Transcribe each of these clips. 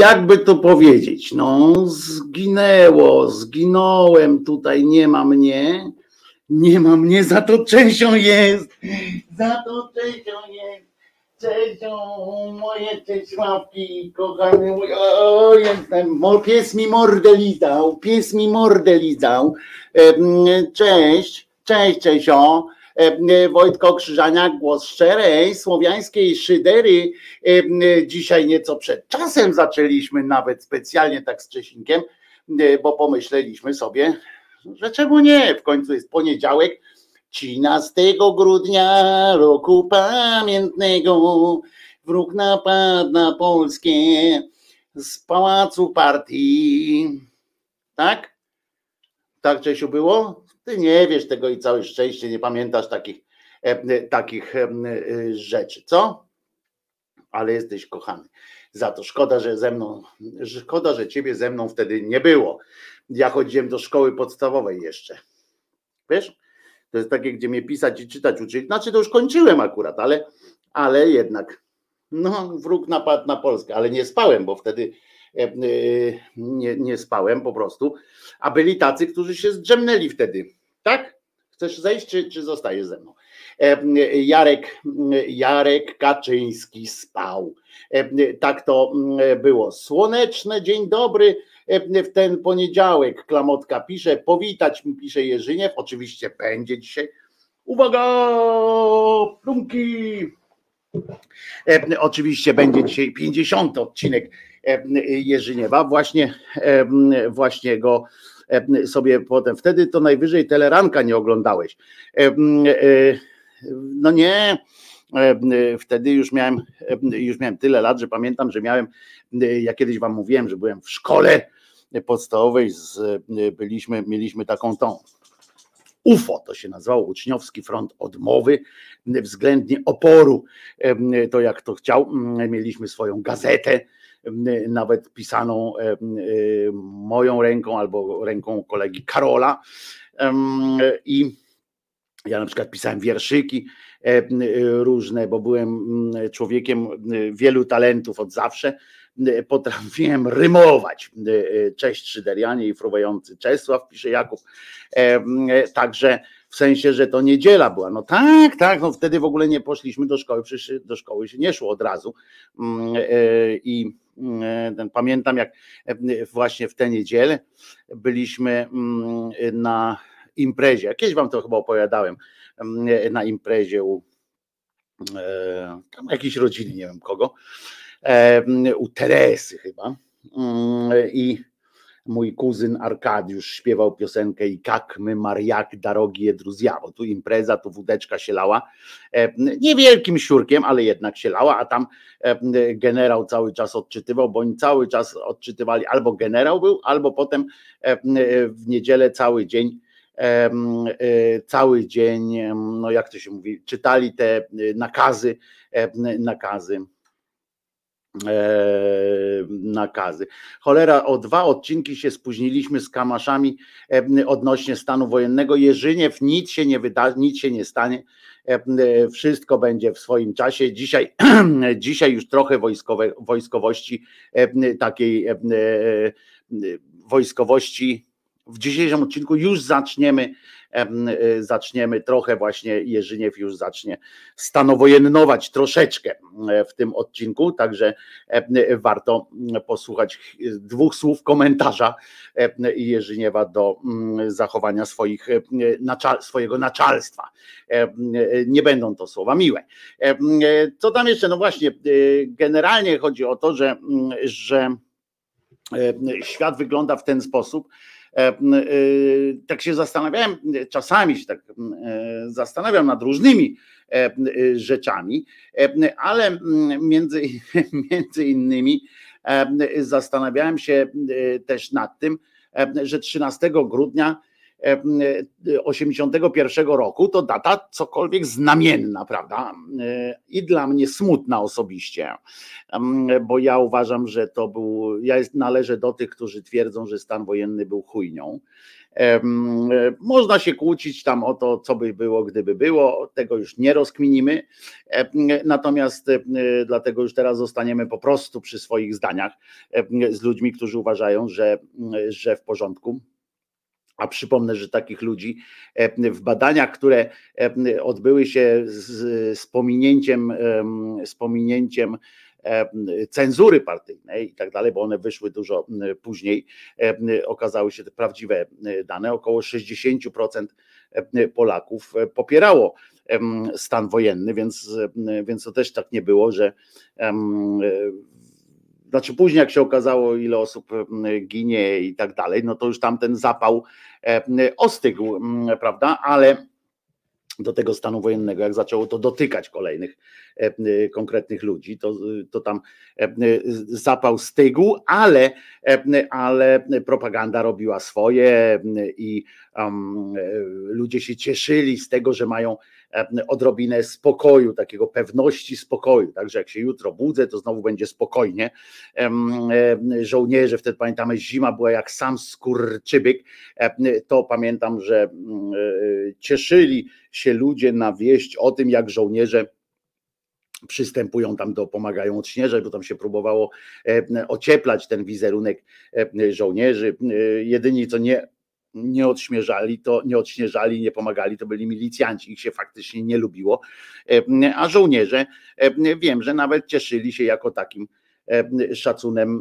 jakby to powiedzieć, no zginęło, zginąłem, tutaj nie ma mnie, nie ma mnie, za to częścią jest, za to częścią jest, częścią moje Czesławki, kochany mój, o jestem, pies mi mordę pies mi mordę cześć, cześć Czesio, E, e, Wojtko Krzyżaniak, głos szczerej słowiańskiej szydery. E, dzisiaj nieco przed czasem zaczęliśmy, nawet specjalnie tak z Czesinkiem, bo pomyśleliśmy sobie, że czemu nie, w końcu jest poniedziałek, 13 grudnia roku pamiętnego wróg napadł na Polskę z pałacu partii. Tak? Tak, Czesiu, było? Ty nie wiesz tego i całe szczęście, nie pamiętasz takich, e, e, takich e, rzeczy, co? Ale jesteś kochany. Za to szkoda, że ze mną, szkoda, że ciebie ze mną wtedy nie było. Ja chodziłem do szkoły podstawowej jeszcze. Wiesz? To jest takie, gdzie mnie pisać i czytać uczyć. Znaczy, to już kończyłem akurat, ale, ale jednak. No, wróg napadł na Polskę, ale nie spałem, bo wtedy nie, nie spałem po prostu. A byli tacy, którzy się zdrzemnęli wtedy tak? Chcesz zejść, czy, czy zostajesz ze mną? Jarek, Jarek Kaczyński spał. Tak to mm, było. Słoneczny dzień dobry w ten poniedziałek. Klamotka pisze, powitać mi pisze Jerzyniew. Oczywiście będzie dzisiaj Uwaga, plumki. Oczywiście będzie dzisiaj 50 odcinek Jerzyniewa. Właśnie, właśnie go sobie potem. Wtedy to najwyżej teleranka nie oglądałeś. No nie, wtedy już miałem, już miałem tyle lat, że pamiętam, że miałem, ja kiedyś wam mówiłem, że byłem w szkole podstawowej, z, byliśmy, mieliśmy taką tą UFO, to się nazywało Uczniowski Front Odmowy, względnie oporu, to jak to chciał, mieliśmy swoją gazetę, nawet pisaną moją ręką albo ręką kolegi Karola i ja na przykład pisałem wierszyki różne, bo byłem człowiekiem wielu talentów od zawsze potrafiłem rymować. Cześć Szyderianie i fruwający Czesław, pisze Jakub. Także w sensie, że to niedziela była. No tak, tak, no wtedy w ogóle nie poszliśmy do szkoły, przecież do szkoły się nie szło od razu. I pamiętam, jak właśnie w tę niedzielę byliśmy na imprezie. Kiedyś wam to chyba opowiadałem, na imprezie u tam jakiejś rodziny, nie wiem kogo u Teresy chyba. Mm, I mój kuzyn Arkadiusz śpiewał piosenkę i jak my Mariak darogi jedruzja, bo tu impreza, tu wódeczka się lała, niewielkim siurkiem, ale jednak się lała, a tam generał cały czas odczytywał, bo oni cały czas odczytywali, albo generał był, albo potem w niedzielę cały dzień e, cały dzień, no jak to się mówi, czytali te nakazy, nakazy E, nakazy. Cholera, o dwa odcinki się spóźniliśmy z kamaszami e, odnośnie stanu wojennego. Jerzyniew, nic się nie wyda, nic się nie stanie. E, wszystko będzie w swoim czasie. Dzisiaj, dzisiaj już trochę wojskowe, wojskowości, takiej wojskowości. W dzisiejszym odcinku już zaczniemy Y, zaczniemy trochę właśnie Jerzyniew już zacznie stanowojennować troszeczkę e, w tym odcinku, także warto posłuchać dwóch słów komentarza Jerzyniewa do mm, zachowania swoich, swojego naczalstwa. Nie będą to słowa miłe. Co tam jeszcze? No właśnie, y, generalnie chodzi o to, że, mm, że świat wygląda w ten sposób, E, e, tak się zastanawiałem, czasami się tak e, zastanawiam nad różnymi rzeczami, ale między, między innymi zastanawiałem się też nad tym, że 13 grudnia 81 roku to data cokolwiek znamienna, prawda? I dla mnie smutna osobiście, bo ja uważam, że to był, ja należę do tych, którzy twierdzą, że stan wojenny był chujnią. Można się kłócić tam o to, co by było, gdyby było, tego już nie rozkminimy. Natomiast dlatego już teraz zostaniemy po prostu przy swoich zdaniach z ludźmi, którzy uważają, że, że w porządku a przypomnę, że takich ludzi e, w badaniach, które e, odbyły się z, z pominięciem, z pominięciem e, cenzury partyjnej i tak dalej, bo one wyszły dużo później, okazały się te prawdziwe dane. Około 60% Polaków popierało stan wojenny, więc, więc to też tak nie było, że znaczy później jak się okazało, ile osób ginie i tak dalej, no to już tam ten zapał ostygł, prawda, ale do tego stanu wojennego, jak zaczęło to dotykać kolejnych konkretnych ludzi, to, to tam zapał stygł, ale, ale propaganda robiła swoje i um, ludzie się cieszyli z tego, że mają odrobinę spokoju, takiego pewności spokoju. Także jak się jutro budzę, to znowu będzie spokojnie. Żołnierze, wtedy pamiętamy, zima była jak sam skurczybyk. To pamiętam, że mm, e, cieszyli się ludzie na wieść o tym, jak żołnierze przystępują tam do, pomagają odśnieżać, bo tam się próbowało ocieplać ten wizerunek żołnierzy. Jedyni, co nie nie odśmierzali, to nie odśnieżali, nie pomagali, to byli milicjanci, ich się faktycznie nie lubiło, e, a żołnierze e, wiem, że nawet cieszyli się jako takim e, szacunem,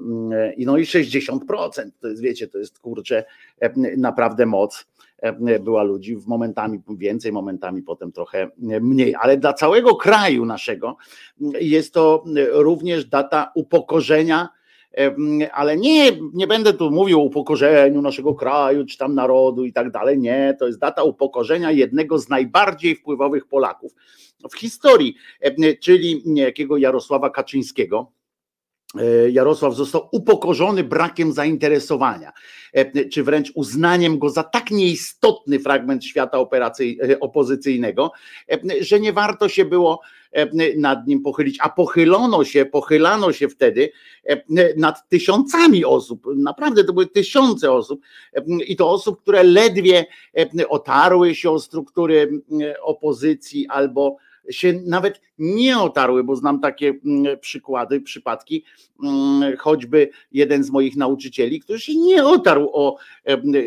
no i 60%, to jest wiecie, to jest kurczę naprawdę moc. Była ludzi, w momentami więcej, momentami potem trochę mniej, ale dla całego kraju naszego jest to również data upokorzenia ale nie, nie będę tu mówił o upokorzeniu naszego kraju, czy tam narodu i tak dalej. Nie, to jest data upokorzenia jednego z najbardziej wpływowych Polaków w historii, czyli niejakiego Jarosława Kaczyńskiego. E, Jarosław został upokorzony brakiem zainteresowania, czy wręcz uznaniem go za tak nieistotny fragment świata e, opozycyjnego, że nie warto się było nad nim pochylić. A pochylono się, pochylano się wtedy nad tysiącami osób. Naprawdę to były tysiące osób i to osób, które ledwie otarły się o struktury opozycji albo się nawet nie otarły, bo znam takie przykłady, przypadki, choćby jeden z moich nauczycieli, który się nie otarł o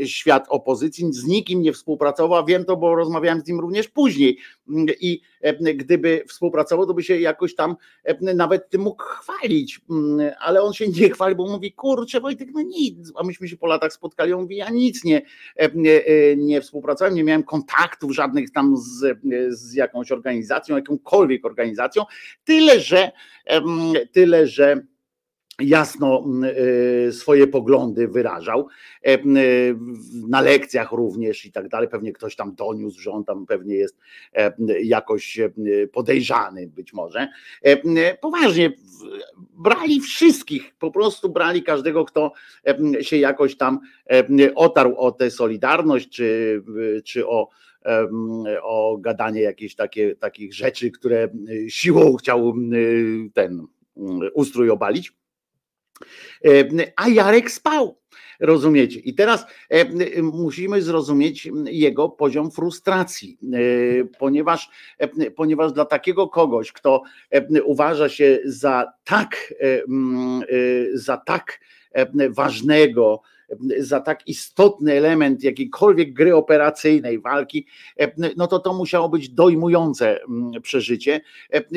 świat opozycji, z nikim nie współpracował, wiem to, bo rozmawiałem z nim również później i gdyby współpracował, to by się jakoś tam nawet tym mógł chwalić, ale on się nie chwali, bo mówi, kurczę Wojtek, no nic, a myśmy się po latach spotkali, on mówi, ja nic nie, nie, e, nie współpracowałem, nie miałem kontaktów żadnych tam z, z jakąś organizacją, jakąkolwiek organizacją, tyle że, tyle że jasno y, swoje poglądy wyrażał, na lekcjach również i tak dalej. Pewnie ktoś tam doniósł, że on tam pewnie jest jakoś podejrzany być może. Poważnie, brali wszystkich, po prostu brali każdego, kto się jakoś tam otarł o tę solidarność, czy, czy o o gadanie jakichś takie, takich rzeczy, które y, siłą chciał y, ten ustrój obalić. A Jarek spał. Rozumiecie? I teraz musimy zrozumieć jego poziom frustracji, ponieważ, ponieważ dla takiego kogoś, kto uważa się za tak, za tak ważnego, za tak istotny element jakiejkolwiek gry operacyjnej, walki, no to to musiało być dojmujące mm, przeżycie.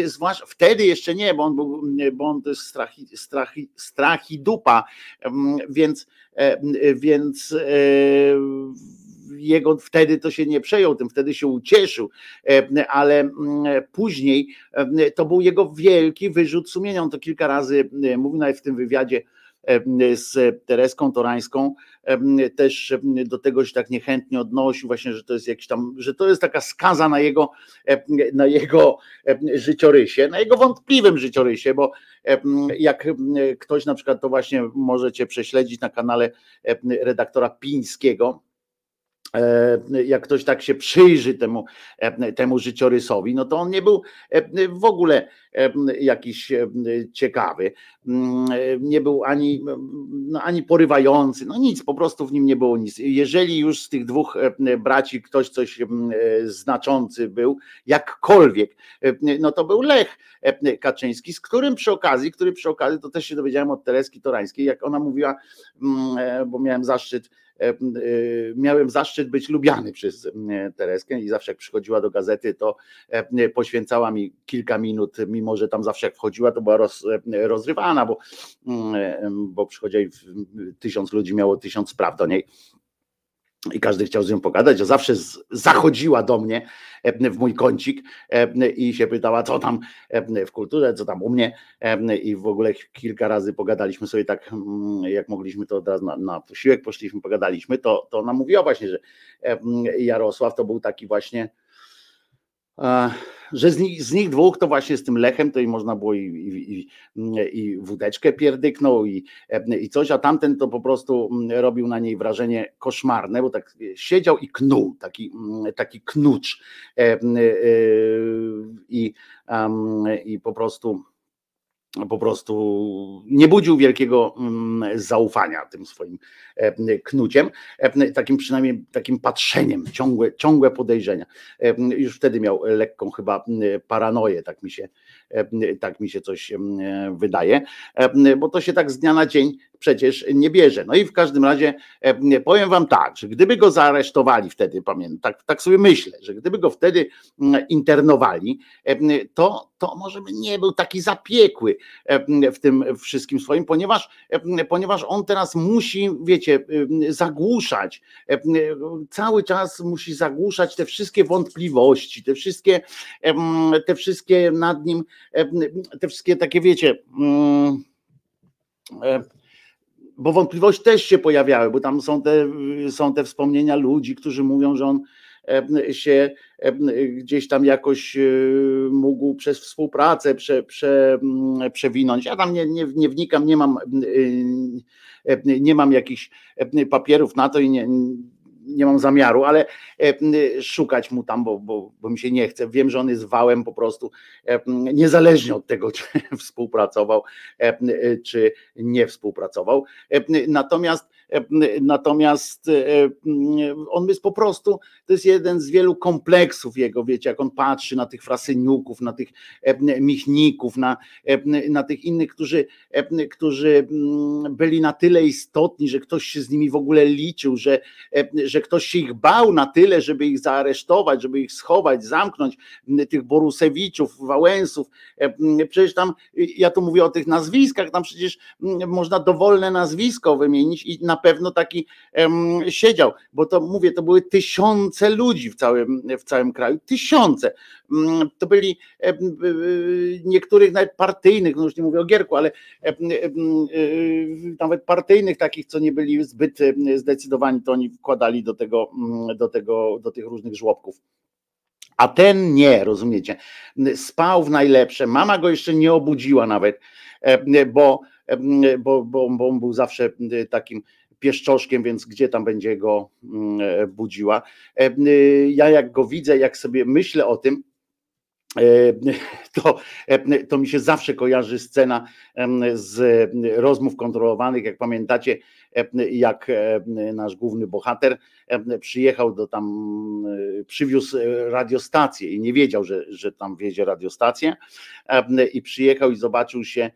Zwłaszcza wtedy jeszcze nie, bo on był, bo on to jest strach, strach, strach i dupa, mm, więc, więc e, jego wtedy to się nie przejął tym, wtedy się ucieszył, ale mm, później to był jego wielki wyrzut sumienia. On to kilka razy mówił nawet w tym wywiadzie z Tereską Torańską też do tego się tak niechętnie odnosił, właśnie, że to jest jakiś tam, że to jest taka skaza na jego, na jego życiorysie, na jego wątpliwym życiorysie, bo jak ktoś na przykład to właśnie możecie prześledzić na kanale redaktora Pińskiego, jak ktoś tak się przyjrzy temu, e, temu życiorysowi, no to on nie był e, w ogóle jakiś ciekawy, mm, nie był ani, no ani porywający, no nic, po prostu w nim nie było nic. Jeżeli już z tych dwóch braci ktoś coś znaczący był, jakkolwiek, no to był Lech Kaczyński, z którym przy okazji, który przy okazji, to też się dowiedziałem od Tereski Torańskiej, jak ona mówiła, mm, bo miałem zaszczyt E, e, miałem zaszczyt być lubiany przez Tereskę i zawsze jak przychodziła do gazety, to e, poświęcała mi kilka minut, mimo że tam zawsze jak wchodziła, to była roz, rozrywana, bo, bo przychodziła i tysiąc ludzi miało tysiąc spraw do niej i każdy chciał z nią pogadać, a zawsze zachodziła do mnie e, w mój kącik e, i się pytała, co tam e, w kulturze, co tam u mnie i w ogóle kilka razy pogadaliśmy sobie tak, mm, jak mogliśmy to od razu na, na posiłek poszliśmy, pogadaliśmy, to, to ona mówiła właśnie, że Jarosław to był taki właśnie że z nich, z nich, dwóch to właśnie z tym Lechem to i można było i, i, i wódeczkę pierdyknął i, i coś, a tamten to po prostu robił na niej wrażenie koszmarne, bo tak siedział i knuł, taki, taki knucz e, e, i, i po prostu po prostu nie budził wielkiego mm, zaufania tym swoim e, knuciem, e, takim przynajmniej takim patrzeniem, ciągłe, ciągłe podejrzenia. E, już wtedy miał lekką chyba paranoję, tak mi się, tak mi się coś wydaje, bo to się tak z dnia na dzień przecież nie bierze. No i w każdym razie powiem wam tak, że gdyby go zaaresztowali wtedy, pamiętam, tak, tak sobie myślę, że gdyby go wtedy internowali, to, to może by nie był taki zapiekły w tym wszystkim swoim, ponieważ, ponieważ on teraz musi, wiecie, zagłuszać, cały czas musi zagłuszać te wszystkie wątpliwości, te wszystkie, te wszystkie nad nim, te wszystkie takie, wiecie, mm, bo wątpliwości też się pojawiały, bo tam są te, są te wspomnienia ludzi, którzy mówią, że on się gdzieś tam jakoś e, mógł przez współpracę prze, prze, przewinąć. Ja tam nie, nie, nie wnikam, nie mam, e, nie mam jakichś papierów na to i nie, nie mam zamiaru, ale szukać mu tam, bo, bo, bo mi się nie chce. Wiem, że on jest wałem po prostu, niezależnie od tego, czy współpracował, czy nie współpracował. Natomiast Natomiast e, on jest po prostu, to jest jeden z wielu kompleksów jego, wiecie, jak on patrzy na tych frasyniuków, na tych michników, na, na tych innych, którzy, którzy byli na tyle istotni, że ktoś się z nimi w ogóle liczył, że, że ktoś się ich bał na tyle, żeby ich zaaresztować, żeby ich schować, zamknąć, tych Borusewiczów, Wałęsów. Przecież tam, ja tu mówię o tych nazwiskach, tam przecież można dowolne nazwisko wymienić i na pewno taki um, siedział, bo to mówię, to były tysiące ludzi w całym, w całym kraju, tysiące. Um, to byli niektórych nawet partyjnych, no już nie mówię o Gierku, ale nawet partyjnych takich, co nie byli zbyt zdecydowani, to oni wkładali do tego, do tego, do tych różnych żłobków. A ten nie, rozumiecie? Spał w najlepsze. Mama go jeszcze nie obudziła nawet, bo, bo, bo, bo był zawsze takim pieszczoszkiem, więc gdzie tam będzie go mm, e, budziła. E, ja jak go widzę, jak sobie myślę o tym, e, to, to mi się zawsze kojarzy scena z rozmów kontrolowanych. Jak pamiętacie, jak nasz główny bohater przyjechał do tam, przywiózł radiostację i nie wiedział, że, że tam wiezie radiostację i przyjechał i zobaczył się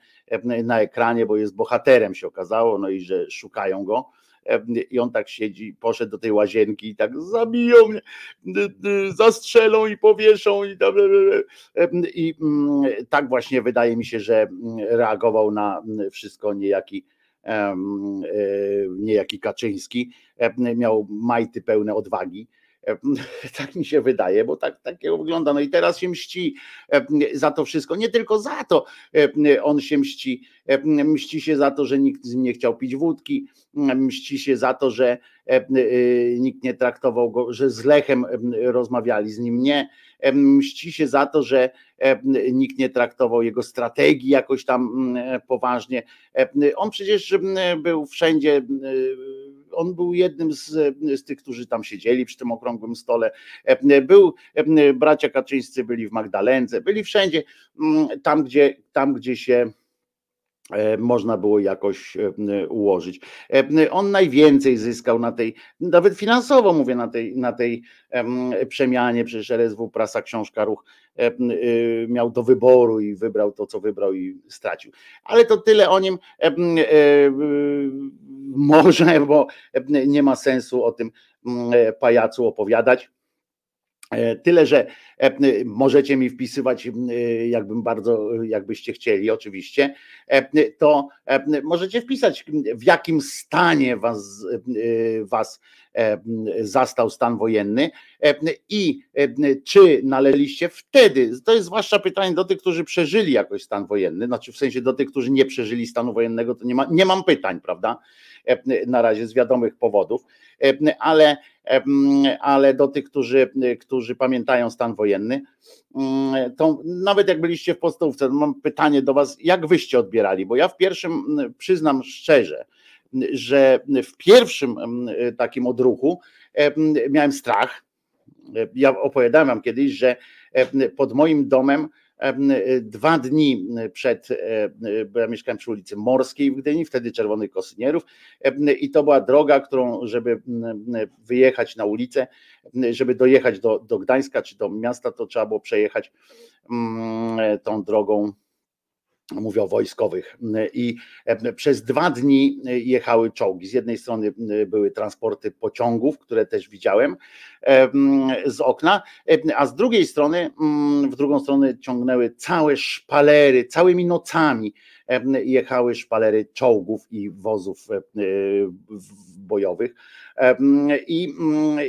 na ekranie, bo jest bohaterem się okazało, no i że szukają go. I on tak siedzi, poszedł do tej łazienki i tak zabiją mnie, zastrzelą i powieszą i, i mm, tak właśnie wydaje mi się, że mm, reagował na wszystko niejaki e, niejaki Kaczyński, miał majty pełne odwagi Tak mi się wydaje, bo tak, takiego wygląda. No i teraz się mści za to wszystko. Nie tylko za to on się mści. Mści się za to, że nikt z nim nie chciał pić wódki. Mści się za to, że nikt nie traktował go, że z Lechem rozmawiali, z nim nie. Mści się za to, że nikt nie traktował jego strategii jakoś tam poważnie. On przecież był wszędzie on był jednym z, z tych, którzy tam siedzieli przy tym okrągłym stole. Był, bracia Kaczyńscy byli w Magdalence, byli wszędzie, tam gdzie, tam gdzie się E, można było jakoś e, ułożyć. E, on najwięcej zyskał na tej, nawet finansowo mówię, na tej, na tej przemianie, przecież RSW Prasa Książka Ruch miał do wyboru i wybrał to, co wybrał i stracił. Ale to tyle o nim może, bo nie ma sensu o tym pajacu opowiadać. E, tyle, że e, możecie mi wpisywać, jakbym bardzo, jakbyście chcieli, oczywiście, e, to możecie wpisać, w jakim stanie was, was zastał stan wojenny. I czy należeliście wtedy, to jest zwłaszcza pytanie do tych, którzy przeżyli jakoś stan wojenny, znaczy w sensie do tych, którzy nie przeżyli stanu wojennego, to nie, ma, nie mam pytań, prawda? Na razie z wiadomych powodów, ale ale do tych, którzy, którzy pamiętają stan wojenny, mm, to nawet jak byliście w podstawówce, mam pytanie do Was, jak wyście odbierali? Bo ja w pierwszym, przyznam szczerze, że w pierwszym takim odruchu miałem strach. Ja opowiadałem Wam kiedyś, że pod moim domem dwa dni przed, bo ja mieszkałem przy ulicy Morskiej w Gdyni, wtedy Czerwonych Kosynierów i to była droga, którą, żeby wyjechać na ulicę, żeby dojechać do, do Gdańska czy do miasta, to trzeba było przejechać tą drogą mówię o wojskowych. I przez dwa dni jechały czołgi. Z jednej strony były transporty pociągów, które też widziałem z okna, a z drugiej strony, w drugą stronę ciągnęły całe szpalery, całymi nocami jechały szpalery czołgów i wozów bojowych i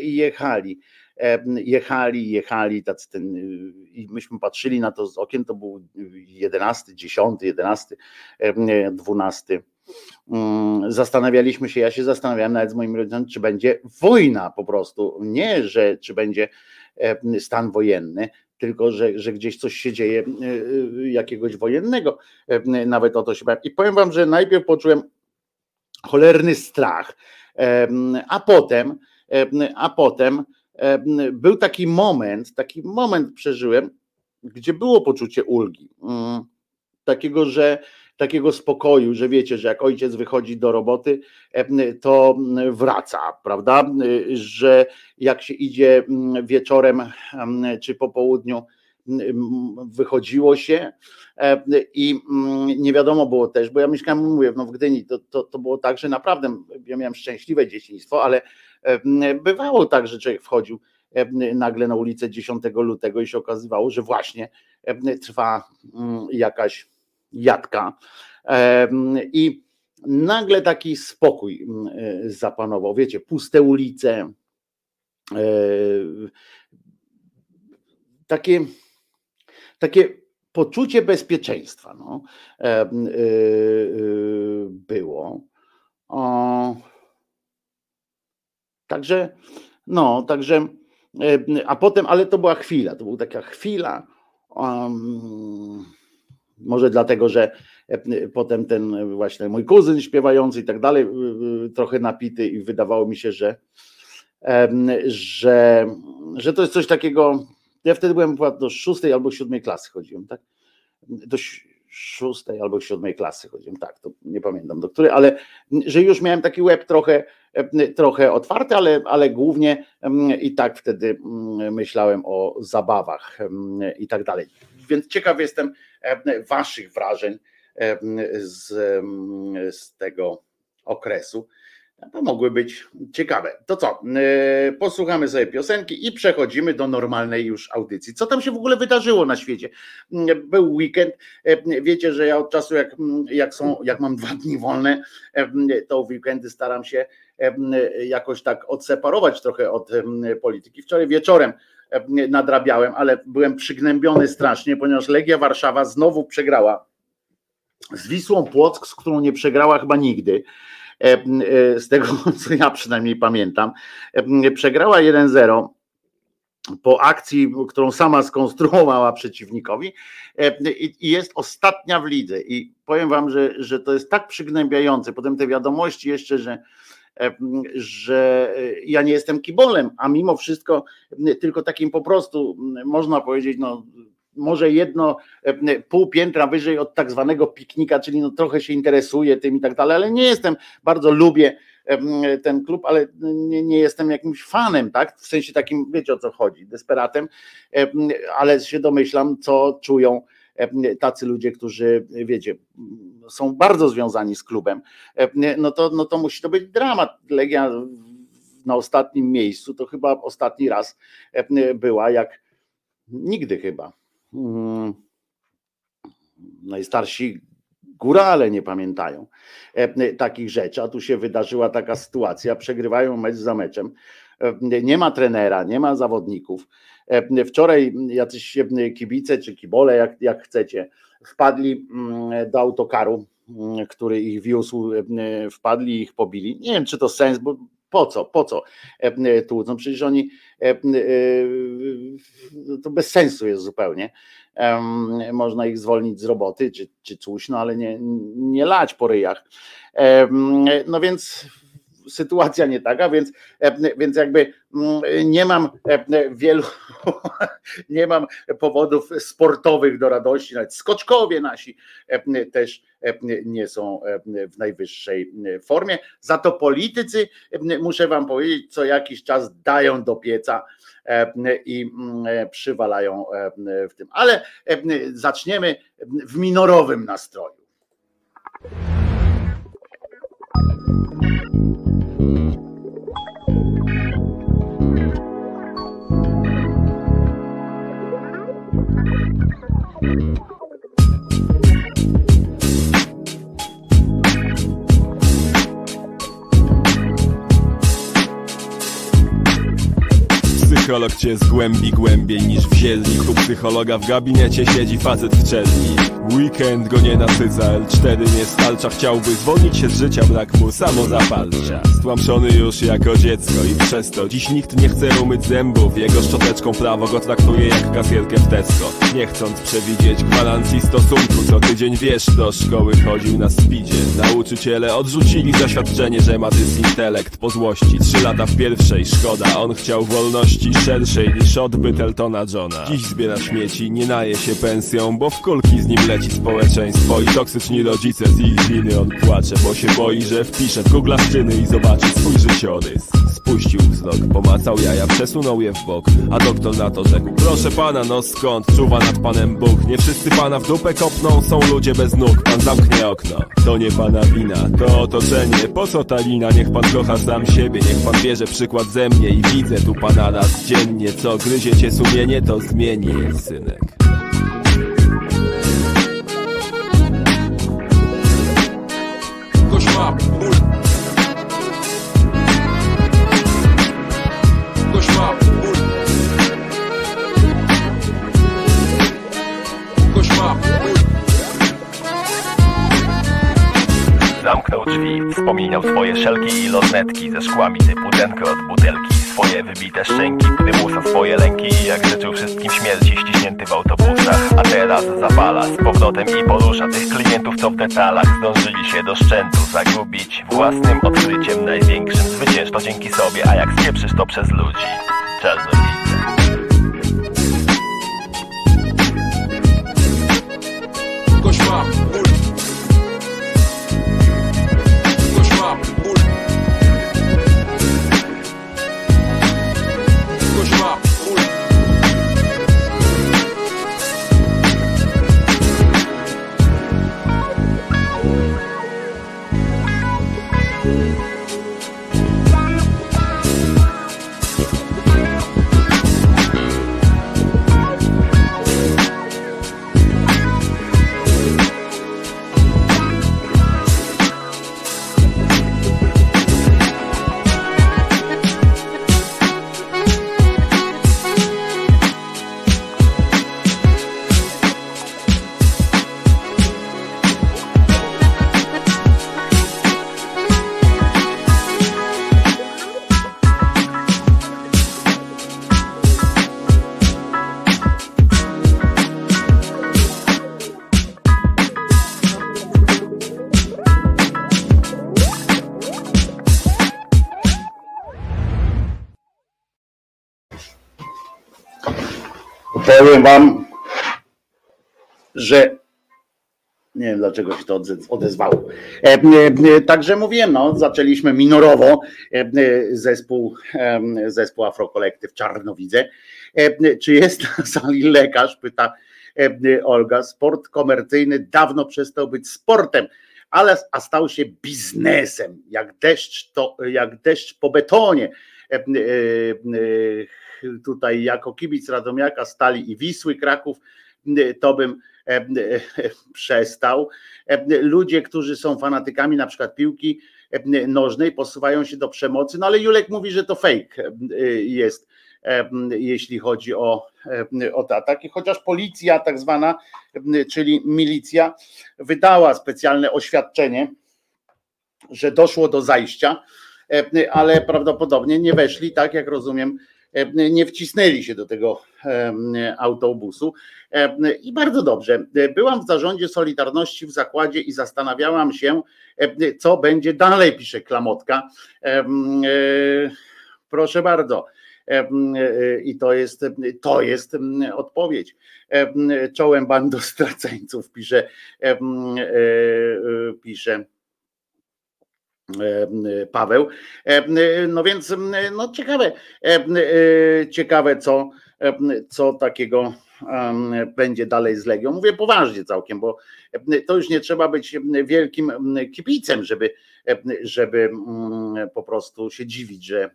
jechali jechali, jechali, tacy ten, i myśmy patrzyli na to z okien, to był 11, 10, 11, 12. Zastanawialiśmy się, ja się zastanawiałem nawet z moimi rodzicami, czy będzie wojna po prostu. Nie, że czy będzie stan wojenny, tylko że, że gdzieś coś się dzieje e, e, jakiegoś wojennego. Nawet o to się bałem. I powiem wam, że najpierw poczułem cholerny strach, a potem, a potem był taki moment, taki moment przeżyłem, gdzie było poczucie ulgi. Mm, takiego, że takiego spokoju, że wiecie, że jak ojciec wychodzi do roboty, to wraca, prawda? Że jak się idzie mm, wieczorem czy po południu, mm, wychodziło się i nie wiadomo było też, bo ja mieszkałem, mówię, no w Gdyni, to, to, to było tak, że naprawdę ja miałem szczęśliwe dzieciństwo, ale bywało tak, że człowiek wchodził nagle na ulicę 10 lutego i się okazywało, że właśnie trwa mm, jakaś jadka i nagle taki spokój e, zapanował, wiecie, puste ulice, e, takie, takie poczucie bezpieczeństwa no, e, było. Także, no, także, a potem, ale to była chwila, to była taka chwila. Um, może dlatego, że potem ten właśnie mój kuzyn śpiewający i tak dalej, trochę napity i wydawało mi się, że, że, że to jest coś takiego. Ja wtedy byłem do szóstej albo siódmej klasy chodziłem, tak? Szóstej albo siódmej klasy chodziłem, tak, to nie pamiętam do której, ale że już miałem taki łeb trochę, trochę otwarty, ale, ale głównie i tak wtedy myślałem o zabawach i tak dalej. Więc ciekaw jestem waszych wrażeń z, z tego okresu mogły być ciekawe. To co? E, posłuchamy sobie piosenki i przechodzimy do normalnej już audycji. Co tam się w ogóle wydarzyło na świecie? Był weekend. E, wiecie, że ja od czasu, jak, jak, są, jak mam dwa dni wolne, to weekendy staram się jakoś tak odseparować trochę od polityki. Wczoraj wieczorem nadrabiałem, ale byłem przygnębiony strasznie, ponieważ Legia Warszawa znowu przegrała z Wisłą Płock, z którą nie przegrała chyba nigdy. E, e, z tego co ja przynajmniej pamiętam, e, przegrała 1-0 po akcji, którą sama skonstruowała przeciwnikowi i jest ostatnia w lidze. I powiem wam, że, że to jest tak przygnębiające, potem te wiadomości jeszcze, że że ja nie jestem kibolem, a mimo wszystko tylko takim po prostu można powiedzieć, no może jedno e, pół piętra wyżej od tak zwanego piknika, czyli no trochę się interesuję tym i tak dalej, ale nie jestem, bardzo lubię e, ten klub, ale nie, nie, jestem jakimś fanem, tak? W sensie takim, wiecie o co chodzi, desperatem, e, ale się domyślam, co czują tacy ludzie, którzy, wiecie, są bardzo związani z klubem, no to, no to musi to być dramat. Legia na ostatnim miejscu, to chyba ostatni raz była, jak nigdy chyba. Najstarsi górale nie pamiętają e, takich rzeczy, a tu się wydarzyła taka sytuacja, przegrywają mecz za meczem, e, nie ma trenera, nie ma zawodników. E, wczoraj jacyś kibice czy kibole, jak, jak chcecie, wpadli mm, do autokaru, mm, który ich wiózł, wpadli i ich pobili. Nie wiem, czy to sens, bo po co, po co tłucą? Przecież oni to bez sensu jest zupełnie. Można ich zwolnić z roboty czy, czy coś, no ale nie, nie lać po ryjach. No więc sytuacja nie taka, więc, więc jakby mm, nie mam wielu, nie mam powodów sportowych do radości, nawet skoczkowie nasi też nie są w najwyższej formie. Za to politycy, muszę wam powiedzieć, co jakiś czas dają do pieca i przywalają w tym. Ale zaczniemy w minorowym nastroju. Psycholog cię zgłębi głębiej niż w zielni. U psychologa w gabinecie siedzi facet w czerni. Weekend go nie nasyca, L4 nie stalcza. Chciałby zwolnić się z życia, brak mu samozapalcza Stłamszony już jako dziecko i przez to Dziś nikt nie chce umyć zębów. Jego szczoteczką prawo go traktuje jak kasierkę w Tesco. Nie chcąc przewidzieć gwarancji stosunku Co tydzień wiesz, do szkoły chodził na speedzie. Nauczyciele odrzucili zaświadczenie, że ma dysintelekt Po złości, trzy lata w pierwszej, szkoda. On chciał wolności szerszej niż odbyt Eltona Johna. Dziś zbiera śmieci, nie naje się pensją Bo w kulki z nim leci społeczeństwo I toksyczni rodzice z ich winy on płacze Bo się boi, że wpisze w googlaszczyny i zobaczy swój życiorys Spuścił wzrok, pomacał jaja, przesunął je w bok. A doktor na to rzekł Proszę pana, no skąd? Czuwa nad panem Bóg? Nie wszyscy pana w dupę kopną Są ludzie bez nóg, pan zamknie okno. To nie pana wina, to otoczenie. Po co ta lina? Niech pan kocha sam siebie Niech pan bierze przykład ze mnie I widzę tu pana raz dziennie. Co gryzie cię sumienie, to zmieni synek Zamknął drzwi, wspominał swoje szelki i lornetki Ze szkłami typu denko od butelki. Swoje wybite szczęki, prymusa swoje lęki jak życzył wszystkim śmierci ściśnięty w autobusach. A teraz zapala z powrotem i porusza Tych klientów co w detalach zdążyli się do szczętu Zagubić. Własnym odkryciem największym Zwycięż to dzięki sobie, a jak spieprzysz to przez ludzi. Czarnowice Powiem wam, że nie wiem dlaczego się to odezwało. E, e, Także mówiłem, no, zaczęliśmy minorowo e, zespół, zespół Afrokolektyw Czarnowidze. E, Czy jest na sali lekarz? Pyta Olga. Sport komercyjny dawno przestał być sportem, ale a stał się biznesem. Jak deszcz, to, jak deszcz po betonie. Tutaj jako kibic Radomiaka, Stali i Wisły Kraków, e, to bym e, e, przestał. E, Ludzie, którzy są fanatykami na przykład piłki nożnej, posuwają się do przemocy, no ale Julek mówi, że to fake jest, jeśli chodzi o, o te ataki, chociaż policja tak zwana, czyli milicja, wydała specjalne oświadczenie, że doszło do zajścia, ale prawdopodobnie nie weszli, tak jak rozumiem, nie wcisnęli się do tego autobusu. I bardzo dobrze. Byłam w zarządzie Solidarności w zakładzie i zastanawiałam się, co będzie dalej, pisze Klamotka. Proszę bardzo. I to jest, to jest odpowiedź. Czołem bando straceńców, pisze, pisze Paweł. No więc no ciekawe, ciekawe co, co takiego będzie dalej z Legią. Mówię poważnie całkiem, bo to już nie trzeba być wielkim kibicem, żeby, żeby po prostu się dziwić, że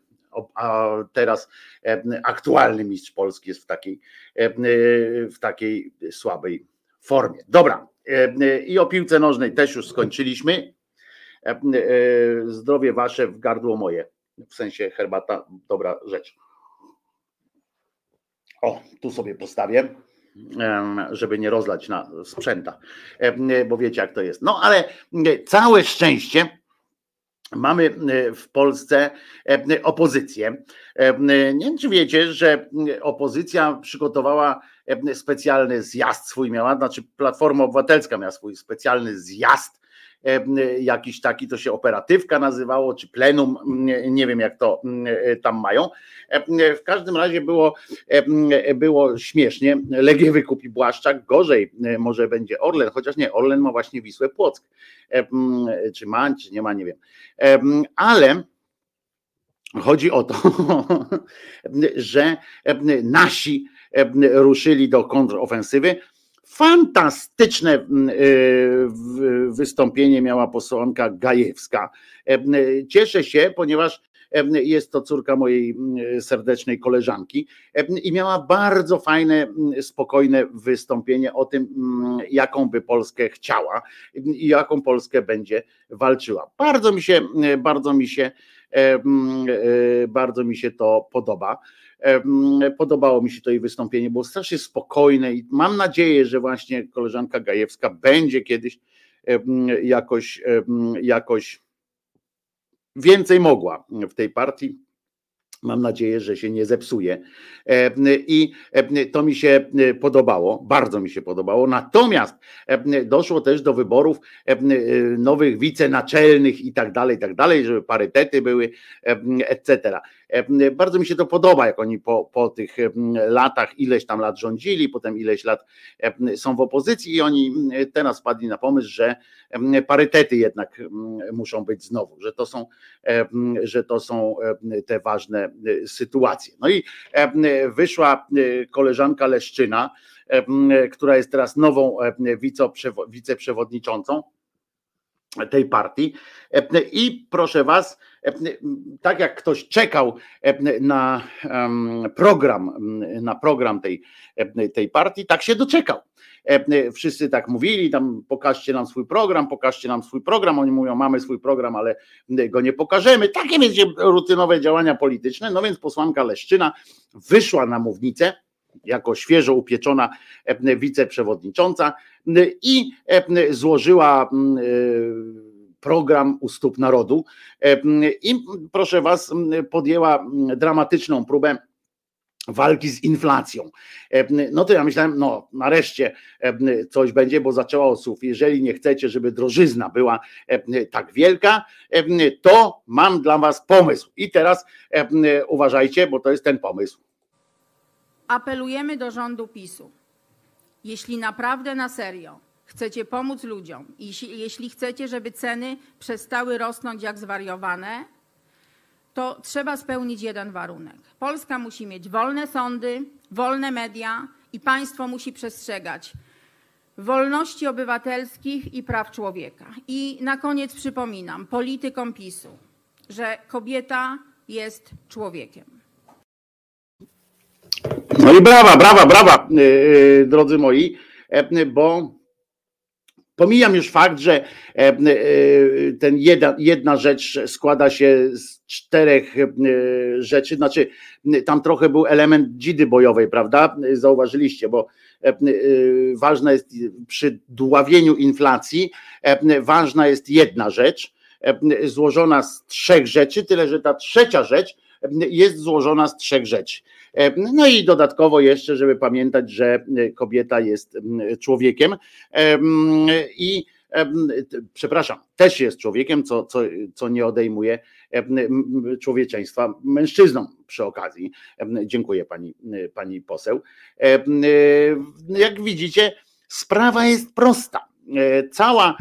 teraz aktualny mistrz Polski jest w takiej, w takiej słabej formie. Dobra, i o piłce nożnej też już skończyliśmy. Zdrowie wasze w gardło moje. W sensie herbata, dobra rzecz. O, tu sobie postawię, żeby nie rozlać na sprzęta, bo wiecie jak to jest. No ale całe szczęście mamy w Polsce opozycję. Nie wiem, czy wiecie, że opozycja przygotowała specjalny zjazd swój miała, znaczy Platforma Obywatelska miała swój specjalny zjazd jakiś taki, to się operatywka nazywało, czy plenum, nie wiem jak to tam mają. W każdym razie było, było śmiesznie. Legię wykupi Błaszczak, gorzej może będzie Orlen, chociaż nie, Orlen ma właśnie Wisłę Płock. Czy ma, czy nie ma, nie wiem. Ale chodzi o to, że nasi ruszyli do kontrofensywy Fantastyczne mm, y, wystąpienie miała posłanka Gajewska. Cieszę się, ponieważ jest to córka mojej serdecznej koleżanki i miała bardzo fajne, spokojne wystąpienie o tym, jaką by Polskę chciała i jaką Polskę będzie walczyła. Bardzo mi się, bardzo mi się, e, bardzo mi się to podoba. Podobało mi się to jej wystąpienie, było strasznie spokojne i mam nadzieję, że właśnie koleżanka Gajewska będzie kiedyś jakoś, jakoś więcej mogła w tej partii. Mam nadzieję, że się nie zepsuje. I to mi się podobało, bardzo mi się podobało. Natomiast doszło też do wyborów nowych wicenaczelnych i tak dalej, i tak dalej, żeby parytety były, etc. Bardzo mi się to podoba, jak oni po, po tych latach, ileś tam lat rządzili, potem ileś lat są w opozycji i oni teraz wpadli na pomysł, że parytety jednak muszą być znowu, że to są, że to są te ważne sytuacje. No i wyszła koleżanka Leszczyna, która jest teraz nową wiceprzewodniczącą tej partii. I proszę Was, tak jak ktoś czekał na program, na program tej, tej partii, tak się doczekał. Wszyscy tak mówili, tam pokażcie nam swój program, pokażcie nam swój program. Oni mówią, mamy swój program, ale go nie pokażemy. Takie wiecie, rutynowe działania polityczne. No więc posłanka Leszczyna wyszła na mównicę jako świeżo upieczona wiceprzewodnicząca i złożyła program u stóp narodu i proszę was podjęła dramatyczną próbę walki z inflacją. No to ja myślałem, no nareszcie coś będzie, bo zaczęła od słów. Jeżeli nie chcecie, żeby drożyzna była tak wielka, to mam dla was pomysł. I teraz uważajcie, bo to jest ten pomysł. Apelujemy do rządu PiSu. Jeśli naprawdę na serio chcecie pomóc ludziom i jeśli chcecie, żeby ceny przestały rosnąć jak zwariowane, to trzeba spełnić jeden warunek. Polska musi mieć wolne sądy, wolne media i państwo musi przestrzegać wolności obywatelskich i praw człowieka. I na koniec przypominam politykom PiSu, że kobieta jest człowiekiem. No i brawa, brawa, brawa, y, y, drodzy moi, e, bo pomijam już fakt, że e, e, ten jedna, jedna rzecz składa się z czterech rzeczy, znaczy tam trochę był element dzidy bojowej, prawda? Zauważyliście, bo ważna jest przy dławieniu inflacji, ważna jest jedna rzecz, złożona z trzech rzeczy, tyle że ta trzecia rzecz jest złożona z trzech rzeczy. No i dodatkowo jeszcze, żeby pamiętać, że kobieta jest człowiekiem i przepraszam, też jest człowiekiem, co, co, co nie odejmuje człowieczeństwa mężczyznom przy okazji. Dziękuję pani, pani poseł. Jak widzicie, sprawa jest prosta. Cała,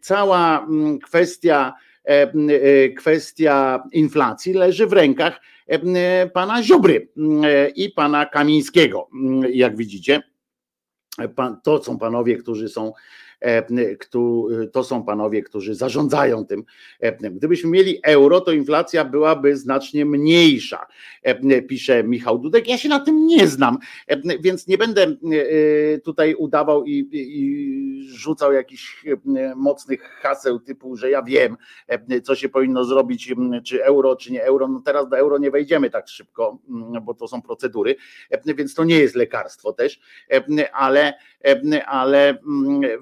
cała kwestia kwestia inflacji leży w rękach pana Ziobry i pana Kamińskiego. Jak widzicie, to są panowie, którzy są E, to są panowie, którzy zarządzają tym. E, gdybyśmy mieli euro, to inflacja byłaby znacznie mniejsza, e, pisze Michał Dudek. Ja się na tym nie znam, więc nie będę tutaj udawał i, i rzucał jakichś mocnych haseł typu, że ja wiem, co się powinno zrobić, czy euro, czy nie euro. No teraz do euro nie wejdziemy tak szybko, bo to są procedury, więc to nie jest lekarstwo też, ale, ale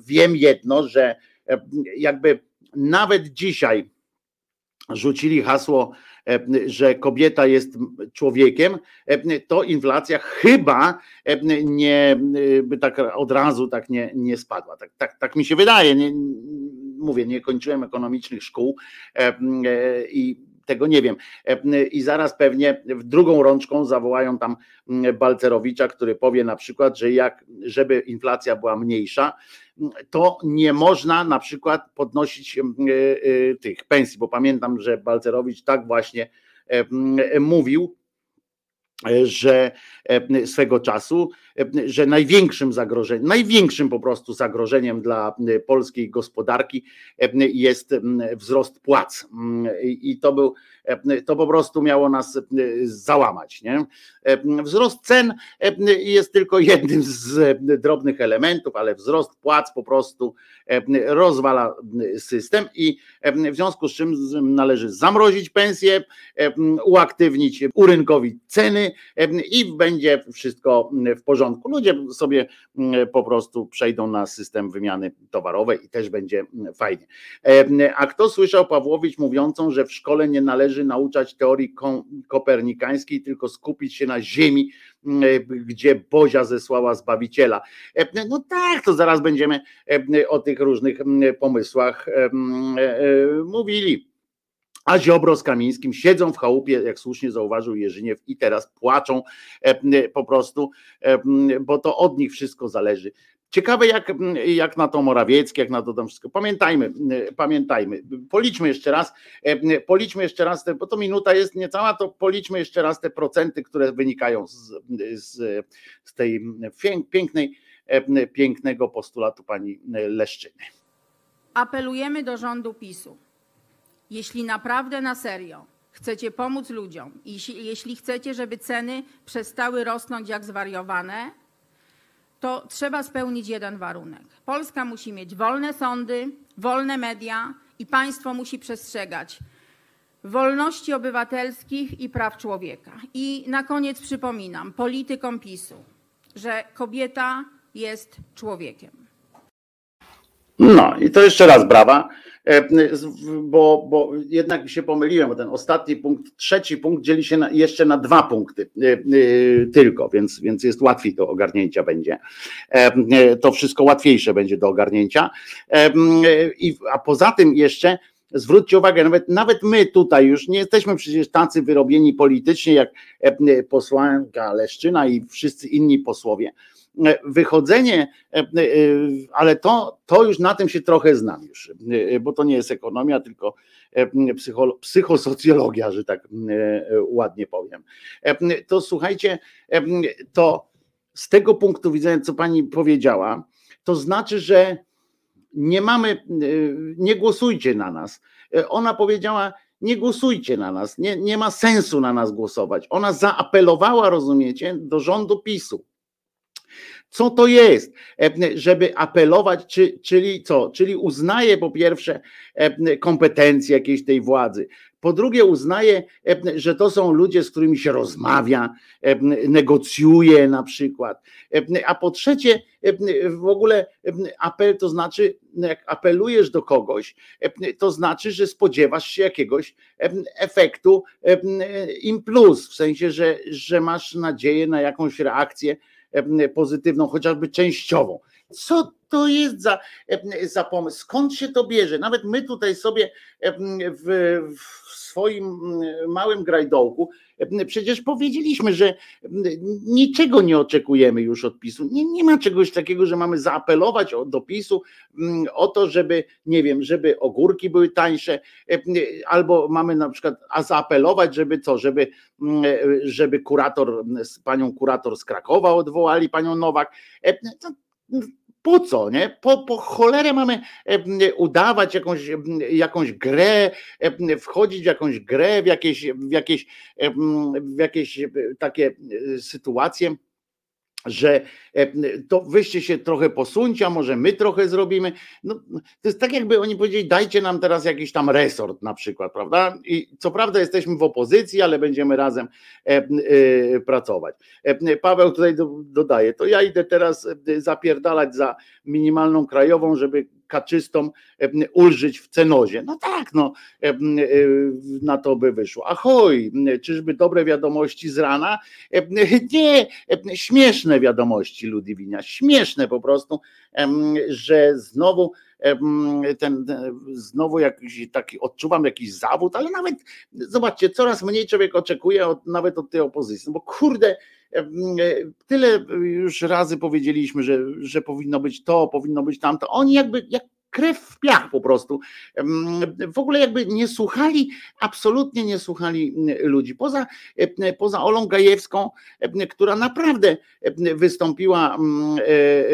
wiem, wiem jedno, że e, jakby nawet dzisiaj rzucili hasło, e, że kobieta jest człowiekiem, e, to inflacja chyba nie by tak od razu tak nie, nie spadła. Tak, tak, tak mi się wydaje. Nie, mówię, nie kończyłem ekonomicznych szkół i tego nie wiem. I zaraz pewnie w drugą rączką zawołają tam Balcerowicza, który powie na przykład, że jak, żeby inflacja była mniejsza, to nie można na przykład podnosić e, e, tych pensji, bo pamiętam, że Balcerowicz tak właśnie mówił, że swego czasu, że największym zagrożeniem, największym po prostu zagrożeniem dla polskiej gospodarki jest wzrost płac. I to był E, to po prostu miało nas e, załamać. Nie? E, wzrost cen jest tylko jednym z drobnych elementów, ale wzrost płac po prostu rozwala system i w związku z czym należy zamrozić pensje, uaktywnić, urynkowić ceny i będzie wszystko w porządku. Ludzie sobie po prostu przejdą na system wymiany towarowej i też będzie fajnie. A kto słyszał Pawłowicz mówiącą, że w szkole nie należy nauczać teorii kopernikańskiej, tylko skupić się na Ziemi, e, gdzie Bozia zesłała Zbawiciela. E, no tak, to zaraz będziemy e, o tych różnych pomysłach mm, mówili. A Ziobro z Kamińskim siedzą w chałupie, jak słusznie zauważył Jerzyniew, i teraz płaczą po prostu, bo to od nich wszystko zależy. Ciekawe, jak, jak na to Morawiecki, jak na to tam wszystko. Pamiętajmy, pamiętajmy, policzmy jeszcze raz, policzmy jeszcze raz, te, bo to minuta jest niecała, to policzmy jeszcze raz te procenty, które wynikają z, z, z tej pięknej, pięknego postulatu pani Leszczyny. Apelujemy do rządu PiSu. Jeśli naprawdę na serio chcecie pomóc ludziom i jeśli chcecie, żeby ceny przestały rosnąć jak zwariowane, to trzeba spełnić jeden warunek. Polska musi mieć wolne sądy, wolne media i państwo musi przestrzegać wolności obywatelskich i praw człowieka. I na koniec przypominam politykom PiSu, że kobieta jest człowiekiem. No i to jeszcze raz brawa. E, bo, bo jednak się pomyliłem, bo ten ostatni punkt, trzeci punkt dzieli się na, jeszcze na dwa punkty e, e, tylko, więc, więc jest łatwiej do ogarnięcia będzie. To wszystko łatwiejsze będzie do ogarnięcia. A poza tym jeszcze zwróćcie uwagę, nawet, nawet my tutaj już nie jesteśmy przecież tacy wyrobieni politycznie jak posłanka Leszczyna i wszyscy inni posłowie wychodzenie, e, e, ale to, to już na tym się trochę znam już, e, bo to nie jest ekonomia, tylko psycho, psychosocjologia, że tak ładnie powiem. To słuchajcie, to z tego punktu widzenia, co pani powiedziała, to znaczy, że nie mamy, nie głosujcie na nas. Ona powiedziała, nie głosujcie na nas, nie, nie ma sensu na nas głosować. Ona zaapelowała, rozumiecie, do rządu PiSu Co to jest, żeby apelować, czy, czyli co? Czyli uznaje po pierwsze kompetencje jakiejś tej władzy, po drugie, uznaje, że to są ludzie, z którymi się rozmawia, negocjuje na przykład. A po trzecie, w ogóle apel to znaczy, jak apelujesz do kogoś, to znaczy, że spodziewasz się jakiegoś efektu im plus, w sensie, że, że masz nadzieję na jakąś reakcję pozytywną, chociażby częściową. Co to jest za, za pomysł? Skąd się to bierze? Nawet my tutaj sobie w, w swoim małym grajdołku, przecież powiedzieliśmy, że mm, niczego nie oczekujemy już od PiSu. Nie, nie ma czegoś takiego, że mamy zaapelować do PiSu o to, żeby, nie wiem, żeby ogórki były tańsze, e, albo mamy na przykład, a zaapelować, żeby co, żeby, żeby kurator, panią kurator z Krakowa odwołali, panią Nowak. E, po co, nie? Po, po cholerę mamy udawać jakąś, jakąś grę, wchodzić w jakąś grę, w jakieś, w jakieś, w jakieś takie e, sytuacje że e, to wyście się trochę posuńcie, a może my trochę zrobimy. No, to jest tak, jakby oni powiedzieli, dajcie nam teraz jakiś tam resort na przykład, prawda? I co prawda jesteśmy w opozycji, ale będziemy razem e, e, pracować. Paweł tutaj dodaje, to ja idę teraz zapierdalać za minimalną krajową, żeby kaczystom ulżyć w cenozie. No tak, no na to by wyszło. Ahoj, czyżby dobre wiadomości z rana? Nie, śmieszne wiadomości Ludwinia, śmieszne po prostu, że znowu ten, znowu jakiś taki, odczuwam jakiś zawód, ale nawet zobaczcie, coraz mniej człowiek oczekuje od, nawet od tej opozycji, no bo kurde, tyle już razy powiedzieliśmy, że, że powinno być to, powinno być tamto. Oni jakby jak krew w piach po prostu. W ogóle jakby nie słuchali, absolutnie nie słuchali ludzi. Poza, poza Olą Gajewską, która naprawdę wystąpiła e, e,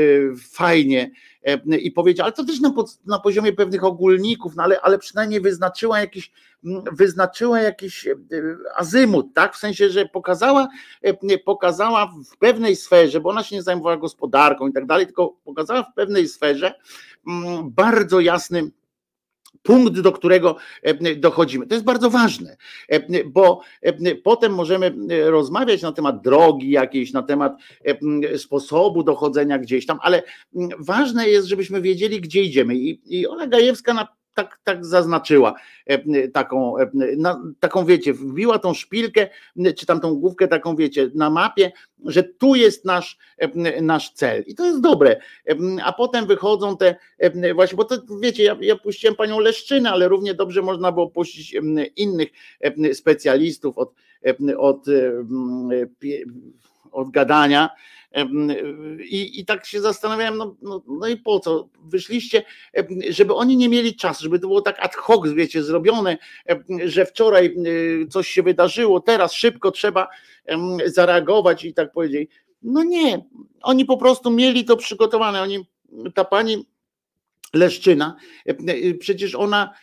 fajnie i powiedziała, ale to też na, na poziomie pewnych ogólników, no ale, ale przynajmniej wyznaczyła jakiś, wyznaczyła jakiś e, azymut, tak? W sensie, że pokazała, pokazała w pewnej sferze, bo ona się nie zajmowała gospodarką i tak dalej, tylko pokazała w pewnej sferze, bardzo jasny punkt, do którego e, dochodzimy. To jest bardzo ważne, e, bo e, potem możemy rozmawiać na temat drogi jakiejś, na temat sposobu dochodzenia gdzieś tam, ale ważne jest, żebyśmy wiedzieli, gdzie idziemy. I, Ola Gajewska na tak, tak zaznaczyła e, taką, e, na, taką wiecie, wbiła tą szpilkę, czy tam tą główkę taką wiecie, na mapie, że tu jest nasz, e, nasz cel. I to jest dobre, a potem wychodzą te właśnie, bo to wiecie, ja, ja puściłem panią Leszczynę, ale równie dobrze można było puścić innych specjalistów od, od, od gadania, i, I tak się zastanawiałem, no, no, no i po co? Wyszliście, żeby oni nie mieli czasu, żeby to było tak ad hoc, wiecie, zrobione, że wczoraj coś się wydarzyło, teraz szybko trzeba zareagować i tak powiedzieć. No nie, oni po prostu mieli to przygotowane. Oni, ta pani Leszczyna, przecież ona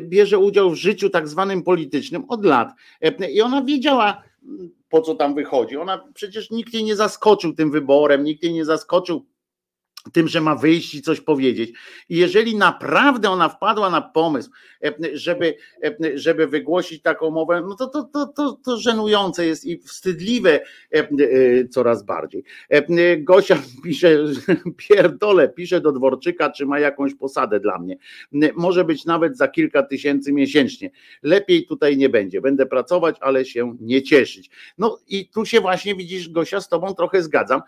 bierze udział w życiu tak zwanym politycznym od lat i ona wiedziała, po co tam wychodzi. Ona przecież nikt jej nie zaskoczył tym wyborem, nikt jej nie zaskoczył tym, że ma wyjść i coś powiedzieć. I jeżeli naprawdę ona wpadła na pomysł, e, żeby, e, żeby wygłosić taką mowę, no to, to, to, to, to żenujące jest i wstydliwe e, coraz bardziej. Gosia pisze, pierdole, pisze do Dworczyka, czy ma jakąś posadę dla mnie. Może być nawet za kilka tysięcy miesięcznie. Lepiej tutaj nie będzie. Będę pracować, ale się nie cieszyć. No i tu się właśnie widzisz, Gosia, z tobą trochę zgadzam,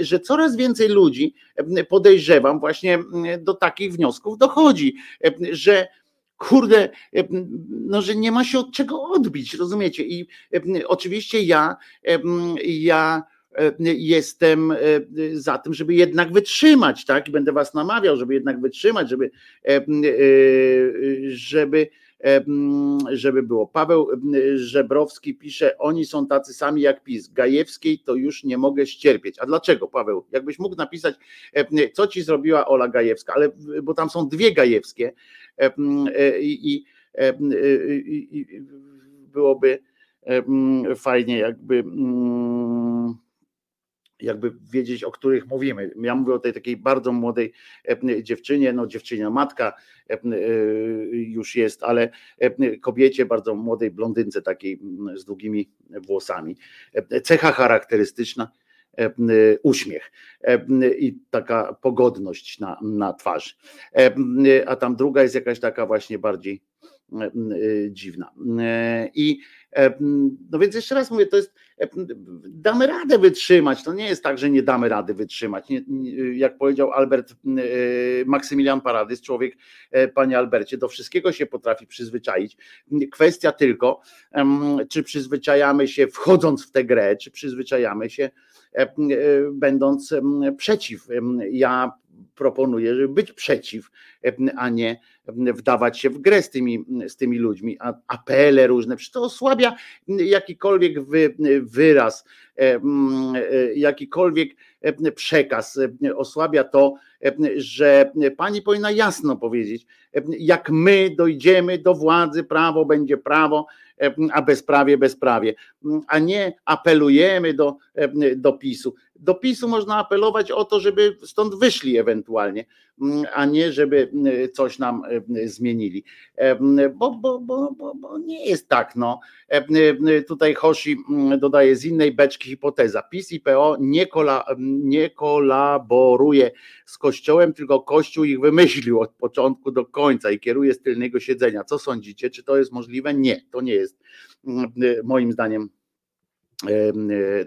że coraz więcej ludzi podejrzewam, właśnie do takich wniosków dochodzi, że kurde, no, że nie ma się od czego odbić, rozumiecie? I oczywiście ja, ja jestem za tym, żeby jednak wytrzymać, tak? I będę was namawiał, żeby jednak wytrzymać, żeby, żeby żeby było. Paweł Żebrowski pisze, oni są tacy sami jak PiS. Gajewskiej to już nie mogę ścierpieć. A dlaczego, Paweł? Jakbyś mógł napisać, co ci zrobiła Ola Gajewska, ale bo tam są dwie Gajewskie e, i, i, i byłoby fajnie jakby jakby wiedzieć, o których mówimy. Ja mówię o tej takiej bardzo młodej dziewczynie, no dziewczynia matka już jest, ale kobiecie, bardzo młodej blondynce takiej z długimi włosami. Cecha charakterystyczna, uśmiech i taka pogodność na, na twarzy. A tam druga jest jakaś taka właśnie bardziej dziwna. I no więc jeszcze raz mówię, to jest, damy radę wytrzymać. To nie jest tak, że nie damy rady wytrzymać. Nie, jak powiedział Albert Maksymilian Paradys, człowiek, e, panie Albercie, do wszystkiego się potrafi przyzwyczaić. Kwestia tylko, czy przyzwyczajamy się wchodząc w tę grę, czy przyzwyczajamy się e, e, będąc przeciw. Ja proponuję, żeby być przeciw, a nie wdawać się w grę z tymi, z tymi ludźmi. A apele różne, przecież to osłabia jakikolwiek wy, wyraz, jakikolwiek przekaz, osłabia to, że pani powinna jasno powiedzieć, jak my dojdziemy do władzy, prawo będzie prawo, a bezprawie bezprawie, a nie apelujemy do, do PiSu. Do PiSu można apelować o to, żeby stąd wyszli ewentualnie, a nie żeby coś nam zmienili. Bo, bo, bo, bo, bo nie jest tak. No. Tutaj Hoshi dodaje z innej beczki hipoteza. PiS i PO nie, kola, nie kolaboruje z Kościołem, tylko Kościół ich wymyślił od początku do końca i kieruje z tylnego siedzenia. Co sądzicie? Czy to jest możliwe? Nie, to nie jest moim zdaniem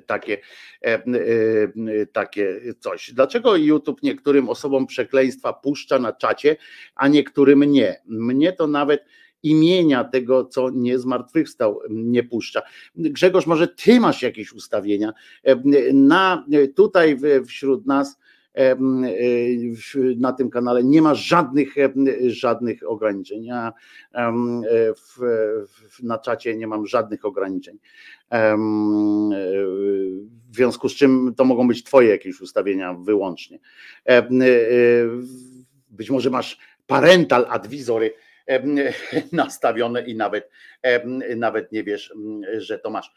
takie, takie coś. Dlaczego YouTube niektórym osobom przekleństwa puszcza na czacie, a niektórym nie? Mnie to nawet imienia tego, co nie zmartwychwstał, nie puszcza. Grzegorz, może ty masz jakieś ustawienia? Na, tutaj wśród nas na tym kanale nie ma żadnych, żadnych ograniczeń. Ja w, na czacie nie mam żadnych ograniczeń. W związku z czym to mogą być Twoje jakieś ustawienia wyłącznie. Być może masz parental advisory nastawione i nawet, nawet nie wiesz, że to masz.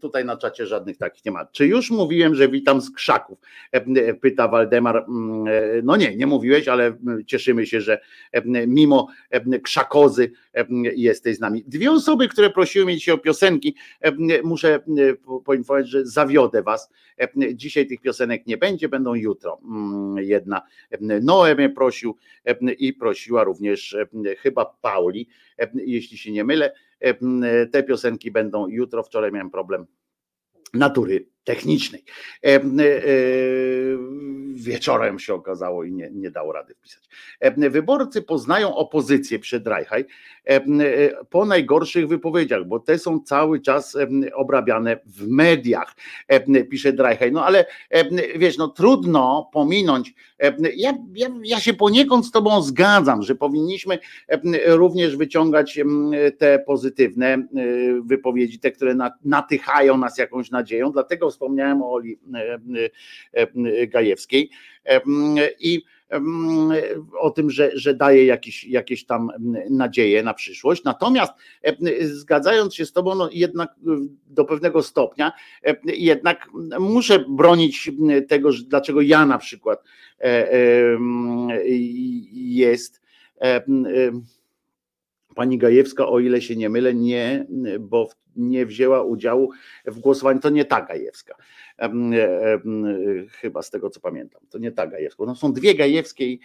Tutaj na czacie żadnych takich nie ma. Czy już mówiłem, że witam z krzaków? Pyta Waldemar. No nie, nie mówiłeś, ale cieszymy się, że mimo krzakozy jesteś z nami. Dwie osoby, które prosiły mnie dzisiaj o piosenki, muszę poinformować, że zawiodę was. Dzisiaj tych piosenek nie będzie, będą jutro. Jedna Noe mnie prosił i prosiła również chyba Pauli, jeśli się nie mylę. Te piosenki będą jutro. Wczoraj miałem problem natury technicznej. Wieczorem się okazało i nie, nie dało rady wpisać. Wyborcy poznają opozycję przed Rajchaj po najgorszych wypowiedziach, bo te są cały czas obrabiane w mediach, pisze Drajchaj. No ale wiesz, no trudno pominąć. Ja, ja, ja się poniekąd z Tobą zgadzam, że powinniśmy również wyciągać te pozytywne wypowiedzi, te, które natychają nas jakąś nadzieją. Dlatego wspomniałem o Oli Gajewskiej i o tym, że, że daje jakieś, jakieś tam nadzieje na przyszłość. Natomiast zgadzając się z Tobą, no jednak do pewnego stopnia, jednak muszę bronić tego, dlaczego ja na przykład e, jest pani Gajewska, o ile się nie mylę, nie, bo nie wzięła udziału w głosowaniu. To nie ta Gajewska. Chyba z tego co pamiętam. To nie ta Gajewska. No są dwie Gajewskie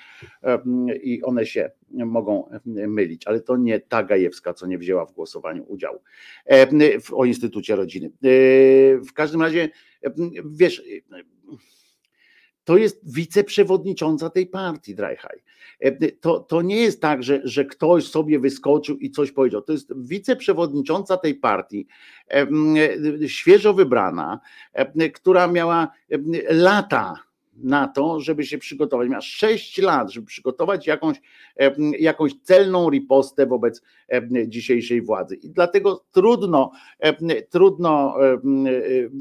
i one się mogą mylić, ale to nie ta Gajewska, co nie wzięła w głosowaniu udziału o Instytucie Rodziny. E, w każdym razie, wiesz, to jest wiceprzewodnicząca tej partii, Drajhaj. E, to, to nie jest tak, że, że ktoś sobie wyskoczył i coś powiedział. To jest wiceprzewodnicząca tej partii, e, świeżo wybrana, e, która miała lata na to, żeby się przygotować. Miała 6 lat, żeby przygotować jakąś, jakąś celną ripostę wobec dzisiejszej władzy. I dlatego trudno, trudno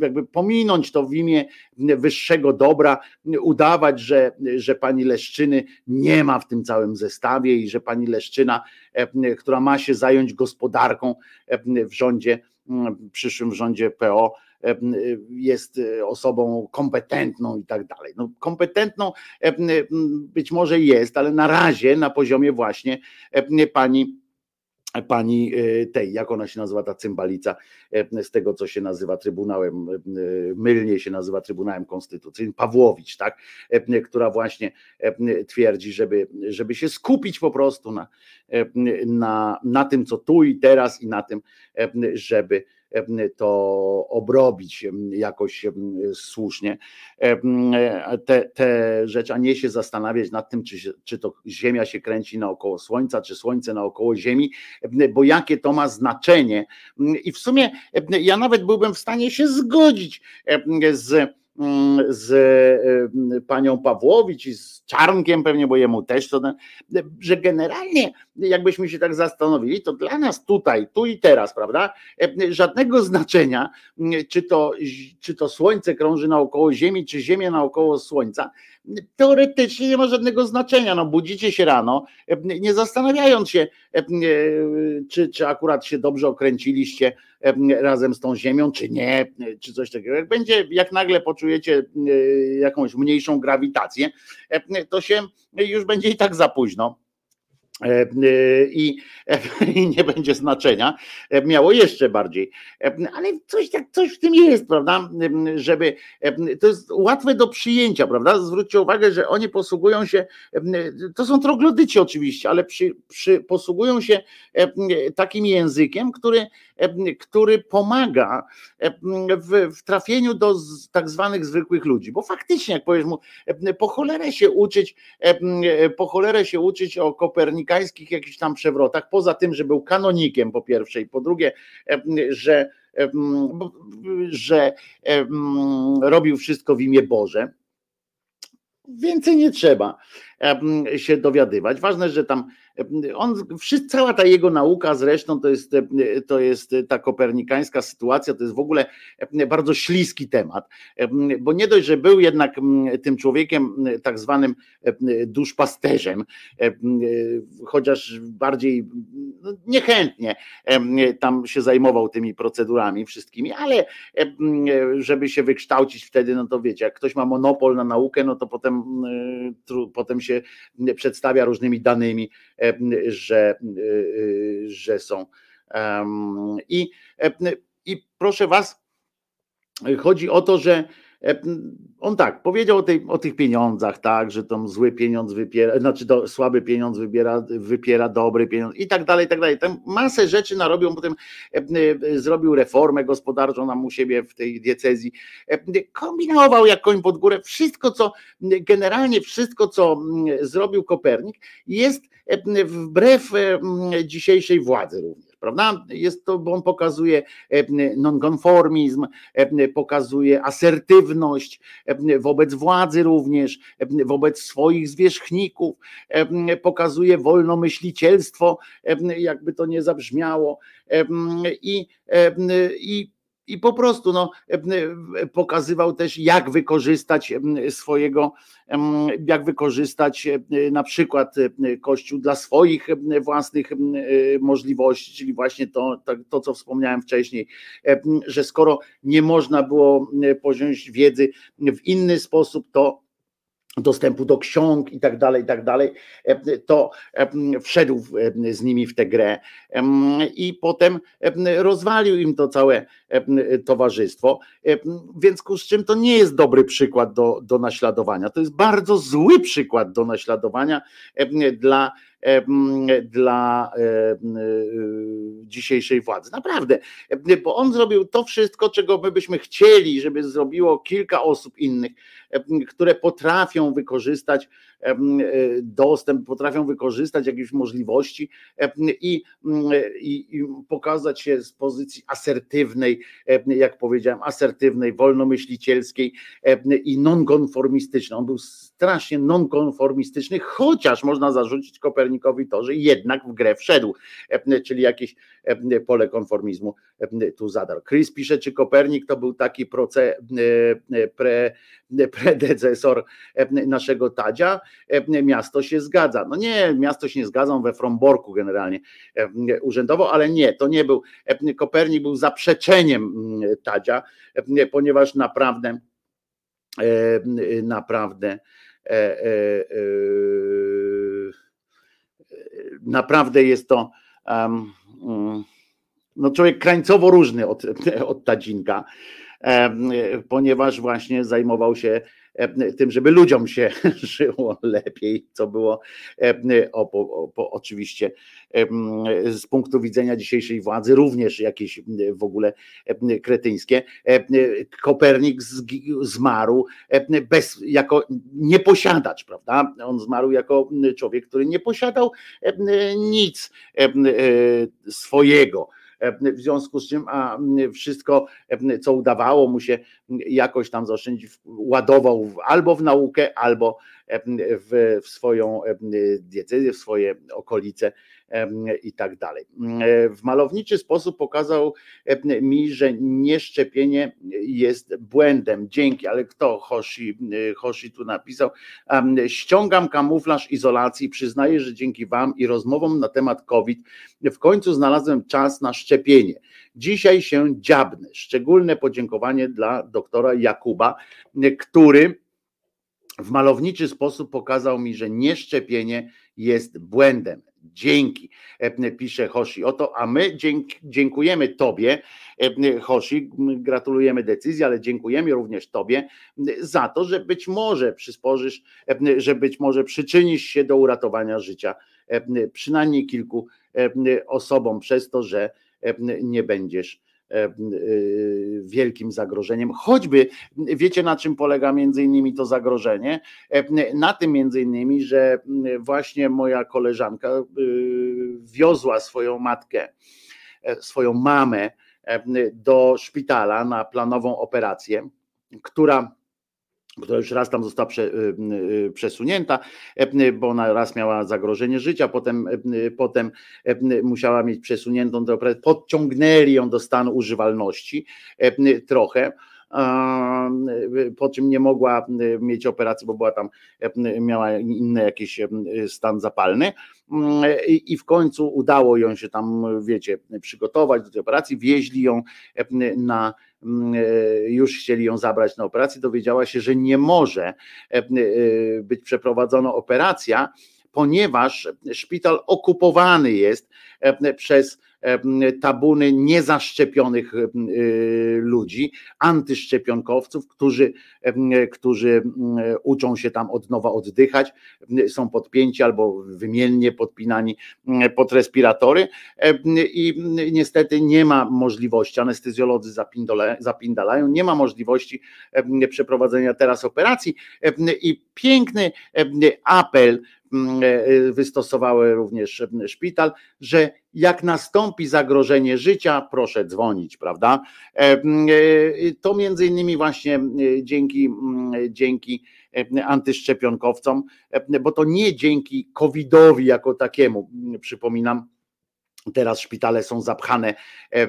jakby pominąć to w imię wyższego dobra, udawać, że, że pani Leszczyny nie ma w tym całym zestawie i że pani Leszczyna, która ma się zająć gospodarką w rządzie, przyszłym rządzie PO, jest osobą kompetentną i tak dalej. No, kompetentną być może jest, ale na razie na poziomie właśnie pani pani tej, jak ona się nazywa ta cymbalica, z tego co się nazywa Trybunałem, mylnie się nazywa Trybunałem Konstytucyjnym, Pawłowicz, tak, która właśnie twierdzi, żeby, żeby się skupić po prostu na, na, na tym, co tu i teraz i na tym, żeby to obrobić jakoś słusznie te, te rzeczy, a nie się zastanawiać nad tym, czy, czy to Ziemia się kręci naokoło Słońca, czy Słońce naokoło Ziemi, bo jakie to ma znaczenie. I w sumie ja nawet byłbym w stanie się zgodzić z Mm, z panią Pawłowicz i z Czarnkiem pewnie, bo jemu też to, że generalnie jakbyśmy się tak zastanowili, to dla nas tutaj, tu i teraz, prawda, żadnego znaczenia, czy to, czy to Słońce krąży naokoło Ziemi, czy Ziemia naokoło Słońca, teoretycznie nie ma żadnego znaczenia. No, budzicie się rano, nie zastanawiając się, czy, czy akurat się dobrze okręciliście razem z tą ziemią, czy nie, czy coś takiego. Jak będzie, jak nagle poczujecie jakąś mniejszą grawitację, to się już będzie i tak za późno. E, e, I, i, nie będzie znaczenia, e, miało jeszcze bardziej. Ale coś, tak, coś w tym jest, prawda? Żeby to jest łatwe do przyjęcia, prawda? Zwróćcie uwagę, że oni posługują się, to są troglodyci oczywiście, ale przy, przy, posługują się takim językiem, który, który pomaga w, w trafieniu do tak zwanych zwykłych ludzi. Bo faktycznie, jak powiesz mu, po cholerę się uczyć, po cholerę się uczyć o Kopernika amerykańskich jakichś tam przewrotach, poza tym, że był kanonikiem po pierwsze i po drugie, że, że robił wszystko w imię Boże. Więcej nie trzeba się dowiadywać. Ważne, że tam on, cała ta jego nauka zresztą to jest, to jest ta kopernikańska sytuacja, to jest w ogóle bardzo śliski temat, bo nie dość, że był jednak tym człowiekiem tak zwanym duszpasterzem, chociaż bardziej no, niechętnie tam się zajmował tymi procedurami wszystkimi, ale żeby się wykształcić wtedy, no to wiecie, jak ktoś ma monopol na naukę, no to potem, potem się przedstawia różnymi danymi, że, że są. I, I proszę Was, chodzi o to, że E, on tak, powiedział o, tej, o tych pieniądzach, tak, że tam zły pieniądz wypiera, znaczy do, słaby pieniądz wybiera, wypiera dobry pieniądz i tak dalej, i tak dalej. Tam masę rzeczy narobią, potem e, e, zrobił reformę gospodarczą nam u siebie w tej diecezji, kombinował jak koń pod górę. Wszystko, co, generalnie wszystko, co zrobił Kopernik jest wbrew dzisiejszej władzy również prawda? Jest to, bo on pokazuje e, nonkonformizm, e, pokazuje asertywność e, wobec władzy również, wobec swoich zwierzchników, pokazuje wolnomyślicielstwo, jakby to nie zabrzmiało i, i i po prostu no, pokazywał też, jak wykorzystać swojego, jak wykorzystać na przykład Kościół dla swoich własnych możliwości, czyli właśnie to, to, to co wspomniałem wcześniej, że skoro nie można było poziąść wiedzy w inny sposób, to dostępu do ksiąg i tak dalej, i tak dalej, to wszedł z nimi w tę grę. I potem rozwalił im to całe towarzystwo, w związku z czym to nie jest dobry przykład do, do naśladowania, to jest bardzo zły przykład do naśladowania dla dla dzisiejszej władzy. Naprawdę, bo on zrobił to wszystko, czego my byśmy chcieli, żeby zrobiło kilka osób innych, które potrafią wykorzystać dostęp, potrafią wykorzystać jakieś możliwości i, i, i pokazać się z pozycji asertywnej, jak powiedziałem, asertywnej, wolnomyślicielskiej i nonkonformistycznej. On był strasznie nonkonformistyczny, chociaż można zarzucić Kopernik Kopernikowi to, że jednak w grę wszedł, czyli jakieś pole konformizmu tu zadarł. Chris pisze, czy Kopernik to był taki proce, pre, predecesor naszego Tadzia? Miasto się zgadza. No nie, miasto się nie zgadza, we Fromborku generalnie urzędowo, ale nie, to nie był, Kopernik był zaprzeczeniem Tadzia, ponieważ naprawdę naprawdę naprawdę jest to no człowiek krańcowo różny od, od Tadzinka, ponieważ właśnie zajmował się tym, żeby ludziom się żyło lepiej, co było oczywiście z punktu widzenia dzisiejszej władzy również jakieś w ogóle kretyńskie. Kopernik zmarł bez, jako nieposiadacz, prawda? On zmarł jako człowiek, który nie posiadał nic swojego w związku z czym a wszystko, co udawało mu się jakoś tam zaoszczędzić, ładował albo w naukę, albo w, w swoją diecezję, w swoje okolice i tak dalej. W malowniczy sposób pokazał mi, że nieszczepienie jest błędem. Dzięki, ale kto Hoshi, Hoshi tu napisał? Ściągam kamuflaż izolacji, przyznaję, że dzięki Wam i rozmowom na temat COVID w końcu znalazłem czas na szczepienie. Dzisiaj się dziabnę. Szczególne podziękowanie dla doktora Jakuba, który w malowniczy sposób pokazał mi, że nieszczepienie jest błędem. Dzięki, e, pisze Hoshi. Oto, a my dziękujemy Tobie, e, Hoshi, gratulujemy decyzji, ale dziękujemy również Tobie za to, że być może przysporzysz, e, że być może przyczynisz się do uratowania życia przynajmniej kilku osobom przez to, że nie będziesz wielkim zagrożeniem. Choćby wiecie, na czym polega między innymi to zagrożenie? E, na tym między innymi, że właśnie moja koleżanka wiozła swoją matkę, swoją mamę do szpitala na planową operację, która która już raz tam została prze, y, y, przesunięta, e, bo ona raz miała zagrożenie życia, potem, e, potem e, musiała mieć przesuniętą podciągnęli ją do stanu używalności trochę po czym nie mogła mieć operacji, bo była tam, miała inny jakiś stan zapalny. I w końcu udało ją się tam, wiecie, przygotować do tej operacji, wieźli ją na Mm, e, już chcieli ją zabrać na operację, dowiedziała się, że nie może e, być przeprowadzona operacja, ponieważ szpital okupowany jest przez tabuny niezaszczepionych ludzi, antyszczepionkowców, którzy, którzy uczą się tam od nowa oddychać, są podpięci albo wymiennie podpinani pod i niestety nie ma możliwości, anestezjolodzy zapindalają, nie ma możliwości przeprowadzenia teraz operacji i piękny apel wystosowały również szpital, że jak nastąpi zagrożenie życia, proszę dzwonić, prawda? E, e, to między innymi właśnie e, dzięki, dzięki antyszczepionkowcom, bo to nie dzięki COVID-owi jako takiemu, przypominam, Teraz szpitale są zapchane, e, e,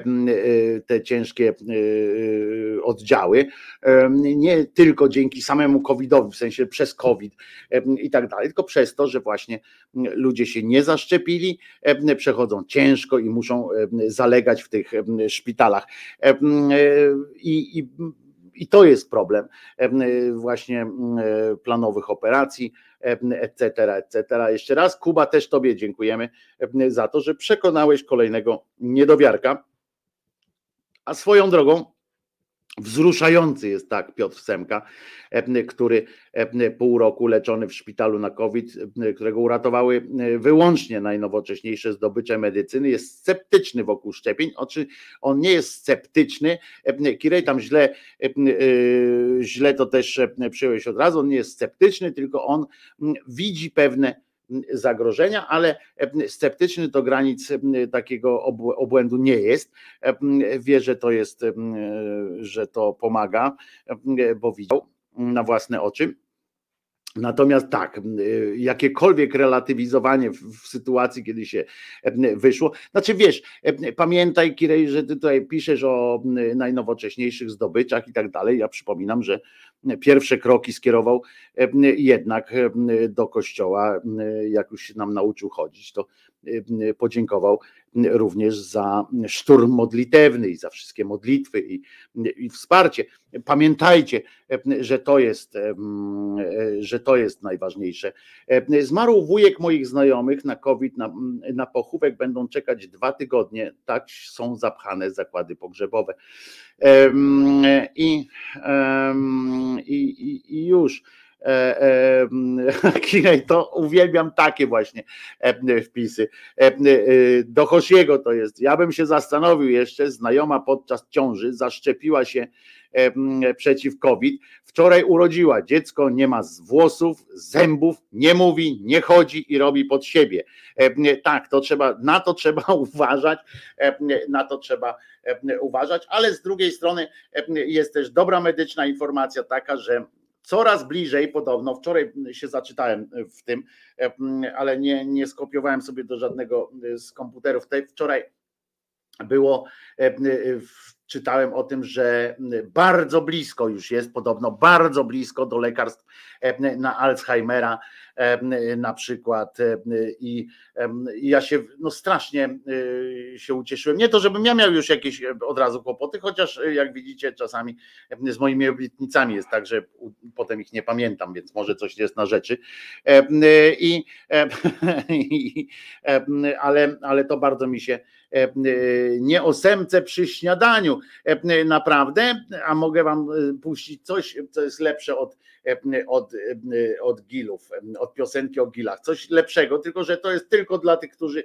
te ciężkie e, oddziały, nie tylko dzięki samemu COVID-owi, w sensie przez COVID i tak dalej, tylko przez to, że właśnie ludzie się nie zaszczepili, przechodzą ciężko i muszą zalegać w tych szpitalach. I, i, i to jest problem właśnie planowych operacji etc., etc. Jeszcze raz, Kuba, też Tobie dziękujemy za to, że przekonałeś kolejnego niedowiarka. A swoją drogą, Wzruszający jest tak Piotr Semka, który pół roku leczony w szpitalu na COVID, którego uratowały wyłącznie najnowocześniejsze zdobycze medycyny, jest sceptyczny wokół szczepień. On nie jest sceptyczny. Kirej tam źle, źle to też przyjąłeś od razu. On nie jest sceptyczny, tylko on widzi pewne zagrożenia, ale sceptyczny do granic takiego obłędu nie jest. Wie, że to jest, że to pomaga, bo widział na własne oczy. Natomiast tak, y, jakiekolwiek relatywizowanie w, sytuacji, kiedy się wyszło, znaczy wiesz, pamiętaj Kirej, że ty tutaj piszesz o najnowocześniejszych zdobyczach i tak dalej. Ja przypominam, że pierwsze kroki skierował jednak do kościoła, jak już się nam nauczył chodzić, to podziękował również za szturm modlitewny i za wszystkie modlitwy i, i wsparcie. Pamiętajcie, że to jest, że to jest najważniejsze. Zmarł wujek moich znajomych na COVID, na, na pochówek będą czekać dwa tygodnie. Tak są zapchane zakłady pogrzebowe. I, i, i już. E, Kinej, to uwielbiam takie właśnie wpisy. Do Hosiego to jest. Ja bym się zastanowił jeszcze, znajoma podczas ciąży zaszczepiła się przeciw COVID. Wczoraj urodziła dziecko, nie ma włosów, zębów, nie mówi, nie chodzi i robi pod siebie. Tak, to trzeba, na to trzeba uważać, na to trzeba uważać, ale z drugiej strony jest też dobra medyczna informacja taka, że coraz bliżej podobno, wczoraj się zaczytałem w tym, ale nie, nie skopiowałem sobie do żadnego z komputerów. Wczoraj było w czytałem o tym, że bardzo blisko już jest, podobno bardzo blisko do lekarstw e, na Alzheimera e, na przykład e, i ja się no strasznie się ucieszyłem. Nie to, żebym ja miał już jakieś od razu kłopoty, chociaż jak widzicie czasami z moimi obietnicami jest tak, że potem ich nie pamiętam, więc może coś jest na rzeczy. I, ale, ale to bardzo mi się nie o semce przy śniadaniu, E, naprawdę, a mogę wam e, puścić coś, co jest lepsze od, e, od, od gilów, od piosenki o gilach. Coś lepszego, tylko że to jest tylko dla tych, którzy,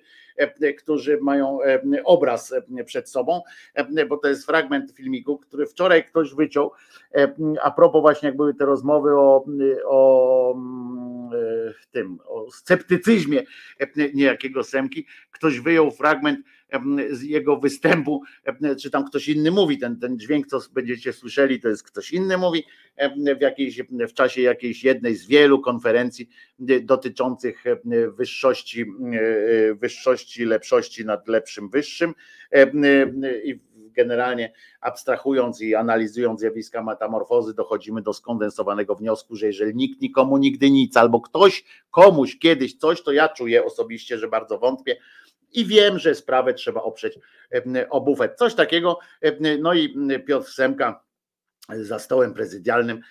którzy mają obraz przed sobą, bo to jest fragment filmiku, który wczoraj ktoś wyciął. A propos właśnie, jak były te rozmowy o, o tym, o sceptycyzmie niejakiego Semki, ktoś wyjął fragment z jego występu, czy tam ktoś inny mówi, ten, ten dźwięk, co będziecie słyszeli, to jest ktoś inny mówi w, jakiejś, w czasie jakiejś jednej z wielu konferencji dotyczących wyższości, wyższości, lepszości nad lepszym, wyższym. I generalnie abstrahując i analizując zjawiska metamorfozy, dochodzimy do skondensowanego wniosku, że jeżeli nikt nikomu nigdy nic, albo ktoś komuś kiedyś coś, to ja czuję osobiście, że bardzo wątpię, i wiem, że sprawę trzeba oprzeć o bufet. Coś takiego. No i Piotr Semka za stołem prezydialnym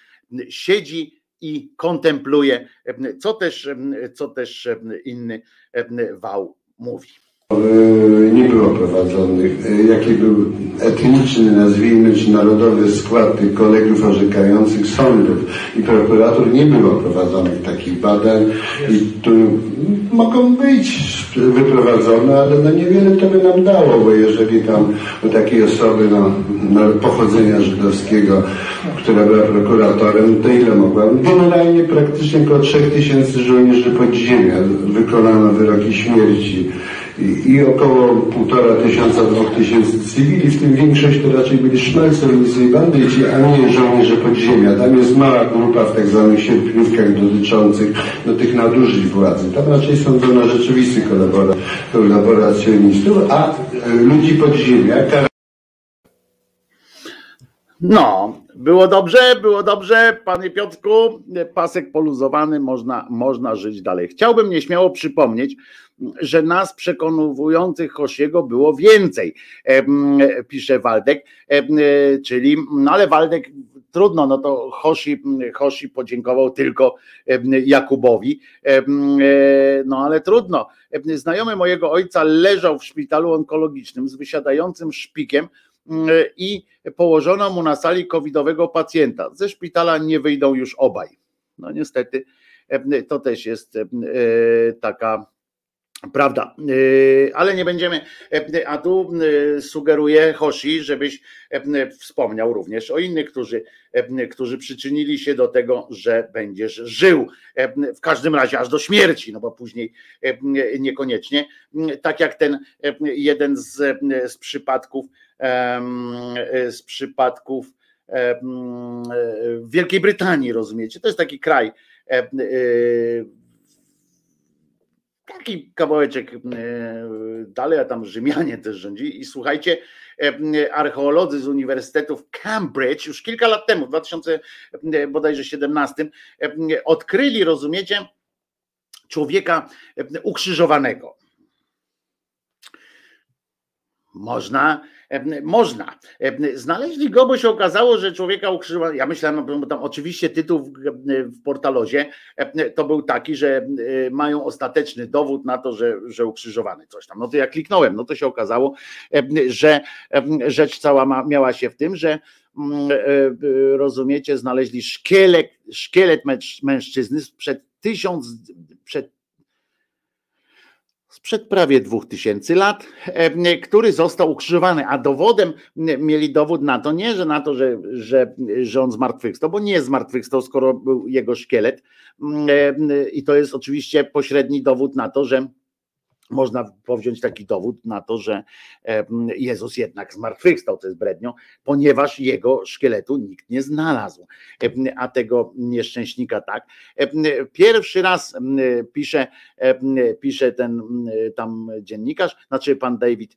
siedzi i kontempluje, co też, co też inny wał mówi. Nie było prowadzonych. Jaki był etniczny, nazwijmy, czy narodowy skład tych kolegów orzekających sądów i prokurator nie było prowadzonych takich badań i tu mogą być wyprowadzone, ale no niewiele to by nam dało, bo jeżeli tam u takiej osoby no, no, pochodzenia żydowskiego, która była prokuratorem, to ile mogła? Generalnie praktycznie około 3000 żołnierzy podziemia wykonano wyroki śmierci i, około półtora tysiąca, dwóch tysięcy cywili, w tym większość to raczej byli szmalcownicy i bandyci, a nie żołnierze podziemia. Tam jest mała grupa w tak zwanych sierpniówkach dotyczących no, tych nadużyć władzy. Tam raczej sądzono rzeczywistych kolaboracjonistów, a e, ludzi podziemia no, było dobrze, było dobrze, panie Piotrku, pasek poluzowany, można, można żyć dalej. Chciałbym nieśmiało przypomnieć, że nas przekonujących Hosiego było więcej, pisze Waldek, czyli, no ale Waldek trudno, no to Hoshi, Hoshi podziękował tylko Jakubowi, no ale trudno. Znajomy mojego ojca leżał w szpitalu onkologicznym z wysiadającym szpikiem, i położono mu na sali covidowego pacjenta. Ze szpitala nie wyjdą już obaj. No niestety to też jest taka Prawda, ale nie będziemy, a tu sugeruję Hoshi, żebyś wspomniał również o innych, którzy, którzy przyczynili się do tego, że będziesz żył, w każdym razie aż do śmierci, no bo później niekoniecznie, tak jak ten jeden z, z przypadków, z przypadków w Wielkiej Brytanii, rozumiecie? To jest taki kraj, taki kawałeczek dalej, a tam Rzymianie też rządzi i słuchajcie, archeolodzy z Uniwersytetów Cambridge już kilka lat temu, w 2017 odkryli, rozumiecie, człowieka ukrzyżowanego. Można, można. Znaleźli go, bo się okazało, że człowieka ukrzyżowanego. Ja myślałem, bo tam oczywiście tytuł w, portalozie to był taki, że mają ostateczny dowód na to, że, że ukrzyżowany coś tam. No to ja kliknąłem, no to się okazało, że rzecz cała ma, miała się w tym, że rozumiecie, znaleźli szkielet, szkielet mężczyzny sprzed tysiąc, przed sprzed prawie dwóch tysięcy lat, e, który został ukrzyżowany, a dowodem mieli dowód na to, nie że na to, że, że, że on zmartwychwstał, bo nie zmartwychwstał, skoro był jego szkielet. E, i to jest oczywiście pośredni dowód na to, że można powziąć taki dowód na to, że Jezus jednak zmartwychwstał, to jest brednią, ponieważ jego szkieletu nikt nie znalazł, a tego nieszczęśnika tak. Pierwszy raz pisze, pisze ten tam dziennikarz, znaczy pan David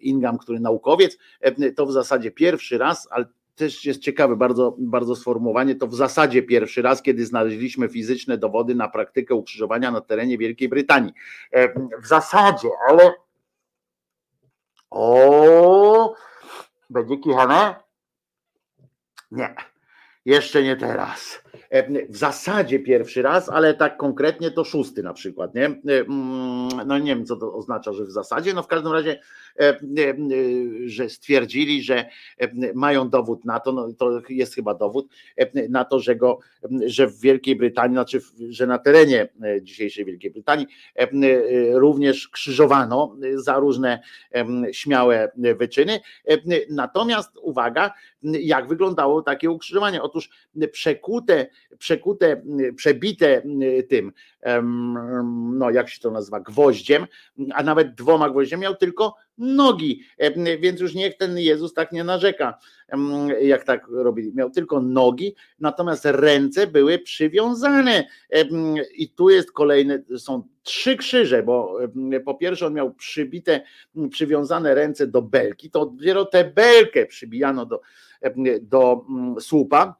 Ingham, który naukowiec, to w zasadzie pierwszy raz, ale też jest ciekawe bardzo, bardzo sformułowanie, to w zasadzie pierwszy raz, kiedy znaleźliśmy fizyczne dowody na praktykę ukrzyżowania na terenie Wielkiej Brytanii. E, w zasadzie, ale o będzie kichane? Nie, jeszcze nie teraz. E, w zasadzie pierwszy raz, ale tak konkretnie to szósty na przykład, nie? E, mm, no nie wiem, co to oznacza, że w zasadzie, no w każdym razie, e, że stwierdzili, że mają dowód na to, no to jest chyba dowód na to, że go, że w Wielkiej Brytanii, znaczy, że na terenie dzisiejszej Wielkiej Brytanii również krzyżowano za różne śmiałe wyczyny. Natomiast uwaga, jak wyglądało takie ukrzyżowanie? Otóż przekute przekute, przebite tym, no jak się to nazywa, gwoździem, a nawet dwoma gwoździami, miał tylko nogi, więc już niech ten Jezus tak nie narzeka, jak tak robili. Miał tylko nogi, natomiast ręce były przywiązane. I tu jest kolejne, są trzy krzyże, bo po pierwsze on miał przybite, przywiązane ręce do belki, to dopiero tę belkę przybijano do, do słupa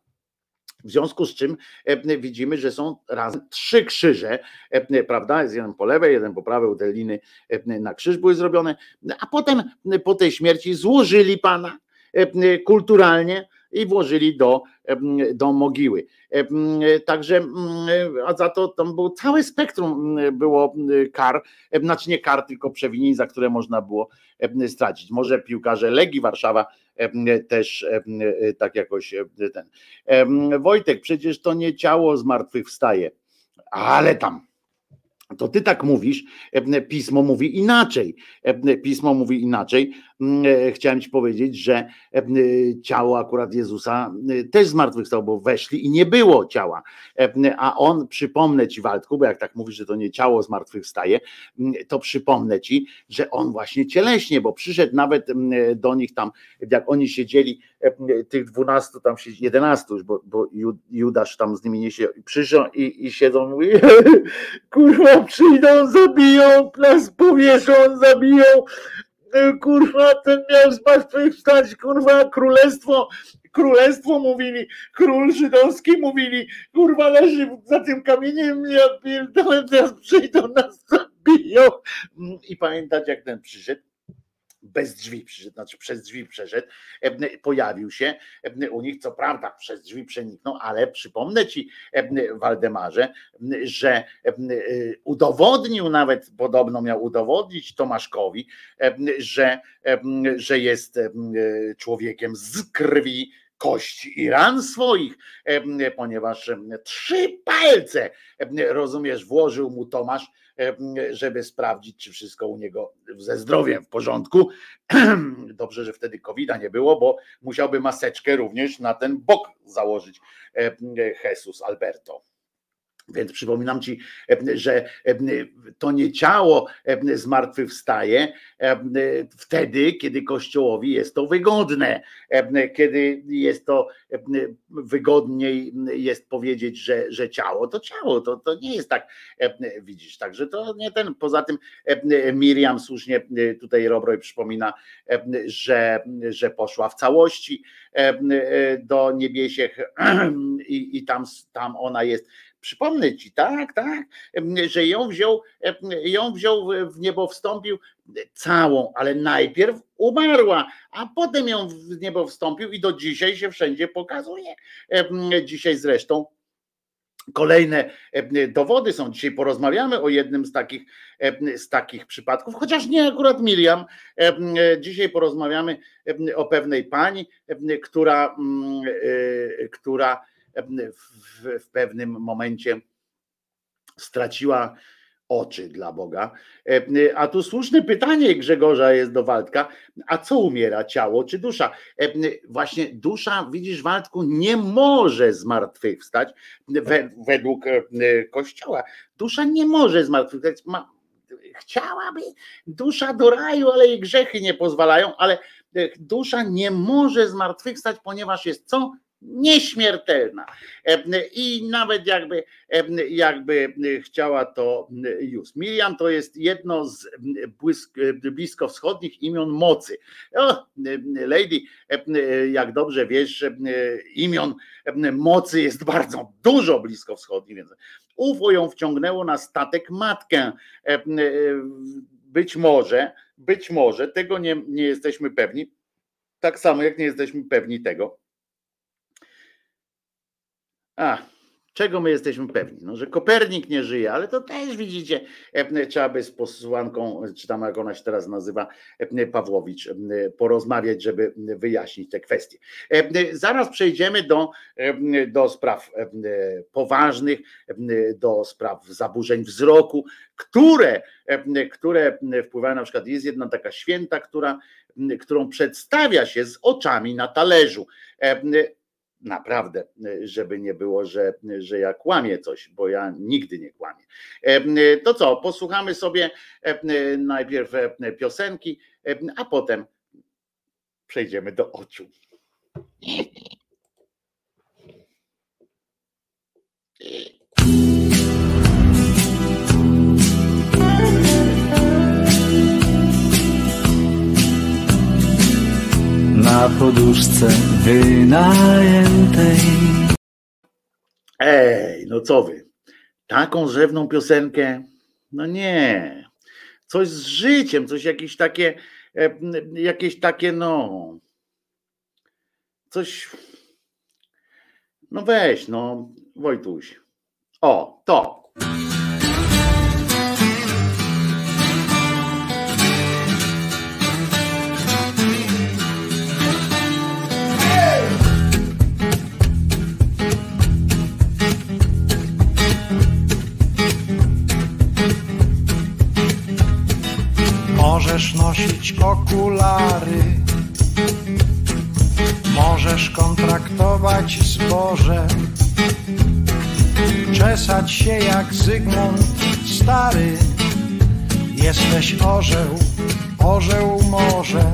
w związku z czym e, widzimy, że są razem trzy krzyże, e, prawda? Jest jeden po lewej, jeden po prawej, te liny e, na krzyż były zrobione, a potem po tej śmierci złożyli pana kulturalnie i włożyli do, do mogiły. Także, a za to tam było całe spektrum było kar, znaczy nie kar, tylko przewinień, za które można było stracić. Może piłkarze Legii Warszawa też tak jakoś ten. Wojtek, przecież to nie ciało zmartwychwstaje, ale tam to ty tak mówisz, pismo mówi inaczej. Pismo mówi inaczej. Mm, e, chciałem ci powiedzieć, że ciało akurat Jezusa też zmartwychwstał, bo weszli i nie było ciała. A on, przypomnę ci Waldku, bo jak tak mówisz, że to nie ciało zmartwychwstaje, to przypomnę ci, że on właśnie cieleśnie, bo przyszedł nawet do nich tam, jak oni siedzieli, tych dwunastu tam się, jedenastu bo, bo Judasz tam z nimi nie się przyszedł i, i siedzą mówi, kurwa przyjdą, zabiją, nas powieszą, zabiją, kurwa, ten miał zmartwychwstać, kurwa, królestwo, królestwo mówili, król żydowski mówili, kurwa, leży za tym kamieniem, ja pierdolę, teraz przyjdą, nas zabiją. I pamiętać, jak ten przyszedł, bez drzwi znaczy przez drzwi przeszedł, pojawił się u nich, co prawda przez drzwi przeniknął, ale przypomnę ci, Waldemarze, że udowodnił nawet, podobno miał udowodnić Tomaszkowi, że, że jest człowiekiem z krwi kości i ran swoich, ponieważ trzy palce, rozumiesz, włożył mu Tomasz żeby sprawdzić, czy wszystko u niego ze zdrowiem w porządku. Dobrze, że wtedy covid nie było, bo musiałby maseczkę również na ten bok założyć Jesus Alberto. Więc przypominam ci, że to nie ciało zmartwychwstaje wtedy, kiedy Kościołowi jest to wygodne, kiedy jest to wygodniej jest powiedzieć, że, że ciało to ciało, to, to nie jest tak, widzisz, także to nie ten, poza tym Miriam słusznie tutaj Robroj przypomina, że, że poszła w całości do niebiesiech i, i tam, tam ona jest Przypomnę ci, tak, tak, że ją wziął, ją wziął w niebo, wstąpił całą, ale najpierw umarła, a potem ją w niebo wstąpił i do dzisiaj się wszędzie pokazuje. Dzisiaj zresztą Kolejne dowody są. Dzisiaj porozmawiamy o jednym z takich, z takich przypadków, chociaż nie akurat Miriam. Dzisiaj porozmawiamy o pewnej pani, która, która w, w pewnym momencie straciła oczy dla Boga. A tu słuszne pytanie Grzegorza jest do Waldka, a co umiera, ciało czy dusza? Właśnie dusza, widzisz Waldku, nie może zmartwychwstać według Kościoła. Dusza nie może zmartwychwstać. Ma, chciałaby dusza do raju, ale jej grzechy nie pozwalają, ale dusza nie może zmartwychwstać, ponieważ jest co? Nieśmiertelna. I nawet jakby, jakby chciała to już. Miriam to jest jedno z bliskowschodnich imion mocy. O, lady, jak dobrze wiesz, imion mocy jest bardzo dużo bliskowschodnich, więc UFO ją wciągnęło na statek matkę. Być może, być może, tego nie, nie jesteśmy pewni, tak samo jak nie jesteśmy pewni tego, a, czego my jesteśmy pewni? No, że Kopernik nie żyje, ale to też widzicie, e, trzeba by z posłanką, czy tam jak ona się teraz nazywa, e, Pawłowicz, e, porozmawiać, żeby wyjaśnić te kwestie. Zaraz przejdziemy do, do spraw poważnych, do spraw zaburzeń wzroku, które, które wpływają na przykład, jest jedna taka święta, która, którą przedstawia się z oczami na talerzu naprawdę, żeby nie było, że, że ja kłamię coś, bo ja nigdy nie kłamię. E, to co, posłuchamy sobie e, najpierw e, piosenki, a potem przejdziemy do oczu. Na poduszce wynajętej. Ej, no co wy? Taką rzewną piosenkę? No nie. Coś z życiem, coś jakieś takie, e, jakieś takie, no. Coś. No weź, no, Wojtuś. O, to. Nosić okulary, możesz kontraktować zboże, czesać się jak Zygmunt stary. Jesteś orzeł, orzeł może.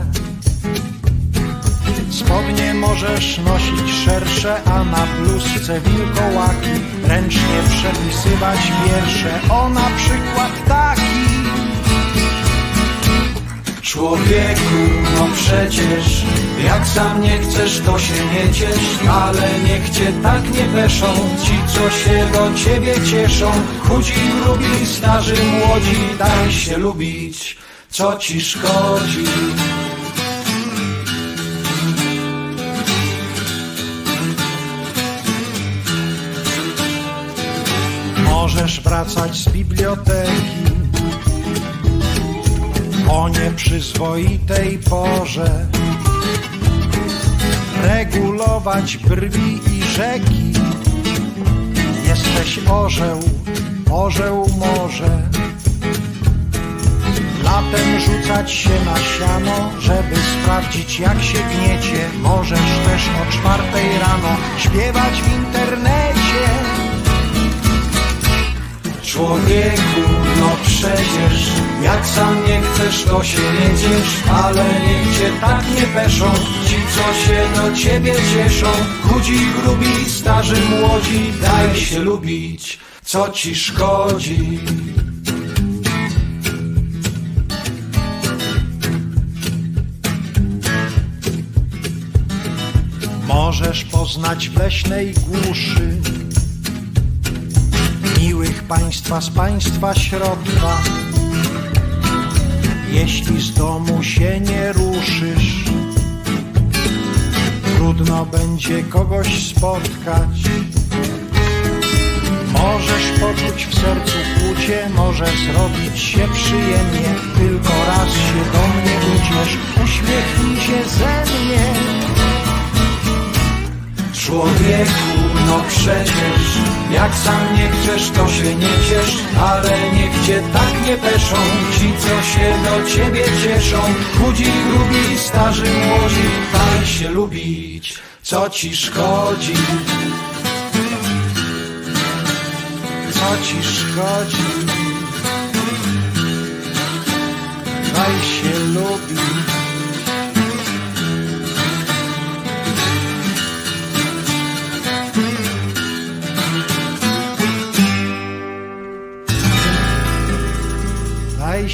Spodnie możesz nosić szersze, a na bluzce wilkołaki ręcznie przepisywać wiersze. O na przykład taki. Człowieku, no przecież jak sam nie chcesz, to się nie ciesz, ale niech cię tak nie weszą ci, co się do ciebie cieszą. Chudzi, grubi, starzy, młodzi, daj się lubić, co ci szkodzi. Możesz wracać z biblioteki o nieprzyzwoitej porze regulować brwi i rzeki. Jesteś orzeł, orzeł może. Latem rzucać się na siano, żeby sprawdzić jak się gniecie. Możesz też o czwartej rano śpiewać w internecie. Człowieku, chcesz, to się nie ciesz Ale niech cię tak nie peszą. Ci, co się do ciebie cieszą Chudzi, grubi, starzy, młodzi Daj się lubić, co ci szkodzi. Możesz poznać w leśnej głuszy Miłych państwa z państwa środka Jeśli z domu się nie ruszysz Trudno będzie kogoś spotkać. Możesz poczuć w sercu kłucie Może zrobić się przyjemnie. Tylko raz się do mnie uciesz Uśmiechnij się ze mnie Człowieku, no przecież Jak sam nie chcesz, to się nie ciesz Ale niech cię tak nie peszą Ci, co się do ciebie cieszą. Chudzi, grubi, starzy, młodzi Daj się lubić, co ci szkodzi? Co ci szkodzi? Daj się lubić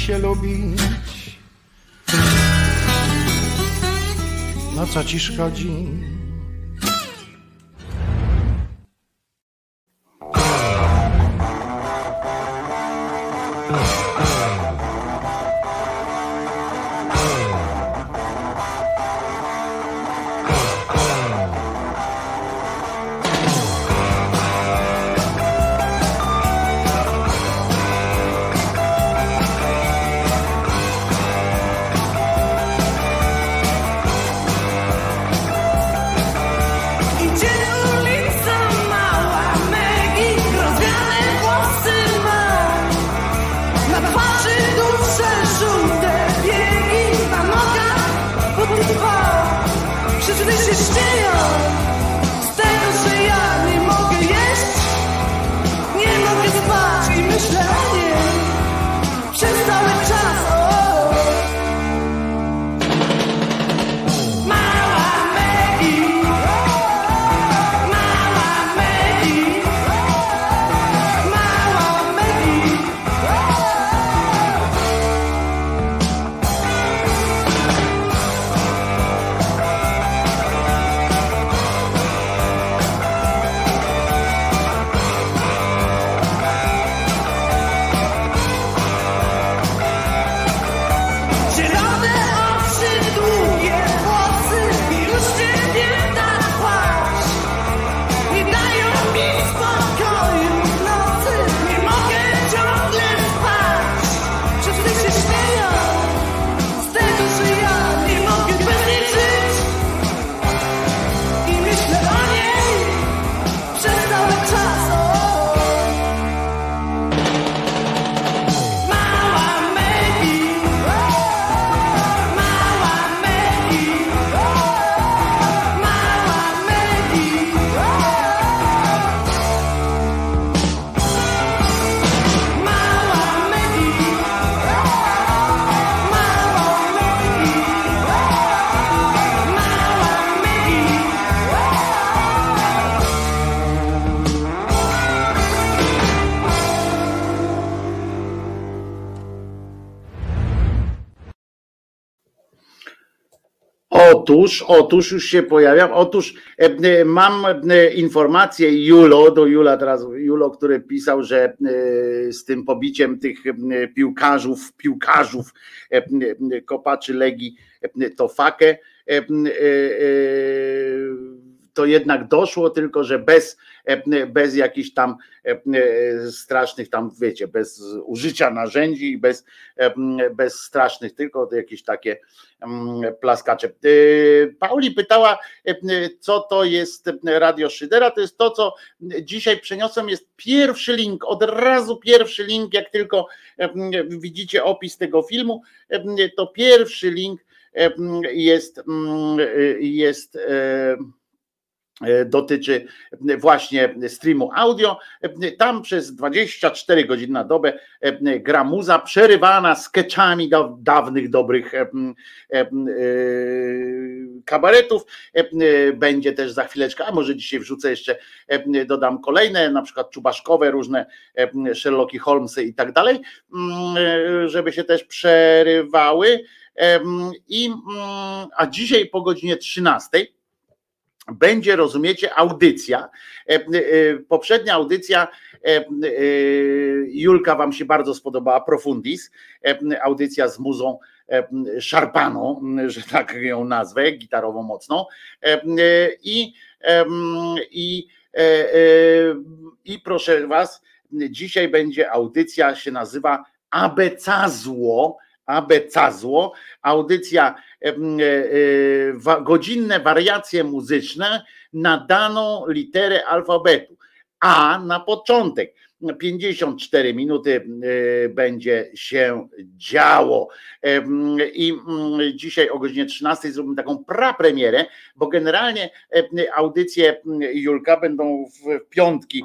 się lubić. No co ci szkodzi? Otóż, otóż już się pojawiam. Otóż e, e, mam e, informację Julo, do Jula teraz, Julo, który pisał, że z tym pobiciem tych piłkarzów, piłkarzów, kopaczy Legii, to fakę, to jednak doszło, tylko że bez, bez jakichś tam e, strasznych tam, wiecie, bez użycia narzędzi i bez, bez strasznych, tylko jakieś takie mm, plaskacze. E, Pauli pytała, co to jest Radio Szydera. To jest to, co dzisiaj przeniosłem. Jest pierwszy link, od razu pierwszy link, jak tylko widzicie opis tego filmu, to pierwszy link jest, mm, jest e, dotyczy właśnie streamu audio. Tam przez 24 godziny na dobę e, gra muza przerywana sketchami da- dawnych, dobrych e, e, e, kabaretów. E, e, Będzie też za chwileczkę, a może dzisiaj wrzucę jeszcze, e, dodam kolejne, na przykład czubaszkowe, różne e, Sherlocki Holmesy i tak dalej, e, żeby się też przerywały. I, a dzisiaj po godzinie 13 będzie, rozumiecie, audycja. E, e, Poprzednia audycja, e, Julka, Wam się bardzo spodobała, Profundis, audycja z muzą szarpaną, że tak ją nazwę, gitarową mocną. I, i, i proszę Was, dzisiaj będzie audycja, się nazywa Abecazło. Abecazło, audycja godzinne wariacje muzyczne na daną literę alfabetu. A na początek 54 minuty e, będzie się działo. Em, I dzisiaj o godzinie 13 zrobimy taką prapremierę, bo generalnie e, audycje Julka będą w piątki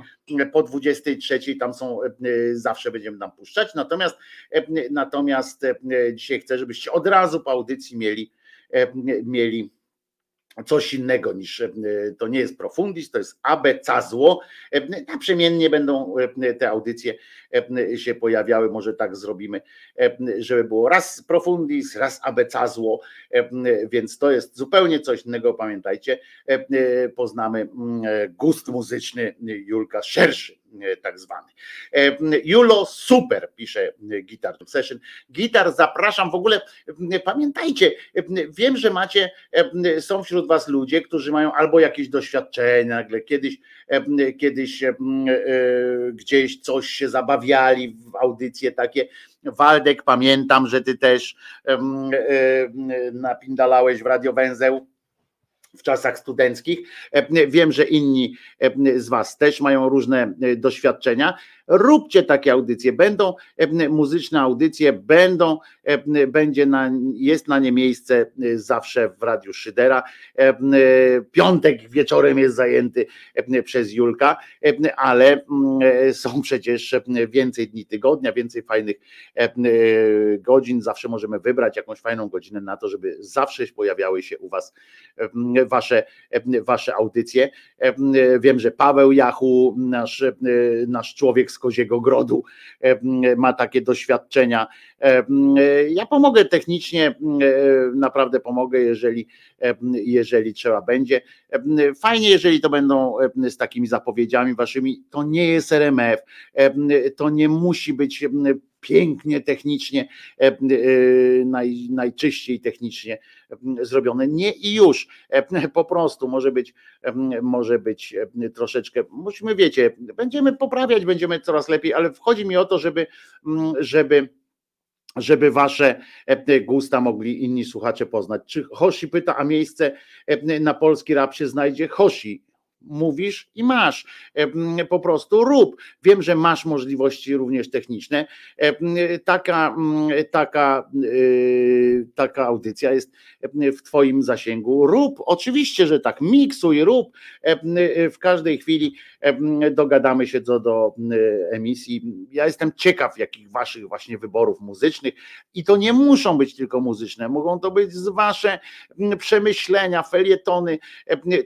po 23, tam są e, zawsze będziemy tam puszczać. Natomiast e, natomiast e, dzisiaj chcę, żebyście od razu po audycji mieli e, mieli coś innego niż e, to nie jest profundis, to jest abecazło. E, Naprzemiennie będą e, te audycje się pojawiały, może tak zrobimy, żeby było raz profundis, raz abecazło, więc to jest zupełnie coś innego, pamiętajcie, poznamy mm, gust muzyczny Julka szerszy tak zwany. E, Julo super, pisze e, Guitar Session. Gitar, zapraszam w ogóle, e, pamiętajcie, e, wiem, że macie, e, są wśród was ludzie, którzy mają albo jakieś doświadczenia, nagle kiedyś, e, kiedyś e, e, gdzieś coś się zabawiali w audycje takie. Waldek, pamiętam, że ty też e, napindalałeś w Radio Węzeł w czasach studenckich. E, Wiem, że inni e, z Was też mają różne e, doświadczenia. Róbcie takie audycje. Będą e, muzyczne audycje, będą, e, będzie na, jest na nie miejsce e, zawsze w Radiu Szydera. Piątek wieczorem jest zajęty przez Julka, ale są przecież więcej dni tygodnia, więcej fajnych godzin. Zawsze możemy wybrać jakąś fajną godzinę na to, żeby zawsze pojawiały się u Was wasze, wasze audycje. Wiem, że Paweł Jachu, nasz, nasz człowiek z Koziego Grodu, e, ma takie doświadczenia. E, Ja pomogę technicznie, e, naprawdę pomogę, jeżeli, e, jeżeli trzeba będzie. E, Fajnie, jeżeli to będą e, z takimi zapowiedziami waszymi. To nie jest RMF, e, to nie musi być e, pięknie technicznie, e, e, naj, najczyściej technicznie e, zrobione. Nie i już. E, Po prostu może być, e, może być e, troszeczkę, musimy, wiecie, będziemy poprawiać, będziemy coraz lepiej, ale chodzi mi o to, żeby, mm, żeby żeby wasze gusta mogli inni słuchacze poznać. Czy Hoshi pyta, a miejsce na polski rap się znajdzie? Hoshi, mówisz i masz. E, Po prostu rób. Wiem, że masz możliwości również techniczne. E, Taka, taka, e, taka audycja jest w Twoim zasięgu. Rób, oczywiście, że tak. Miksuj, rób. W każdej chwili dogadamy się co do emisji. Ja jestem ciekaw, jakich Waszych właśnie wyborów muzycznych. I to nie muszą być tylko muzyczne, mogą to być Wasze przemyślenia, felietony,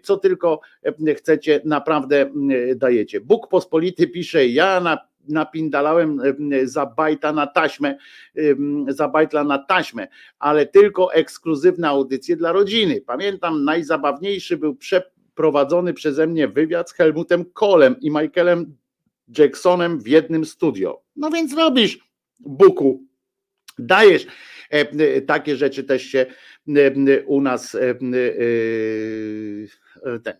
co tylko e, chcecie, naprawdę m, dajecie. Bóg Pospolity pisze, ja na napindalałem e, za bajta na taśmę, em, za bajtla na taśmę, ale tylko ekskluzywne audycje dla rodziny. Pamiętam, najzabawniejszy był przeprowadzony przeze mnie wywiad z Helmutem Kolem i Michaelem Jacksonem w jednym studio. No więc robisz, Buku, dajesz. E, Takie rzeczy też się u nas e, ten.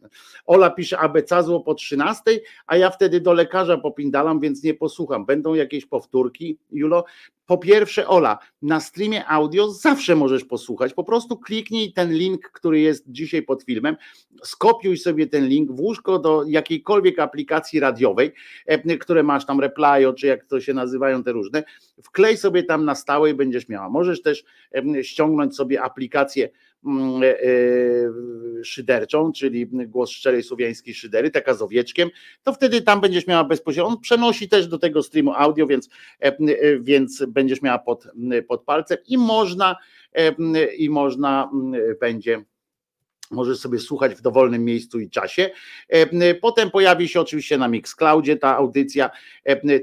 Ola pisze abecazło po 13, a ja wtedy do lekarza popindalam, więc nie posłucham. Będą jakieś powtórki, Julo? Po pierwsze, Ola, na streamie audio zawsze możesz posłuchać. Po prostu kliknij ten link, który jest dzisiaj pod filmem, skopiuj sobie ten link, włóż go do jakiejkolwiek aplikacji radiowej, e, które masz tam Replyo, czy jak to się nazywają te różne, wklej sobie tam na stałe i będziesz miała. Możesz też em, ściągnąć sobie aplikację e, e, szyderczą, czyli głos szczerej słowiańskiej szydery, taka z owieczkiem, to wtedy tam będziesz miała bezpośrednio. On przenosi też do tego streamu audio, więc, więc będziesz miała pod, pod palcem i można i można będzie Możesz sobie słuchać w dowolnym miejscu i czasie. Potem pojawi się oczywiście na Mixcloudzie ta audycja.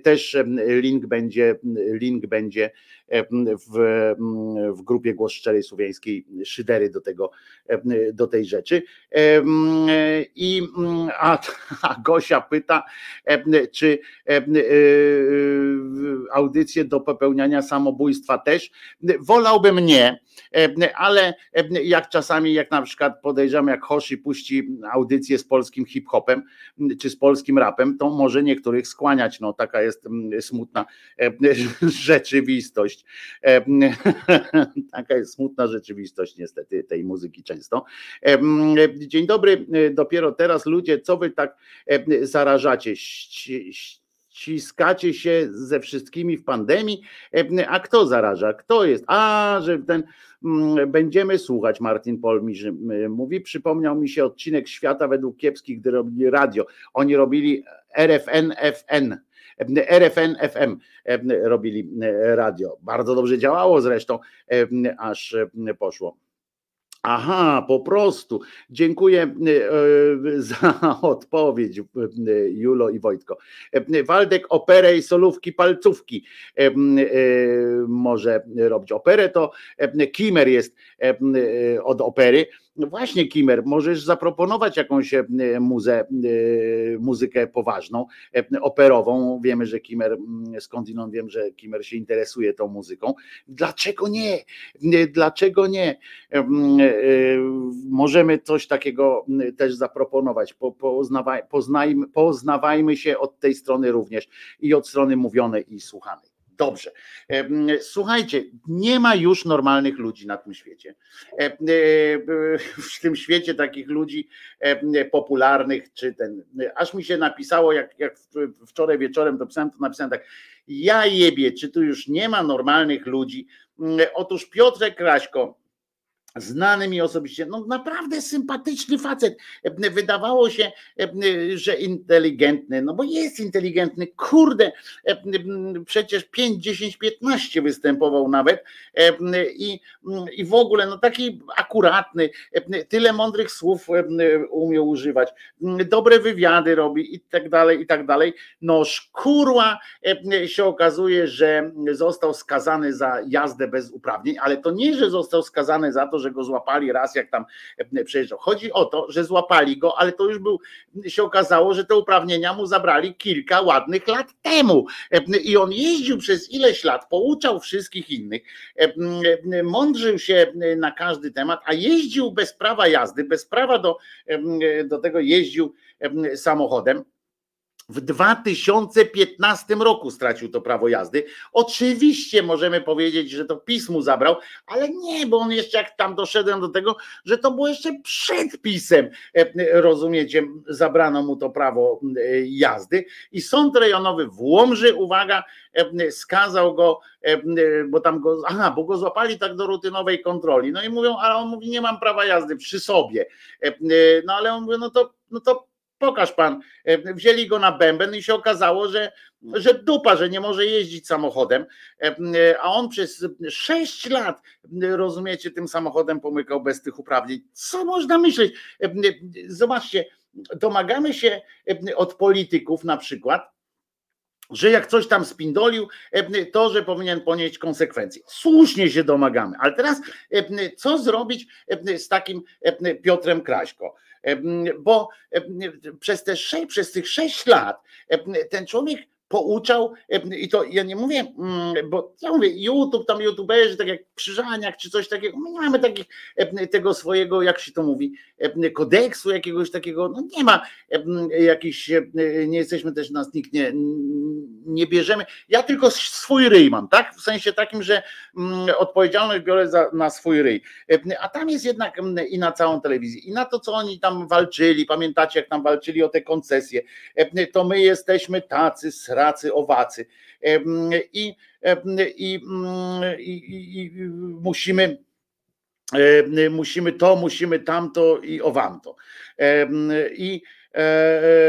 Też link będzie, link będzie w, w grupie Głos Szczerej Słowiańskiej Szydery do, tego, do tej rzeczy. I a, a Gosia pyta, czy audycje do popełniania samobójstwa też. Wolałbym nie, ale jak czasami, jak na przykład podejrzewam, jak Hoshi puści audycję z polskim hip-hopem, czy z polskim rapem, to może niektórych skłaniać. No taka jest smutna rzeczywistość. Taka jest smutna rzeczywistość niestety tej muzyki często. Dzień dobry, dopiero teraz ludzie, co wy tak zarażacie? ściskacie się ze wszystkimi w pandemii, a kto zaraża? Kto jest? A, że ten będziemy słuchać, Martin Polmisz mówi, przypomniał mi się odcinek Świata według kiepskich, gdy robili radio. Oni robili RFN FN RFN FM robili radio. Bardzo dobrze działało zresztą, aż poszło. Aha, po prostu. Dziękuję za odpowiedź, Julo i Wojtko. Waldek operę i solówki palcówki może robić. Operę to Kimer jest od opery, właśnie, Kimer, możesz zaproponować jakąś e, muzę, e, muzykę poważną, e, operową. Wiemy, że Kimer, skądinąd wiem, że Kimer się interesuje tą muzyką. Dlaczego nie? Dlaczego nie? Możemy coś takiego też zaproponować. Poznawaj, poznawajmy się od tej strony również i od strony mówionej i słuchanej. Dobrze. Słuchajcie, nie ma już normalnych ludzi na tym świecie. W tym świecie takich ludzi popularnych, czy ten. Aż mi się napisało, jak, jak wczoraj wieczorem to pisałem, to napisałem tak. Ja jebie, czy tu już nie ma normalnych ludzi? Otóż Piotrek Kraśko, znany mi osobiście, no naprawdę sympatyczny facet. Wydawało się, że inteligentny, no bo jest inteligentny, kurde, przecież 5, 10, 15 występował nawet i, i w ogóle, no taki akuratny, tyle mądrych słów umiał używać, dobre wywiady robi i tak dalej, i tak dalej. No szkurła się okazuje, że został skazany za jazdę bez uprawnień, ale to nie, że został skazany za to, że go złapali raz, jak tam e, przejeżdżał. Chodzi o to, że złapali go, ale to już był, się okazało, że te uprawnienia mu zabrali kilka ładnych lat temu. E, I on jeździł przez ileś lat, pouczał wszystkich innych, e, mądrzył się na każdy temat, a jeździł bez prawa jazdy, bez prawa do, do tego jeździł samochodem w 2015 roku stracił to prawo jazdy. Oczywiście możemy powiedzieć, że to pismu zabrał, ale nie, bo on jeszcze jak tam doszedłem do tego, że to było jeszcze przed pisem, e, rozumiecie, zabrano mu to prawo e, jazdy i sąd rejonowy w Łomży, uwaga, e, skazał go, bo tam go, aha, bo go złapali tak do rutynowej kontroli. No i mówią, ale on mówi, nie mam prawa jazdy przy sobie. No ale on mówi, no to, no to pokaż pan, e, wzięli go na bęben i się okazało, że, że dupa, że nie może jeździć samochodem, e, a on przez 6 lat, rozumiecie, tym samochodem pomykał bez tych uprawnień. Co można myśleć? E, zobaczcie, domagamy się od polityków na przykład, że jak coś tam spindolił, to, że powinien ponieść konsekwencje. Słusznie się domagamy, ale teraz co zrobić z takim Piotrem Kraśko? Bo przez te przez tych sześć lat ten człowiek pouczał i to ja nie mówię, mm, bo ja mówię YouTube, tam youtuberzy, tak jak Krzyżaniak czy coś takiego, my nie mamy takich, tego swojego, jak się to mówi, kodeksu jakiegoś takiego, no nie ma jakichś, nie jesteśmy też nas nikt nie, nie bierzemy, ja tylko swój ryj mam, tak, w sensie takim, że mm, odpowiedzialność biorę za, na swój ryj, a tam jest jednak i na całą telewizję, i na to, co oni tam walczyli, pamiętacie, jak tam walczyli o te koncesje, to my jesteśmy tacy, racy, owacy. I, i, i, i musimy musimy to, musimy tamto i owamto. I e, e,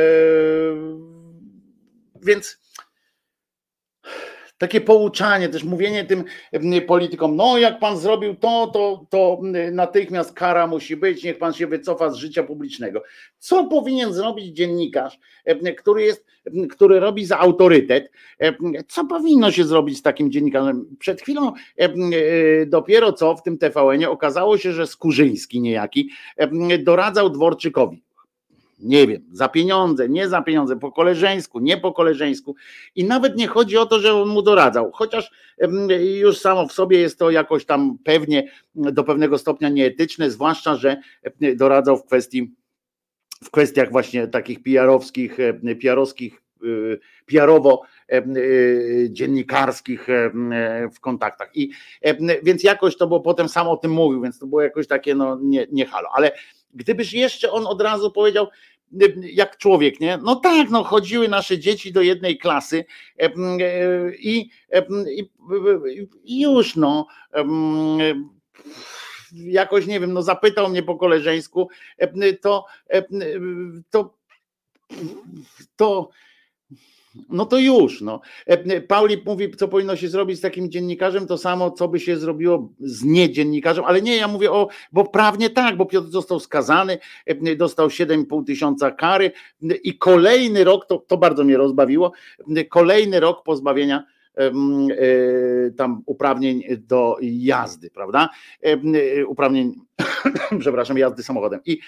więc takie pouczanie, też mówienie tym politykom, no jak pan zrobił to, to, to natychmiast kara musi być, niech pan się wycofa z życia publicznego. Co powinien zrobić dziennikarz, który jest, który robi za autorytet? Co powinno się zrobić z takim dziennikarzem? Przed chwilą e, dopiero co w tym TVN-ie okazało się, że Skurzyński niejaki doradzał Dworczykowi nie wiem, za pieniądze, nie za pieniądze, po koleżeńsku, nie po koleżeńsku. I nawet nie chodzi o to, że on mu doradzał, chociaż już samo w sobie jest to jakoś tam pewnie do pewnego stopnia nieetyczne, zwłaszcza, że doradzał w kwestii w kwestiach właśnie takich PR-owskich, PR-owskich, y, PR-owo y, dziennikarskich w kontaktach. I więc jakoś to było potem sam o tym mówił, więc to było jakoś takie no nie, nie halo. Ale gdybyś jeszcze on od razu powiedział, jak człowiek, nie? No tak, no chodziły nasze dzieci do jednej klasy em, e, i, em, i, już no. Jakoś nie wiem, no zapytał mnie po koleżeńsku, to, to, to no to już. No. E, Paulik mówi, co powinno się zrobić z takim dziennikarzem, to samo, co by się zrobiło z niedziennikarzem, ale nie, ja mówię o, bo prawnie tak, bo Piotr został skazany, e, dostał 7,5 tysiąca kary e, i kolejny rok, to, to bardzo mnie rozbawiło, kolejny rok pozbawienia e, tam uprawnień do jazdy, prawda? E, Uprawnień, przepraszam, jazdy samochodem. I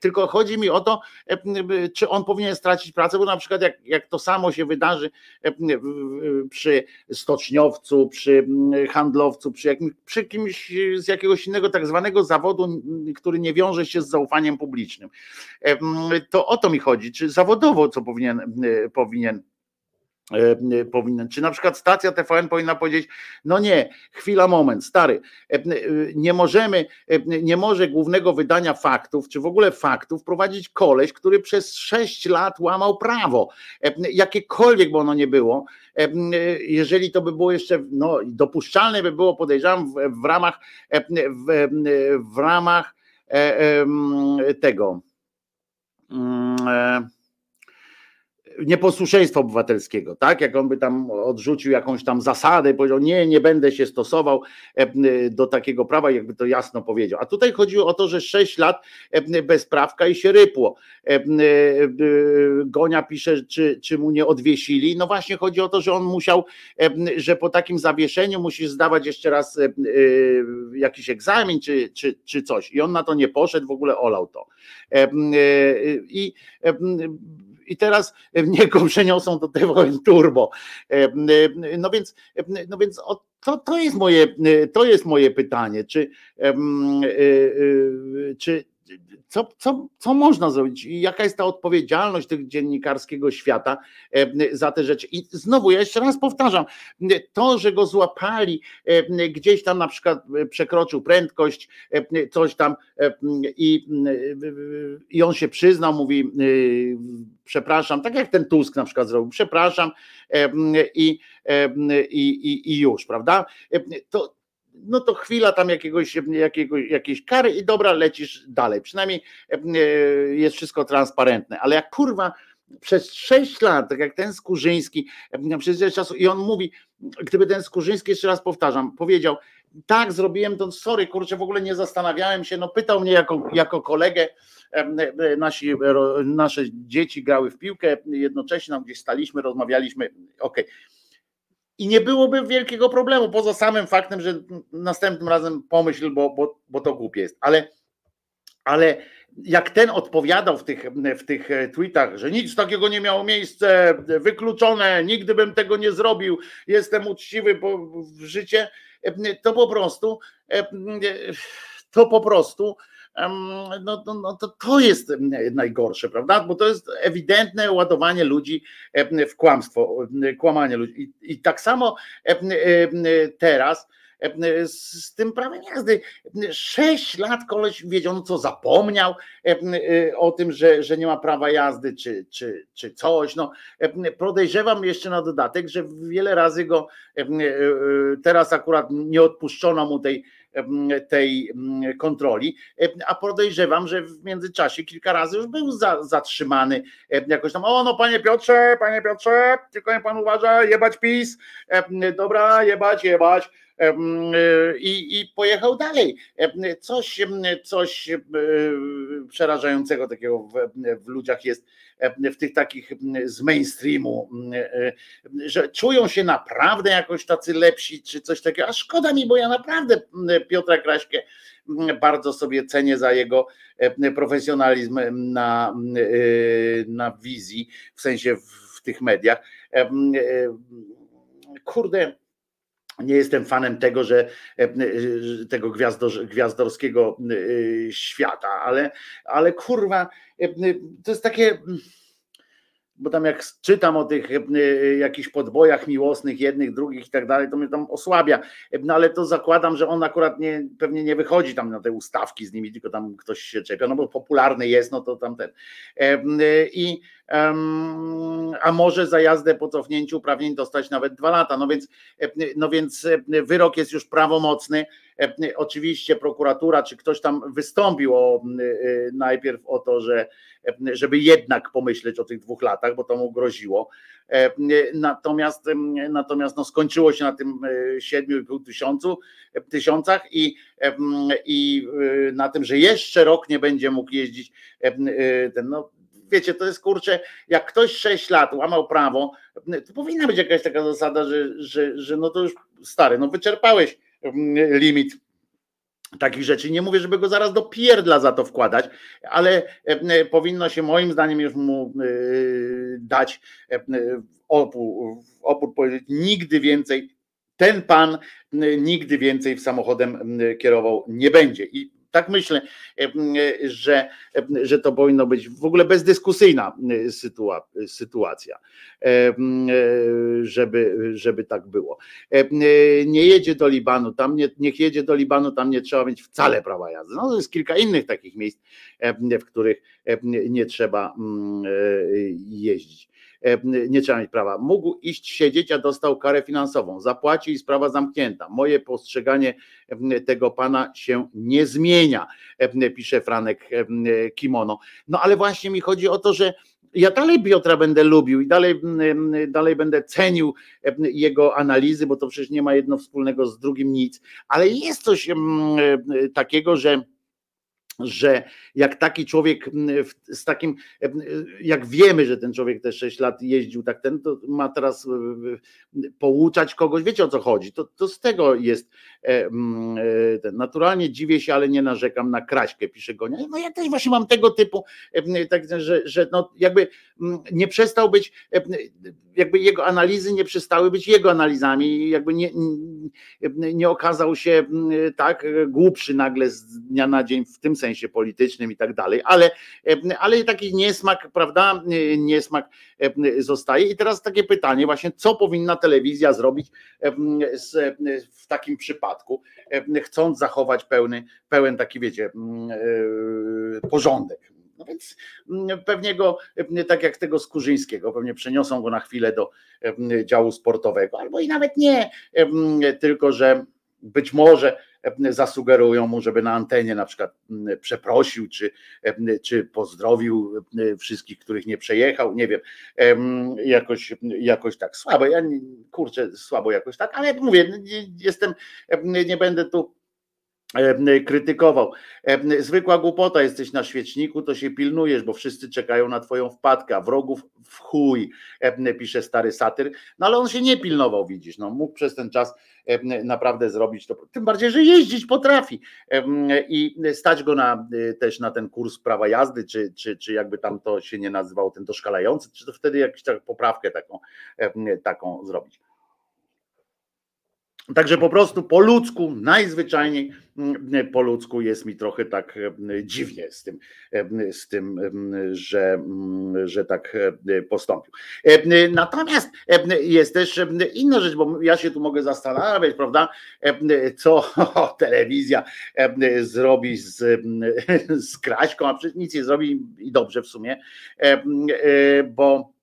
tylko chodzi mi o to, czy on powinien stracić pracę, bo na przykład jak, jak to samo się wydarzy przy stoczniowcu, przy handlowcu, przy, jakimś, przy kimś z jakiegoś innego tak zwanego zawodu, który nie wiąże się z zaufaniem publicznym. To o to mi chodzi, czy zawodowo co powinien, e, powinien e, powinien, czy na przykład stacja TVN powinna powiedzieć, no nie, chwila, moment, stary, e, e, nie możemy, e, nie może głównego wydania faktów, czy w ogóle faktów prowadzić koleś, który przez sześć lat łamał prawo, E, jakiekolwiek by ono nie było, E, jeżeli to by było jeszcze, no dopuszczalne by było, podejrzewam, w, w ramach, e, w, w ramach e, tego, mm, e, nieposłuszeństwa obywatelskiego, tak? Jak on by tam odrzucił jakąś tam zasadę, powiedział, nie, nie będę się stosował e, do takiego prawa, jakby to jasno powiedział. A tutaj chodziło o to, że 6 lat e, bez prawka i się rypło. E, Gonia pisze, czy, czy mu nie odwiesili. No właśnie chodzi o to, że on musiał, że po takim zawieszeniu musisz zdawać jeszcze raz jakiś egzamin czy, czy, czy coś. I on na to nie poszedł, w ogóle olał to. I i teraz niego przeniosą do TVN Turbo. E, No więc, no więc to, to, jest moje, to jest moje pytanie, czy, e, e, czy co, co, co można zrobić? I Jaka jest ta odpowiedzialność tych dziennikarskiego świata e, za te rzeczy? I znowu, ja jeszcze raz powtarzam, to, że go złapali, e, gdzieś tam na przykład przekroczył prędkość, e, coś tam e, i, i on się przyznał, mówi przepraszam, tak jak ten Tusk na przykład zrobił, przepraszam e, i, e, i, i, i już, prawda? E, To, no to chwila tam jakiegoś, jakiegoś, jakiejś kary i dobra, lecisz dalej. Przynajmniej e, jest wszystko transparentne, ale jak kurwa przez sześć lat, tak jak ten Skurzyński, e, przez ile czasu i on mówi, gdyby ten Skurzyński, jeszcze raz powtarzam, powiedział, tak, zrobiłem to, sorry, kurczę, w ogóle nie zastanawiałem się, no pytał mnie jako, jako kolegę, e, nasi, nasze dzieci grały w piłkę, jednocześnie tam gdzieś staliśmy, rozmawialiśmy, okej. I nie byłoby wielkiego problemu, poza samym faktem, że następnym razem pomyśl, bo, bo, bo to głupie jest. Ale, ale jak ten odpowiadał w tych, w tych tweetach, że nic takiego nie miało miejsca, wykluczone, nigdy bym tego nie zrobił, jestem uczciwy bo w życie, to po prostu to po prostu no, no, no to, to jest najgorsze, prawda? Bo to jest ewidentne ładowanie ludzi w kłamstwo, kłamanie ludzi. I, i tak samo teraz z, tym prawem jazdy. Sześć lat koleś wiedział, no co zapomniał o tym, że, że nie ma prawa jazdy, czy, czy, czy coś. No, podejrzewam jeszcze na dodatek, że wiele razy go teraz akurat nie odpuszczono mu tej tej kontroli, a podejrzewam, że w międzyczasie kilka razy już był za, zatrzymany. Jakoś tam, o no panie Piotrze, panie Piotrze, tylko nie pan uważa, jebać PiS, dobra, jebać, jebać, i, i pojechał dalej. Coś, coś przerażającego takiego w, w ludziach jest w tych takich z mainstreamu, że czują się naprawdę jakoś tacy lepsi, czy coś takiego. A szkoda mi, bo ja naprawdę Piotra Kraśkę bardzo sobie cenię za jego profesjonalizm na, na wizji, w sensie w tych mediach. Kurde, nie jestem fanem tego, że tego gwiazdor, gwiazdorskiego świata, ale, ale kurwa, to jest takie bo tam jak czytam o tych jakichś podbojach miłosnych, jednych, drugich i tak dalej, to mnie tam osłabia. No ale to zakładam, że on akurat nie, pewnie nie wychodzi tam na te ustawki z nimi, tylko tam ktoś się czepia, no bo popularny jest, no to tamten. I a może za jazdę po cofnięciu uprawnień dostać nawet dwa lata. No więc, no więc wyrok jest już prawomocny. Oczywiście prokuratura, czy ktoś tam wystąpił o, najpierw o to, że żeby jednak pomyśleć o tych dwóch latach, bo to mu groziło. Natomiast, natomiast no skończyło się na tym 7,5 tysiącu, tysiącach i, i na tym, że jeszcze rok nie będzie mógł jeździć ten, no, wiecie, to jest kurczę, jak ktoś 6 lat łamał prawo, to powinna być jakaś taka zasada, że, że, że no to już stary, no wyczerpałeś limit takich rzeczy. Nie mówię, żeby go zaraz do pierdla za to wkładać, ale powinno się moim zdaniem już mu dać opór, opór nigdy więcej ten pan nigdy więcej w samochodem kierował nie będzie. I tak myślę, że, że to powinno być w ogóle bezdyskusyjna sytuacja, żeby, żeby tak było. Nie jedzie do Libanu, tam nie, niech jedzie do Libanu, tam nie trzeba mieć wcale prawa jazdy. No, jest kilka innych takich miejsc, w których nie trzeba jeździć nie trzeba mieć prawa. Mógł iść siedzieć, a dostał karę finansową. Zapłaci i sprawa zamknięta. Moje postrzeganie tego pana się nie zmienia, pisze Franek Kimono. No ale właśnie mi chodzi o to, że ja dalej Piotra będę lubił i dalej, dalej będę cenił jego analizy, bo to przecież nie ma jedno wspólnego z drugim nic, ale jest coś takiego, że że jak taki człowiek z takim, jak wiemy, że ten człowiek te 6 lat jeździł tak ten, to ma teraz pouczać kogoś, wiecie o co chodzi, to, to z tego jest. Naturalnie dziwię się, ale nie narzekam na kraśkę, pisze Gonia, no ja też właśnie mam tego typu, tak, że, że no jakby nie przestał być, jakby jego analizy nie przestały być jego analizami, jakby nie, nie okazał się tak głupszy nagle z dnia na dzień w tym sensie, sensie politycznym i tak dalej, ale, ale taki niesmak, prawda, niesmak zostaje. I teraz takie pytanie właśnie, co powinna telewizja zrobić w takim przypadku, chcąc zachować pełny, pełen taki, wiecie, e, porządek. No więc pewnie go, tak jak tego Skurzyńskiego, pewnie przeniosą go na chwilę do działu sportowego, albo i nawet nie, tylko że być może zasugerują mu, żeby na antenie na przykład przeprosił, czy, czy pozdrowił wszystkich, których nie przejechał, nie wiem, jakoś, jakoś tak. Słabo, ja kurczę, słabo jakoś tak, ale mówię, jestem, nie będę tu krytykował. Zwykła głupota, jesteś na świeczniku, to się pilnujesz, bo wszyscy czekają na twoją wpadkę, wrogów w chuj, pisze stary satyr. No ale on się nie pilnował, widzisz, no mógł przez ten czas naprawdę zrobić to. Tym bardziej, że jeździć potrafi i stać go na, też na ten kurs prawa jazdy, czy, czy, czy jakby tam to się nie nazywał, ten doszkalający, czy to wtedy jakąś poprawkę taką, taką zrobić. Także po prostu po ludzku, najzwyczajniej mm, po ludzku jest mi trochę tak mm, dziwnie z tym, mm, z tym, mm, że, mm, że tak e, postąpił. E, Natomiast e, jest też e, inna rzecz, bo ja się tu mogę zastanawiać, prawda, e, co telewizja e, zrobi z, z Kraśką, a przecież nic nie zrobi i dobrze w sumie, e, e, bo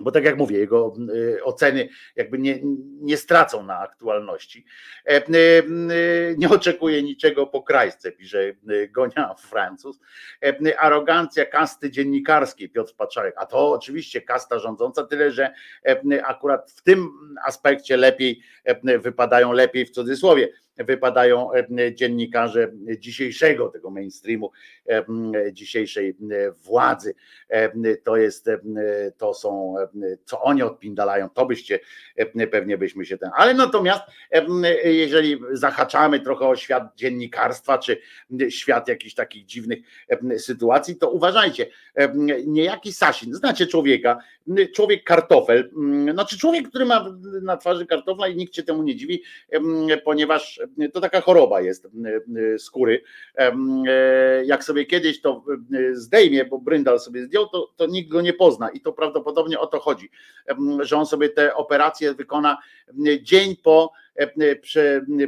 bo tak jak mówię, jego y, oceny jakby nie, nie stracą na aktualności. E, y, y, Nie oczekuje niczego po krajsce, pisze Gonia Francuz. E, Arogancja kasty dziennikarskiej, Piotr Paczarek. A to oczywiście kasta rządząca, tyle że e, akurat w tym aspekcie lepiej wypadają lepiej w cudzysłowie wypadają e, dziennikarze dzisiejszego tego mainstreamu, e, dzisiejszej e, władzy. To jest, to są, co oni odpindalają, to byście pewnie byśmy się ten. Ale natomiast, jeżeli zahaczamy trochę o świat dziennikarstwa, czy świat jakichś takich dziwnych sytuacji, to uważajcie, niejaki Sasin, znacie człowieka, człowiek kartofel, znaczy człowiek, który ma na twarzy kartofla i nikt się temu nie dziwi, ponieważ to taka choroba jest skóry. Jak sobie kiedyś to zdejmie, bo Bryndal sobie zdjął, to, to nikt go nie pozna i to prawdopodobnie o to chodzi, że on sobie te operacje wykona dzień po,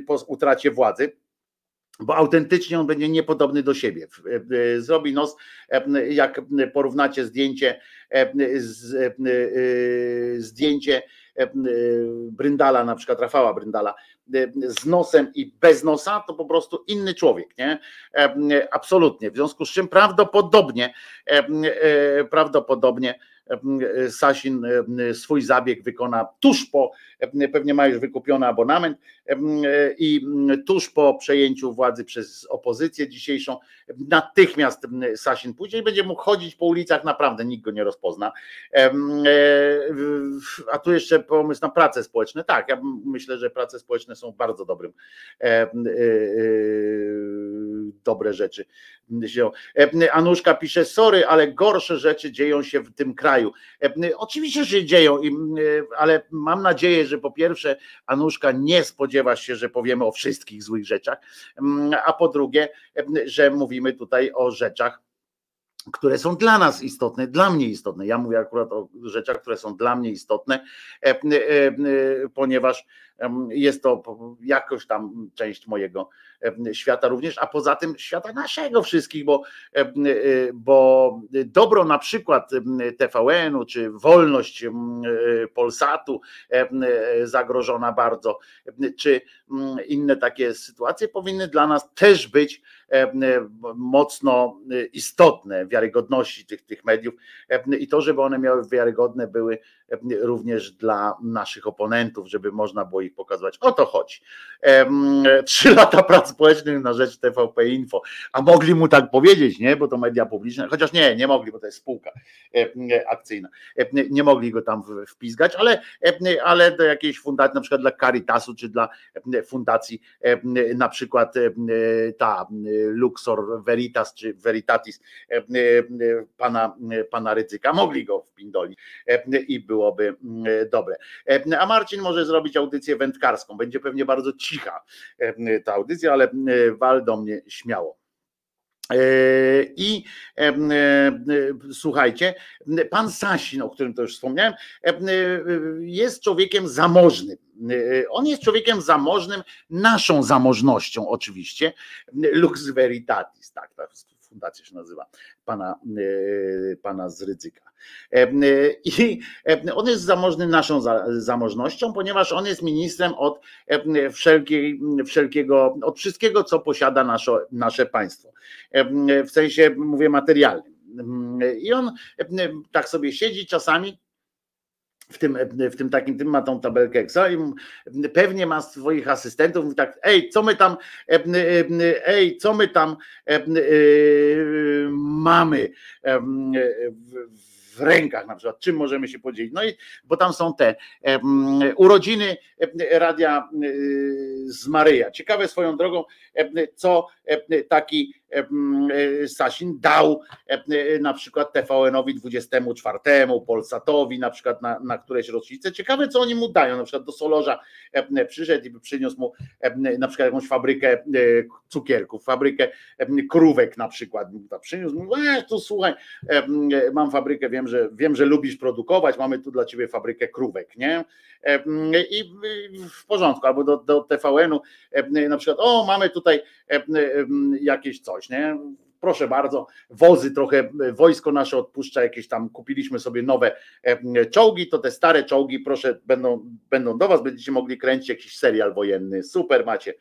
po utracie władzy bo autentycznie on będzie niepodobny do siebie. Zrobi nos, jak porównacie zdjęcie, zdjęcie Bryndala, na przykład Rafała Bryndala, z nosem i bez nosa, to po prostu inny człowiek, nie? Absolutnie. W związku z czym prawdopodobnie, prawdopodobnie Sasin swój zabieg wykona tuż po, pewnie ma już wykupiony abonament i tuż po przejęciu władzy przez opozycję dzisiejszą, natychmiast Sasin pójdzie i będzie mógł chodzić po ulicach, naprawdę nikt go nie rozpozna. A tu jeszcze pomysł na prace społeczne. Tak, ja myślę, że prace społeczne są bardzo dobrym, dobre rzeczy. Anuszka pisze, sorry, ale gorsze rzeczy dzieją się w tym kraju. Oczywiście, że dzieją, ale mam nadzieję, że po pierwsze Anuszka nie spodziewa się, że powiemy o wszystkich złych rzeczach, a po drugie, że mówimy tutaj o rzeczach, które są dla nas istotne, dla mnie istotne. Ja mówię akurat o rzeczach, które są dla mnie istotne, ponieważ jest to jakoś tam część mojego świata również, a poza tym świata naszego wszystkich, bo, bo dobro na przykład TVN-u, czy wolność Polsatu zagrożona bardzo, czy inne takie sytuacje powinny dla nas też być mocno istotne, wiarygodności tych, tych mediów. I to, żeby one miały wiarygodne były również dla naszych oponentów, żeby można było ich pokazać. O to chodzi. Trzy lata prac społecznych na rzecz TVP Info. A mogli mu tak powiedzieć, nie? Bo to media publiczne, chociaż nie, nie mogli, bo to jest spółka akcyjna. Nie mogli go tam wpizgać, ale, ale do jakiejś fundacji, na przykład dla Caritasu, czy dla fundacji, na przykład ta Luxor Veritas, czy Veritatis pana, pana Rydzyka, mogli go wpindolić i był byłoby mm, dobre. E, a Marcin może zrobić audycję wędkarską. Będzie pewnie bardzo cicha e, ta audycja, ale e, wal do mnie śmiało. I słuchajcie, pan Sasin, o którym to już wspomniałem, jest człowiekiem zamożnym. On jest człowiekiem zamożnym, naszą zamożnością oczywiście. Lux Veritatis, tak, ta fundacja się nazywa, pana, pana z Rydzyka. I on jest zamożny naszą zamożnością, ponieważ on jest ministrem od wszelkiej, wszelkiego, od wszystkiego, co posiada nasze, nasze państwo. W sensie, mówię, materialnym. I on tak sobie siedzi czasami w tym, w tym takim, tym ma tą tabelkę Excel i pewnie ma swoich asystentów, mówi tak, ej, co my tam, ej, co my tam mamy w rękach na przykład, czym możemy się podzielić. No i bo tam są te urodziny radia z Maryja. Ciekawe swoją drogą, co taki em, e, Sasin dał e, e, na przykład TVN-owi 24, Polsatowi na przykład na, na któreś rocznicę. Ciekawe, co oni mu dają. Na przykład do Solorza e, przyszedł i przyniósł mu e, na przykład jakąś fabrykę e, cukierków, fabrykę e, krówek na przykład. Przyniósł mu, e, tu słuchaj, e, mam fabrykę, wiem, że wiem, że lubisz produkować, mamy tu dla ciebie fabrykę krówek, nie? E, I w porządku, albo do, do TVN-u e, na przykład, o, mamy tutaj e, e, jakieś coś, nie? Proszę bardzo, wozy trochę, wojsko nasze odpuszcza jakieś tam, kupiliśmy sobie nowe czołgi, to te stare czołgi, proszę, będą, będą do was, będziecie mogli kręcić jakiś serial wojenny, super macie.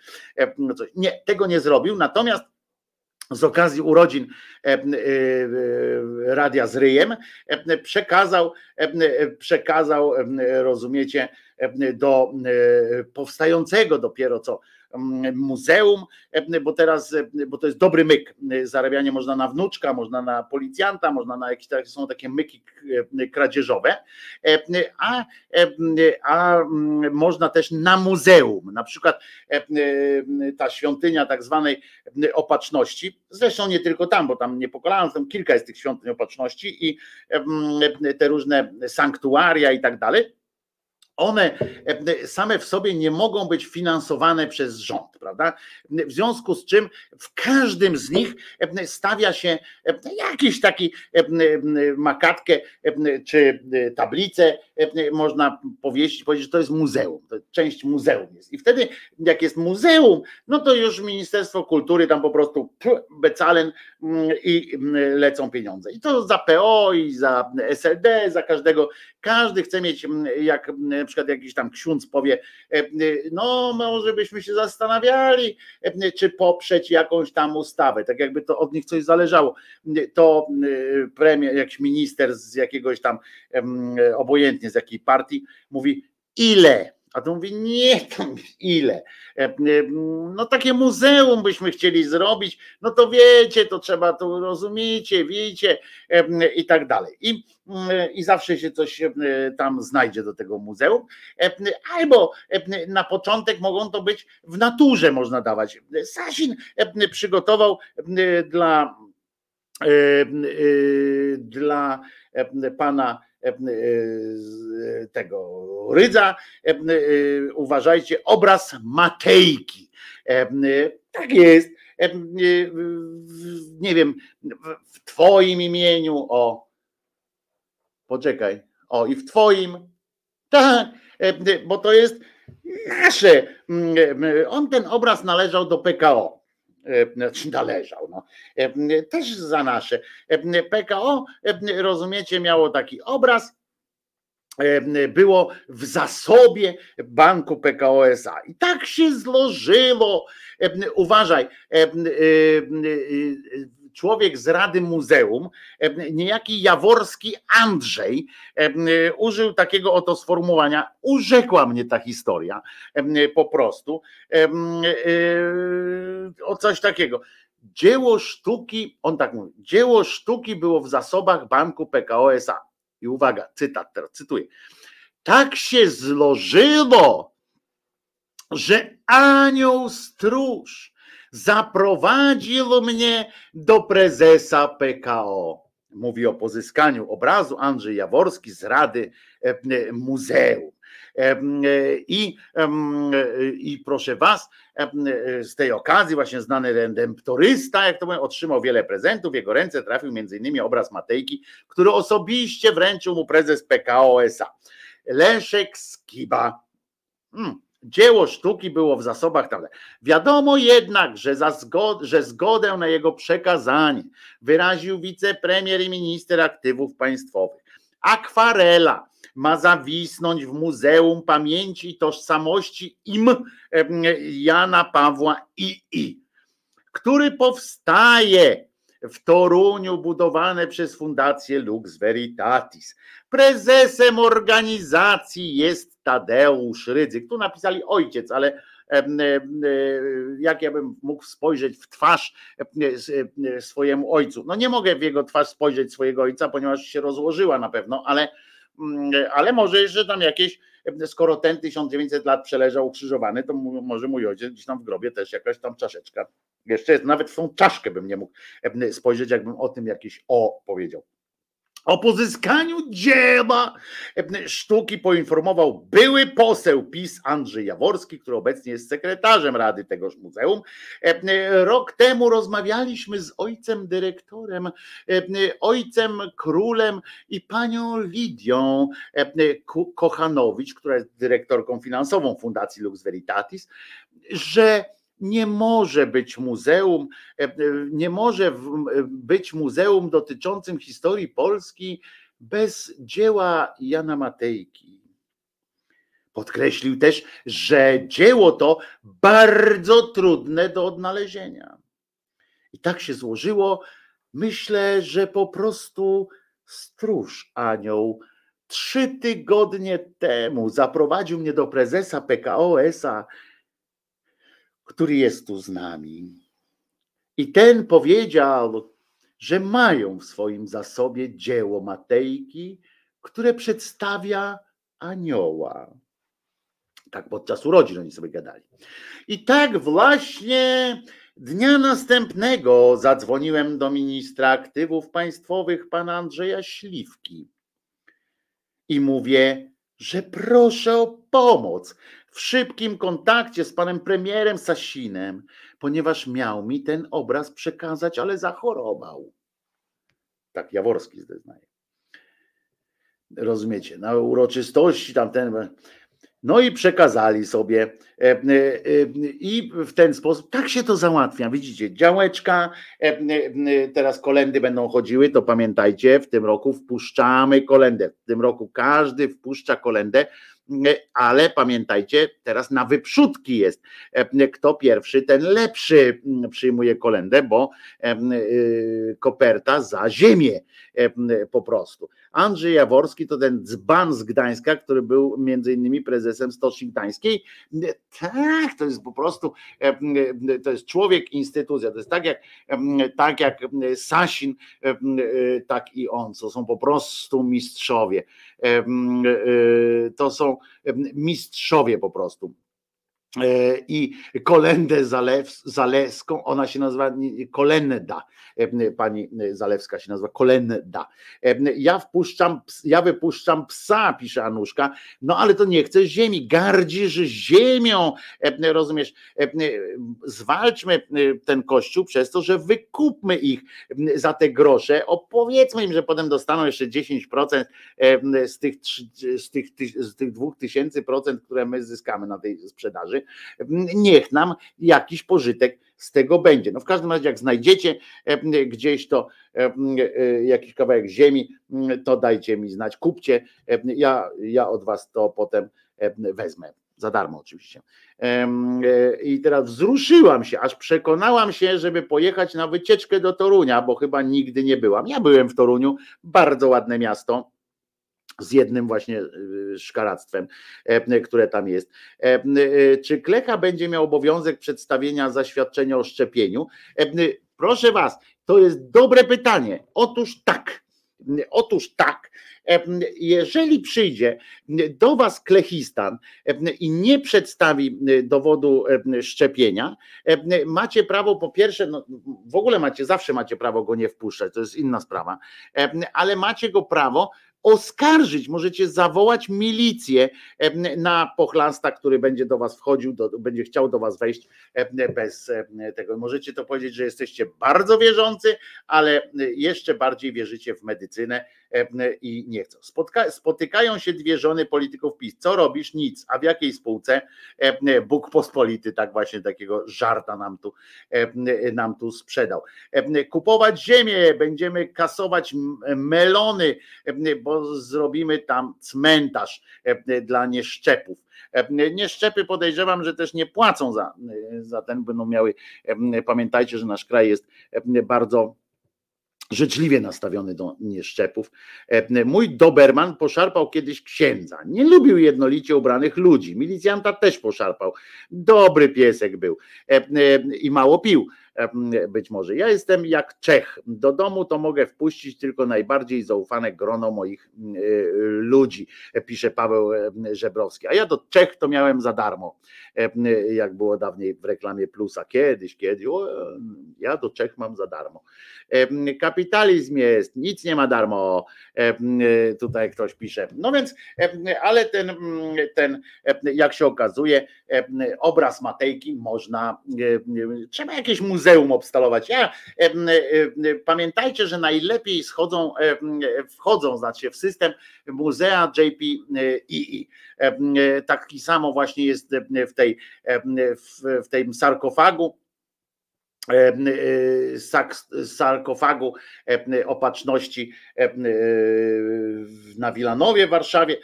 Nie, tego nie zrobił, natomiast z okazji urodzin e, e, Radia z Ryjem przekazał, przekazał, rozumiecie, do e, powstającego dopiero co muzeum, bo teraz, bo to jest dobry myk, zarabianie można na wnuczka, można na policjanta, można na jakieś, takie- są takie myki kradzieżowe, a, a można też na muzeum, na przykład ta świątynia tak zwanej opatrzności, zresztą nie tylko tam, bo tam nie pokolałem, tam kilka jest tych świątyń opatrzności i te różne sanktuaria i tak dalej, one e, same w sobie nie mogą być finansowane przez rząd, prawda? W związku z czym w każdym z nich e, stawia się e, jakiś taki makatkę czy tablicę, można powiedzieć, że to jest muzeum, to część muzeum jest. I wtedy, jak jest muzeum, no to już Ministerstwo Kultury tam po prostu becalen mm, i mm, lecą pieniądze. I to za PO i za SLD, za każdego. Każdy chce mieć, mm, jak przykład jakiś tam ksiądz powie, e, no może byśmy się zastanawiali, e, czy poprzeć jakąś tam ustawę, tak jakby to od nich coś zależało. To e, premier, jakiś minister z jakiegoś tam, obojętnie z jakiej partii, mówi ile? A to mówi, nie tam ile. E, e, No takie muzeum byśmy chcieli zrobić, no to wiecie, to trzeba, to rozumiecie, wiecie e, i tak dalej. I, I zawsze się coś tam znajdzie do tego muzeum. Albo na początek mogą to być w naturze można dawać. Sasin przygotował dla dla pana tego Rydza, e, e, uważajcie, obraz Matejki. E, Tak jest. E, Nie wiem, w- Twoim imieniu, o. Poczekaj. O, i w Twoim. Tak, e, bo to jest nasze. Mm, e, On ten obraz należał do PKO. E, Znaczy należał, no. E, też za nasze. E, PKO, e, rozumiecie, miało taki obraz, e, było w zasobie banku PKO SA. I tak się złożyło. E, Uważaj, e, e, e, człowiek z Rady Muzeum, niejaki Jaworski Andrzej, użył takiego oto sformułowania. Urzekła mnie ta historia po prostu. E, O coś takiego. Dzieło sztuki, on tak mówi, dzieło sztuki było w zasobach banku PKO SA. I uwaga, cytat teraz, cytuję. Tak się złożyło, że anioł stróż zaprowadził mnie do prezesa PKO. Mówi o pozyskaniu obrazu Andrzej Jaworski z Rady e, Muzeum. E, I, e, I proszę Was, z tej okazji właśnie znany redemptorysta, jak to mówią, otrzymał wiele prezentów. W jego ręce trafił m.in. obraz Matejki, który osobiście wręczył mu prezes PKO SA. Leszek Skiba. Hmm. Dzieło sztuki było w zasobach tam. Wiadomo jednak, że, za zgod, że zgodę na jego przekazanie wyraził wicepremier i minister aktywów państwowych. Akwarela ma zawisnąć w Muzeum Pamięci i Tożsamości im Jana Pawła II, który powstaje w Toruniu budowany przez Fundację Lux Veritatis. Prezesem organizacji jest Tadeusz Rydzyk. Tu napisali ojciec, ale e, jak ja bym mógł spojrzeć w twarz s- em, swojemu ojcu. No nie mogę w jego twarz spojrzeć swojego ojca, ponieważ się rozłożyła na pewno, ale, mm, ale może jeszcze tam jakieś, skoro ten 1900 lat przeleżał ukrzyżowany, to może mój ojciec gdzieś tam w grobie też jakaś tam czaszeczka Jeszcze jest, nawet w tą czaszkę bym nie mógł e, spojrzeć, jakbym o tym jakieś o powiedział. O pozyskaniu dzieła e, sztuki poinformował były poseł PiS Andrzej Jaworski, który obecnie jest sekretarzem rady tegoż muzeum. E, Rok temu rozmawialiśmy z ojcem dyrektorem, ojcem królem i panią Lidią Kochanowicz, która jest dyrektorką finansową Fundacji Lux Veritatis, że nie może być muzeum, e, e, nie może w- być muzeum dotyczącym historii Polski bez dzieła Jana Matejki. Podkreślił też, że dzieło to bardzo trudne do odnalezienia. I tak się złożyło, myślę, że po prostu stróż anioł trzy tygodnie temu zaprowadził mnie do prezesa PKO SA który jest tu z nami. I ten powiedział, że mają w swoim zasobie dzieło Matejki, które przedstawia anioła. Tak podczas urodzin oni sobie gadali. I tak właśnie dnia następnego zadzwoniłem do ministra aktywów państwowych pana Andrzeja Śliwki i mówię, że proszę o pomoc w szybkim kontakcie z panem premierem Sasinem, ponieważ miał mi ten obraz przekazać, ale zachorował. Tak Jaworski zeznaje. Rozumiecie, na uroczystości tamten. No i przekazali sobie e, e, e, i w ten sposób, tak się to załatwia. Widzicie, działeczka, teraz kolendy będą chodziły, to pamiętajcie, w tym roku wpuszczamy kolendę. W tym roku każdy wpuszcza kolendę, ale pamiętajcie, teraz na wyprzódki jest. E, Kto pierwszy, ten lepszy m, przyjmuje kolendę, bo e, koperta za ziemię e, po prostu. Andrzej Jaworski to ten dzban z Gdańska, który był między innymi prezesem Stoczni Gdańskiej. Tak, to jest po prostu, e, to jest człowiek, instytucja. To jest tak jak, tak jak Sasin, e, tak i on. To są po prostu mistrzowie. Em, e, To są mistrzowie po prostu. E, I Kolendę Zalew, Zalewską, ona się nazywa Kolenda, e, pani Zalewska się nazywa Kolenda. E, Ja wpuszczam, ja wypuszczam psa, pisze Anuszka, no ale to nie chce ziemi, gardzisz ziemią, e, rozumiesz, E, zwalczmy e, ten kościół przez to, że wykupmy ich za te grosze, opowiedzmy im, że potem dostaną jeszcze 10% e, z tych, z tych, z tych dwóch tysięcy procent, które my zyskamy na tej sprzedaży, niech nam jakiś pożytek z tego będzie. No w każdym razie, jak znajdziecie gdzieś to e, jakiś kawałek ziemi, m, to dajcie mi znać, kupcie. Ja, ja od was to potem wezmę. Za darmo oczywiście. E, I teraz wzruszyłam się, aż przekonałam się, żeby pojechać na wycieczkę do Torunia, bo chyba nigdy nie byłam. Ja byłem w Toruniu, bardzo ładne miasto z jednym właśnie y, szkaractwem, e, które tam jest. E, y, Czy Klecha będzie miał obowiązek przedstawienia zaświadczenia o szczepieniu? E, y, Proszę Was, to jest dobre pytanie. Otóż tak. Otóż tak. Jeżeli przyjdzie do Was klechistan i nie przedstawi dowodu szczepienia, macie prawo po pierwsze, no, w ogóle macie, zawsze macie prawo go nie wpuszczać, to jest inna sprawa, ale macie go prawo oskarżyć, możecie zawołać milicję na pochlasta, który będzie do was wchodził, do, będzie chciał do was wejść bez tego. Możecie to powiedzieć, że jesteście bardzo wierzący, ale jeszcze bardziej wierzycie w medycynę i nie chcą. Spotka, spotykają się dwie żony polityków PiS. Co robisz? Nic. A w jakiej spółce? E, Bóg pospolity, tak właśnie takiego żarta nam tu, e, nam tu sprzedał. E, Kupować ziemię, będziemy kasować melony, e, bo zrobimy tam cmentarz e, dla nieszczepów. E, Nieszczepy podejrzewam, że też nie płacą za, e, za ten, będą miały. e, Pamiętajcie, że nasz kraj jest e, bardzo życzliwie nastawiony do nieszczepów. E, Mój Doberman poszarpał kiedyś księdza. Nie lubił jednolicie ubranych ludzi. Milicjanta też poszarpał. Dobry piesek był e, e, i mało pił. Być może. Ja jestem jak Czech. Do domu to mogę wpuścić tylko najbardziej zaufane grono moich ludzi, pisze Paweł Żebrowski. A ja do Czech to miałem za darmo, jak było dawniej w reklamie Plusa. Kiedyś, kiedyś. O, ja do Czech mam za darmo. Kapitalizm jest, nic nie ma darmo. Tutaj ktoś pisze. No więc, ale ten, ten jak się okazuje, obraz Matejki można, trzeba jakieś muzeum obstalować. Ja, pamiętajcie, że najlepiej schodzą, wchodzą znaczy w system muzea JPEE. Taki samo właśnie jest w tej, w, w tym sarkofagu sarkofagu opatrzności na Wilanowie w Warszawie.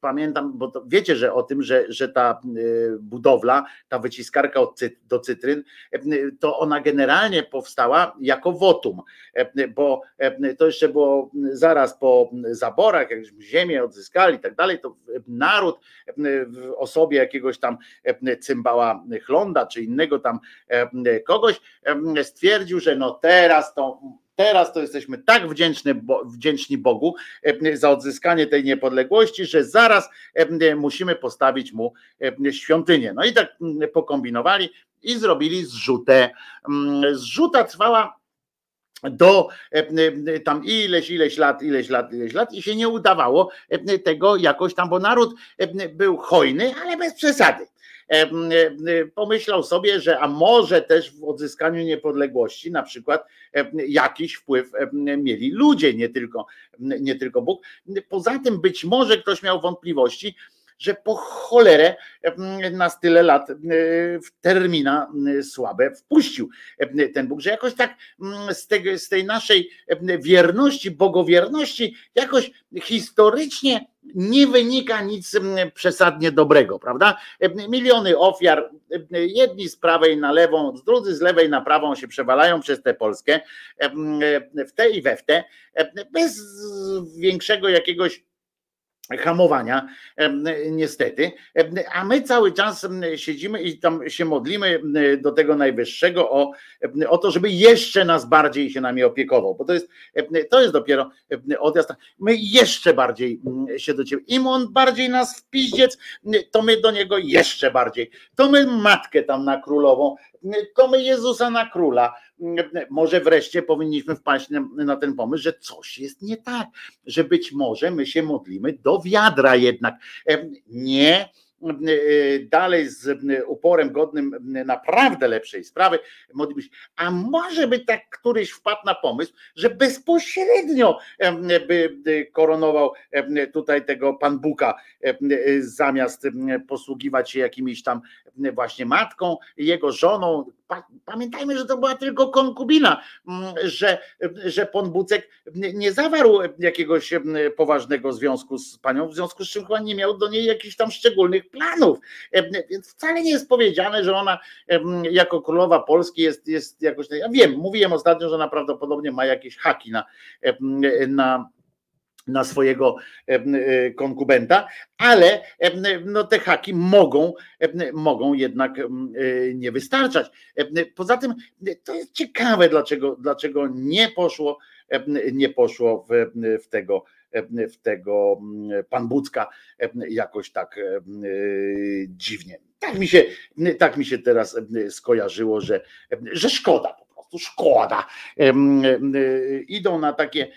Pamiętam, bo wiecie, że o tym, że, że ta budowla, ta wyciskarka do cytryn, to ona generalnie powstała jako wotum, bo to jeszcze było zaraz po zaborach, jak ziemię odzyskali i tak dalej, to naród w osobie jakiegoś tam cymbała Chlonda czy innego tam kogoś stwierdził, że no teraz to Teraz to jesteśmy tak wdzięczni, wdzięczni Bogu za odzyskanie tej niepodległości, że zaraz musimy postawić mu świątynię. No i tak pokombinowali i zrobili zrzutę. Zrzuta trwała do tam ileś, ileś lat, ileś lat, ileś lat i się nie udawało tego jakoś tam, bo naród był hojny, ale bez przesady pomyślał sobie, że a może też w odzyskaniu niepodległości na przykład jakiś wpływ mieli ludzie, nie tylko, nie tylko Bóg. Poza tym być może ktoś miał wątpliwości, że po cholerę nas tyle lat w termina słabe wpuścił ten Bóg, że jakoś tak z, z tej naszej wierności, bogowierności, jakoś historycznie nie wynika nic przesadnie dobrego, prawda? Miliony ofiar, jedni z prawej na lewą, drudzy z lewej na prawą się przewalają przez tę Polskę, w te i we w te, bez większego jakiegoś hamowania, niestety, a my cały czas siedzimy i tam się modlimy do tego najwyższego o, o to, żeby jeszcze nas bardziej się nami opiekował, bo to jest, to jest dopiero odjazd. My jeszcze bardziej się do ciebie, im on bardziej nas w to my do niego jeszcze bardziej. To my matkę tam na królową, to my Jezusa na króla. Może wreszcie powinniśmy wpaść na ten pomysł, że coś jest nie tak, że być może my się modlimy do wiadra jednak. Nie dalej z uporem godnym naprawdę lepszej sprawy, modlimy się, a może by tak któryś wpadł na pomysł, że bezpośrednio by koronował tutaj tego pan Buka, zamiast posługiwać się jakimiś tam właśnie matką, jego żoną. Pamiętajmy, że to była tylko konkubina, że, że pan Bucek nie zawarł jakiegoś poważnego związku z panią, w związku z czym chyba nie miał do niej jakichś tam szczególnych planów. Więc wcale nie jest powiedziane, że ona jako królowa Polski jest, jest jakoś. Ja wiem, mówiłem ostatnio, że ona prawdopodobnie ma jakieś haki na, na na swojego konkubenta, ale no, te haki mogą, mogą jednak nie wystarczać. Poza tym to jest ciekawe, dlaczego, dlaczego nie poszło, nie poszło w, w tego w tego pan Bucka jakoś tak dziwnie. Tak mi się, tak mi się teraz skojarzyło, że, że szkoda po prostu szkoda. Idą na takie,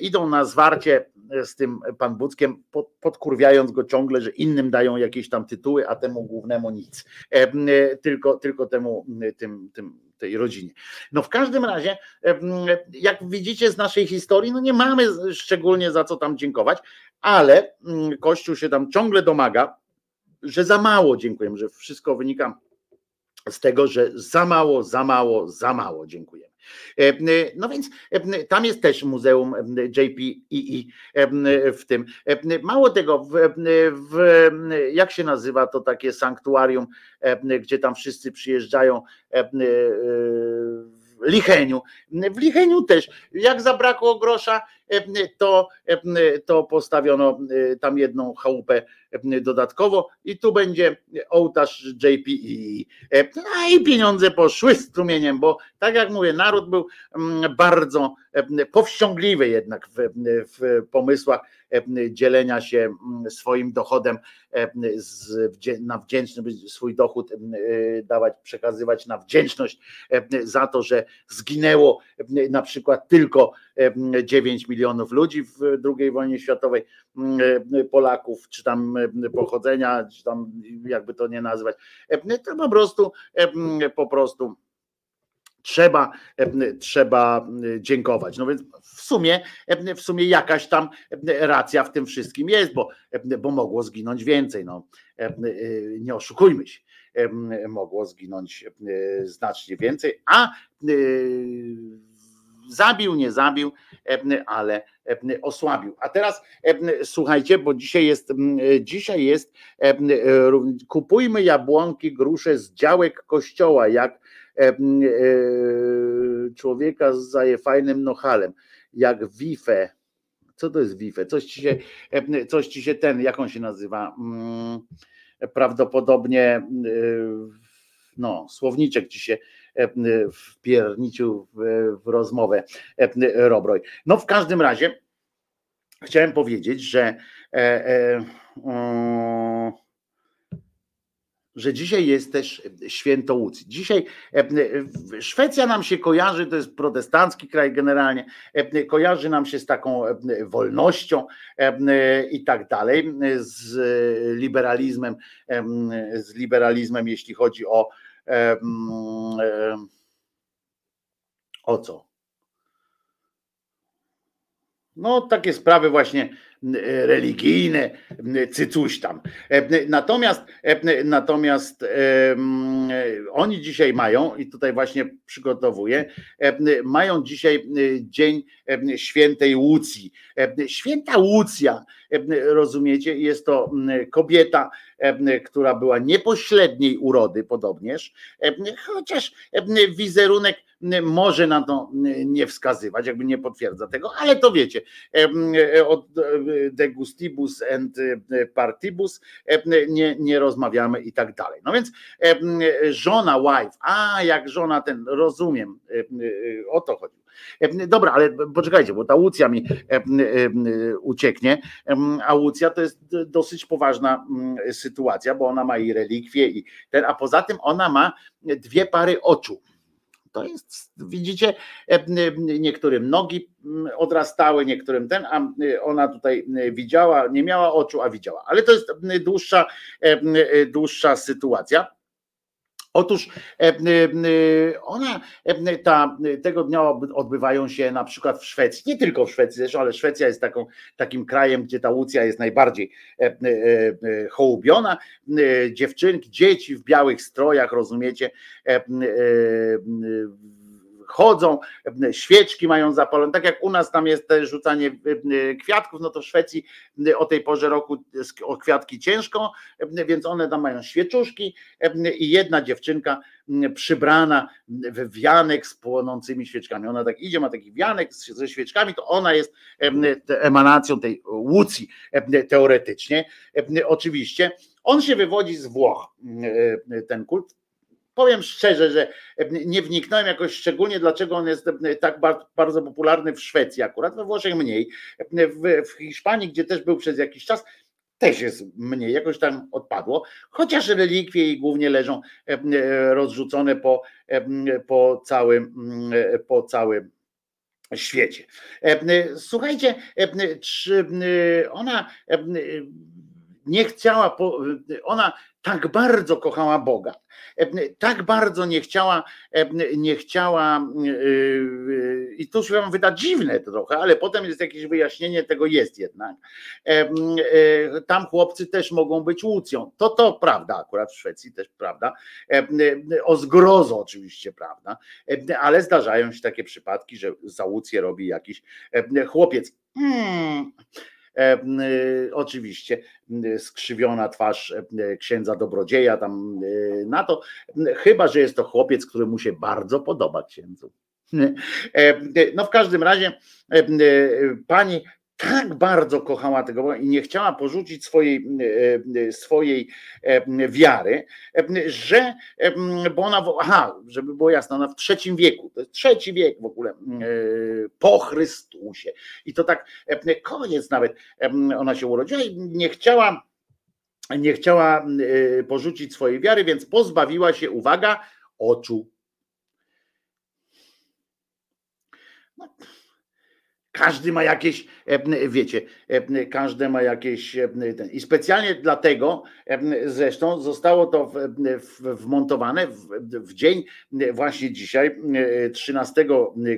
idą na zwarcie z tym pan Buckiem, podkurwiając go ciągle, że innym dają jakieś tam tytuły, a temu głównemu nic. Tylko, tylko temu tym, tym tej rodzinie. No w każdym razie, jak widzicie z naszej historii, no nie mamy szczególnie za co tam dziękować, ale Kościół się tam ciągle domaga, że za mało dziękujemy, że wszystko wynika z tego, że za mało, za mało, za mało dziękujemy. No więc tam jest też Muzeum JPEE w tym. Mało tego, w, w, jak się nazywa to takie sanktuarium, gdzie tam wszyscy przyjeżdżają w Licheniu. W Licheniu też, jak zabrakło grosza, to, to postawiono tam jedną chałupę dodatkowo i tu będzie ołtarz JPE. No i pieniądze poszły strumieniem, bo tak jak mówię, naród był mm, bardzo powściągliwy jednak w, w pomysłach dzielenia się mm, swoim dochodem z, na wdzięczny swój dochód dawać, przekazywać na wdzięczność za to, że zginęło na przykład tylko 9 milionów ludzi w II wojnie światowej, Polaków, czy tam pochodzenia, czy tam jakby to nie nazywać, to po prostu po prostu trzeba, trzeba dziękować. No więc w sumie, w sumie jakaś tam racja w tym wszystkim jest, bo, bo mogło zginąć więcej. No. Nie oszukujmy się. Mogło zginąć znacznie więcej, a zabił, nie zabił, ale osłabił. A teraz słuchajcie, bo dzisiaj jest, dzisiaj jest kupujmy jabłonki, grusze z działek kościoła, jak człowieka z fajnym nochalem, jak Wife. Co to jest Wife? Coś ci się, coś ci się ten, jak on się nazywa? Mm, prawdopodobnie no, słowniczek ci się wpierniczu w, w rozmowę Robroj. No w każdym razie chciałem powiedzieć, że e, e, um, że dzisiaj jest też święto Łucji. Dzisiaj Szwecja nam się kojarzy, to jest protestancki kraj generalnie, kojarzy nam się z taką wolnością i tak dalej, z liberalizmem, z liberalizmem, jeśli chodzi o o co? No, takie sprawy właśnie religijne, cycuś tam. Natomiast, natomiast oni dzisiaj mają, i tutaj właśnie przygotowuję, mają dzisiaj Dzień Świętej Łucji. Święta Łucja, rozumiecie, jest to kobieta, która była niepośredniej urody podobnież, chociaż wizerunek może na to nie wskazywać, jakby nie potwierdza tego, ale to wiecie, od de gustibus and partibus nie, nie rozmawiamy i tak dalej. No więc żona, wife, a jak żona ten, rozumiem, o to chodzi. Dobra, ale poczekajcie, bo ta Łucja mi ucieknie. A Łucja to jest dosyć poważna sytuacja, bo ona ma i relikwie, i ten, a poza tym ona ma dwie pary oczu. To jest, widzicie, niektórym nogi odrastały, niektórym ten, a ona tutaj widziała, nie miała oczu, a widziała. Ale to jest dłuższa, dłuższa sytuacja. Otóż ona, ta, tego dnia odbywają się na przykład w Szwecji, nie tylko w Szwecji zresztą, ale Szwecja jest taką, takim krajem, gdzie ta Łucja jest najbardziej hołubiona. Dziewczynki, dzieci w białych strojach, rozumiecie, chodzą, świeczki mają zapalone, tak jak u nas tam jest rzucanie kwiatków, no to w Szwecji o tej porze roku o kwiatki ciężko, więc one tam mają świeczuszki i jedna dziewczynka przybrana w wianek z płonącymi świeczkami. Ona tak idzie, ma taki wianek ze świeczkami, to ona jest emanacją tej łucji teoretycznie. Oczywiście on się wywodzi z Włoch, ten kult Powiem szczerze, że nie wniknąłem jakoś szczególnie, dlaczego on jest tak bardzo popularny w Szwecji akurat, we Włoszech mniej, w, w Hiszpanii, gdzie też był przez jakiś czas, też jest mniej, jakoś tam odpadło, chociaż relikwie i głównie leżą rozrzucone po, po całym, po całym świecie. Słuchajcie, ona nie chciała, ona tak bardzo kochała Boga, tak bardzo nie chciała, nie chciała, i tu się wam wyda dziwne to trochę, ale potem jest jakieś wyjaśnienie, tego jest jednak. Tam chłopcy też mogą być łucją. To to prawda, akurat w Szwecji też prawda. O zgrozo oczywiście prawda, ale zdarzają się takie przypadki, że za łucję robi jakiś chłopiec. Hmm oczywiście skrzywiona twarz e, księdza dobrodzieja tam e, na to, chyba że jest to chłopiec, który mu się bardzo podoba księdzu. No w każdym razie pani tak bardzo kochała tego i nie chciała porzucić swojej, e, e, swojej e, wiary, że, bo ona, aha, żeby było jasne, ona w trzecim wieku, to jest trzeci wiek w ogóle, po Chrystusie. I to tak koniec nawet, ona się urodziła i nie chciała, nie chciała porzucić swojej wiary, więc pozbawiła się, uwaga, oczu. No, każdy ma jakieś, e, wiecie, e, każdy ma jakieś. e, I specjalnie dlatego e, zresztą zostało to wmontowane w, dzień e, właśnie dzisiaj, e, 13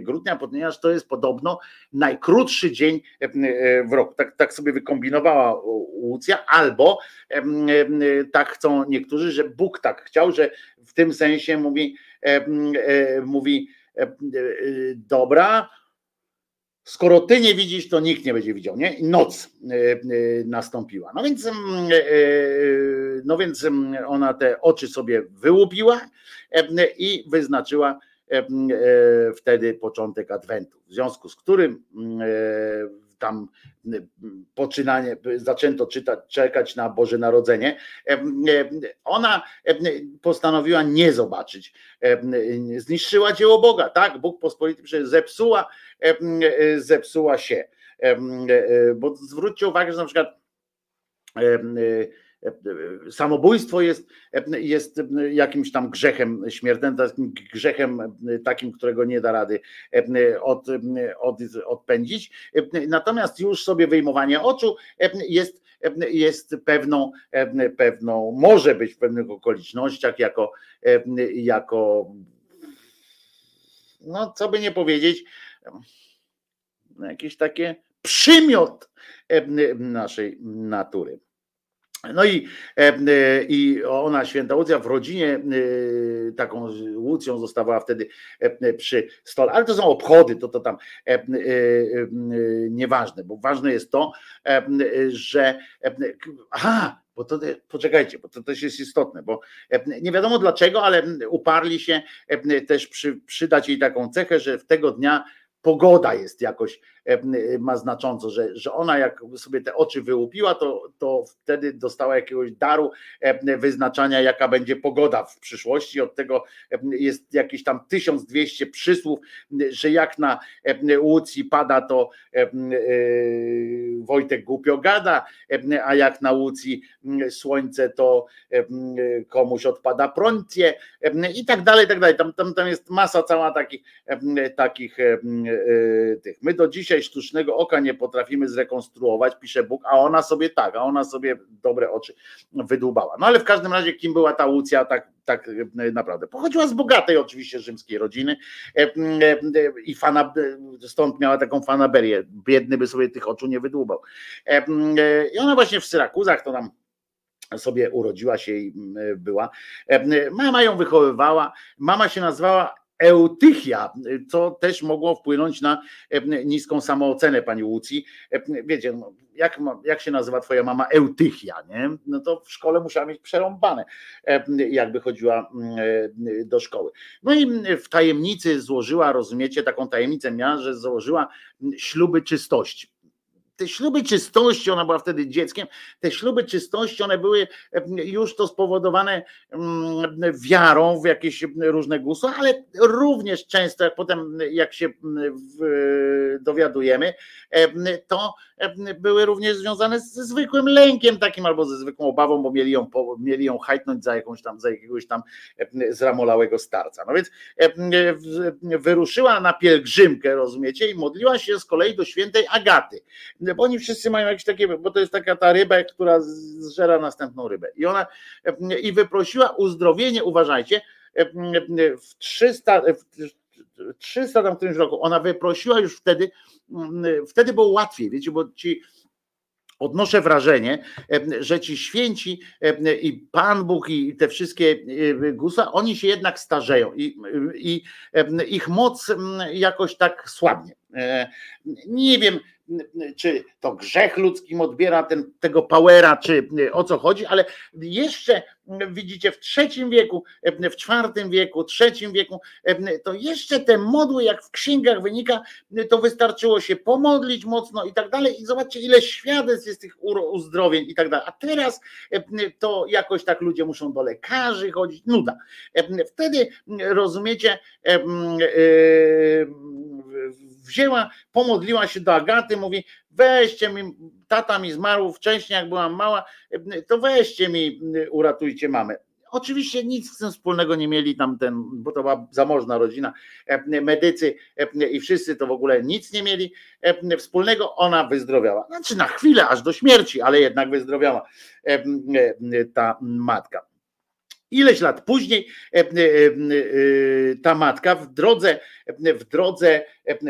grudnia, ponieważ to jest podobno najkrótszy dzień e, e, w roku. Tak, tak sobie wykombinowała Łucja, albo e, e, tak chcą niektórzy, że Bóg tak chciał, że w tym sensie mówi, e, e, mówi e, e, dobra, skoro ty nie widzisz, to nikt nie będzie widział, nie? Noc e, e, nastąpiła. No więc, mm, e, no więc mm, ona te oczy sobie wyłupiła i wyznaczyła wtedy początek Adwentu, w związku z którym mm, tam mm, poczynanie, zaczęto czytać, czekać na Boże Narodzenie. E, e, Ona e, postanowiła nie zobaczyć, zniszczyła dzieło Boga, tak? Bóg pospolity że zepsuła zepsuła się. Bo zwróćcie uwagę, że na przykład samobójstwo jest, jest jakimś tam grzechem śmiertelnym, grzechem takim, którego nie da rady od, od, odpędzić. Natomiast już sobie wyjmowanie oczu jest, jest pewną, pewną, może być w pewnych okolicznościach jako, jako no co by nie powiedzieć, jakieś takie przymiot naszej natury. No i, e, i ona, święta Łucja, w rodzinie e, taką Łucją zostawała wtedy e, przy stole, ale to są obchody, to, to tam e, e, e, nieważne, bo ważne jest to, e, że e, aha, bo to poczekajcie, bo to też jest istotne, bo e, nie wiadomo dlaczego, ale uparli się e, też przy, przydać jej taką cechę, że w tego dnia pogoda jest jakoś e, ma znacząco, że, że ona jak sobie te oczy wyłupiła, to, to wtedy dostała jakiegoś daru wyznaczania, jaka będzie pogoda w przyszłości. Od tego jest jakieś tam 1200 przysłów, że jak na Łucji pada, to e, Wojtek głupio gada, a jak na Łucji słońce, to m, komuś odpada prącie i tak dalej, i tak dalej. Tam, tam, tam jest masa cała takich, takich tych. My do dzisiaj sztucznego oka nie potrafimy zrekonstruować, pisze Bóg, a ona sobie tak, a ona sobie dobre oczy wydłubała. No ale w każdym razie, kim była ta Łucja, tak, tak e, naprawdę. Pochodziła z bogatej oczywiście rzymskiej rodziny e, e, i fana, stąd miała taką fanaberię. Biedny by sobie tych oczu nie wydłubał. I ona właśnie w Syrakuzach to tam sobie urodziła się i była. Mama ją wychowywała. Mama się nazywała Eutychia, co też mogło wpłynąć na e, niską samoocenę pani Łucji. E, Wiecie, no, jak, jak się nazywa twoja mama Eutychia, nie? No to w szkole musiała mieć przerąbane, e, jakby chodziła mm, do szkoły. No i w tajemnicy złożyła, rozumiecie, taką tajemnicę miała, że złożyła śluby czystości te śluby czystości, ona była wtedy dzieckiem, te śluby czystości, one były już to spowodowane wiarą w jakieś różne gusła, ale również często, jak potem jak się dowiadujemy, to były również związane ze zwykłym lękiem takim albo ze zwykłą obawą, bo mieli ją, mieli ją hajtnąć za jakąś tam, za jakiegoś tam zramolałego starca. No więc wyruszyła na pielgrzymkę, rozumiecie, i modliła się z kolei do świętej Agaty bo oni wszyscy mają jakieś takie, bo to jest taka ta ryba, która zżera następną rybę. I ona i wyprosiła uzdrowienie, uważajcie, w 300, w 300 tam którymś roku, ona wyprosiła już wtedy, wtedy było łatwiej, wiecie, bo ci odnoszę wrażenie, że ci święci i Pan Bóg i te wszystkie gusła, oni się jednak starzeją i, i ich moc jakoś tak słabnie. E, Nie wiem, czy to grzech ludzkim odbiera ten, tego powera, czy o co chodzi, ale jeszcze widzicie w trzecim wieku, w czwartym wieku, trzecim wieku, to jeszcze te modły, jak w księgach wynika, to wystarczyło się pomodlić mocno i tak dalej. I zobaczcie, ile świadectw jest tych uzdrowień i tak dalej. A teraz to jakoś tak ludzie muszą do lekarzy chodzić, nuda. Wtedy rozumiecie, e, wzięła, pomodliła się do Agaty, mówi, weźcie mi, tata mi zmarł wcześniej, jak byłam mała, to weźcie mi, uratujcie mamę. Oczywiście nic z tym wspólnego nie mieli tam ten, bo to była zamożna rodzina, medycy i wszyscy to w ogóle nic nie mieli wspólnego, ona wyzdrowiała. Znaczy na chwilę, aż do śmierci, ale jednak wyzdrowiała ta matka. Ileś lat później e, e, e, ta matka w drodze, w drodze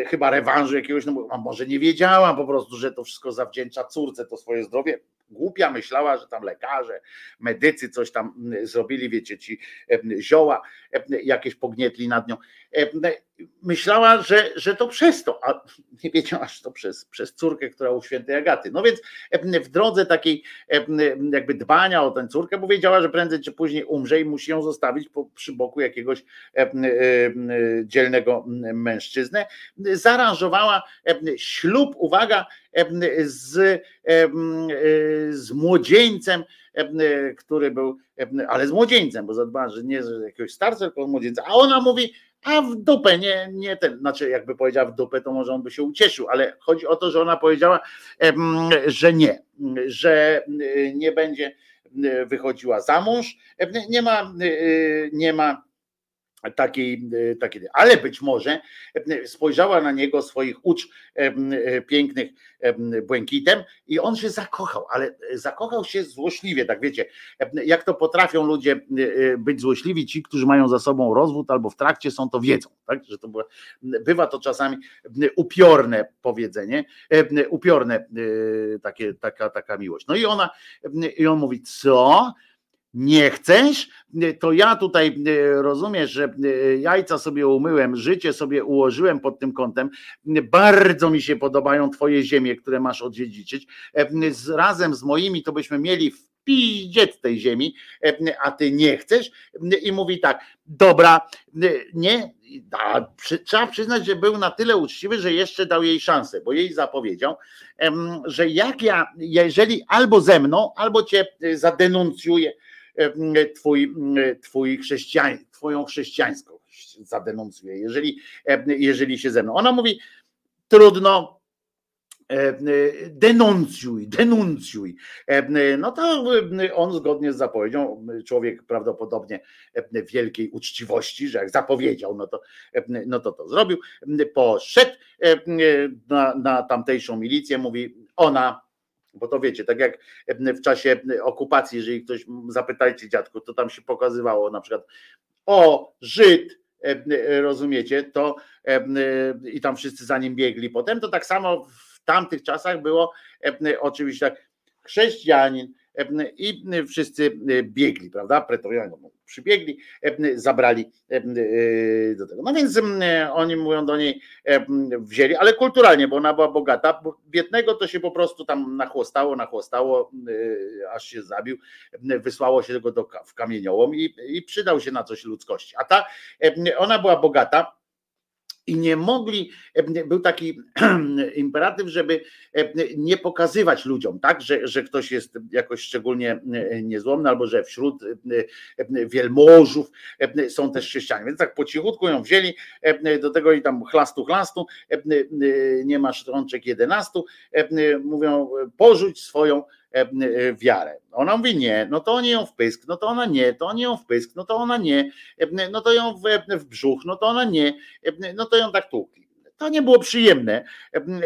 chyba rewanżu jakiegoś, no, a może nie wiedziała po prostu, że to wszystko zawdzięcza córce, to swoje zdrowie. Głupia myślała, że tam lekarze, medycy coś tam zrobili, wiecie, ci zioła jakieś pognietli nad nią. Myślała, że, że to przez to, a nie wiedziała, że to przez, przez córkę, która u świętej Agaty. No więc w drodze takiej jakby dbania o tę córkę, bo wiedziała, że prędzej czy później umrze i musi ją zostawić po, przy boku jakiegoś dzielnego mężczyznę, zaaranżowała ślub, uwaga, z, z młodzieńcem, który był, ale z młodzieńcem, bo zadbała, że nie z jakiegoś starca, tylko młodzieńca, a ona mówi, a w dupę, nie, nie ten, znaczy jakby powiedziała w dupę, to może on by się ucieszył, ale chodzi o to, że ona powiedziała, że nie, że y, nie będzie y, wychodziła za mąż, nie ma, y, nie ma takiej, takiej, ale być może spojrzała na niego swoich ucz em, e, pięknych em, błękitem i on się zakochał, ale zakochał się złośliwie, tak wiecie, jak to potrafią ludzie e, być złośliwi, ci, którzy mają za sobą rozwód albo w trakcie są, to wiedzą, tak, że to bywa, bywa to czasami upiorne powiedzenie, upiorne e, takie, taka, taka miłość. No i ona, i on mówi, co? Nie chcesz, to ja tutaj e, rozumiesz, że e, jajca sobie umyłem, życie sobie ułożyłem pod tym kątem. Bardzo mi się podobają twoje ziemie, które masz odziedziczyć. E, razem z moimi to byśmy mieli w piździec tej ziemi, a ty nie chcesz. I mówi tak, dobra, nie, a przy, trzeba przyznać, że był na tyle uczciwy, że jeszcze dał jej szansę, bo jej zapowiedział, że jak ja, jeżeli albo ze mną, albo cię zadenuncjuję, twój, twój chrześcijań, twoją chrześcijańskość zadenuncuje, jeżeli, e, jeżeli się ze mną. Ona mówi, trudno, e, denuncjuj, denuncjuj. No to on zgodnie z zapowiedzią, człowiek prawdopodobnie wielkiej uczciwości, że jak zapowiedział, no to no to, to zrobił. Poszedł na, na tamtejszą milicję, mówi, ona bo to wiecie, tak jak w czasie okupacji, jeżeli ktoś zapytajcie dziadku, to tam się pokazywało na przykład o Żyd, rozumiecie, to i tam wszyscy za nim biegli. Potem, to tak samo w tamtych czasach było oczywiście tak, chrześcijanin i wszyscy biegli, prawda, pretorianie przybiegli, zabrali do tego. No więc oni mówią do niej, wzięli, ale kulturalnie, bo ona była bogata, bo biednego to się po prostu tam nachłostało, nachłostało, aż się zabił, wysłało się go do, w kamieniołom i, i przydał się na coś ludzkości. A ta, ona była bogata, i nie mogli, był taki imperatyw, żeby nie pokazywać ludziom, tak, że, że ktoś jest jakoś szczególnie niezłomny, albo że wśród wielmożów są też chrześcijanie. Więc tak po cichutku ją wzięli, do tego i tam chlastu, chlastu, nie masz rączek 11, mówią, porzuć swoją wiarę. Ona mówi nie, no to oni ją w pysk, no to ona nie, to oni ją w pysk, no to ona nie, no to ją w, w brzuch, no to ona nie, no to ją tak tłukli. To nie było przyjemne.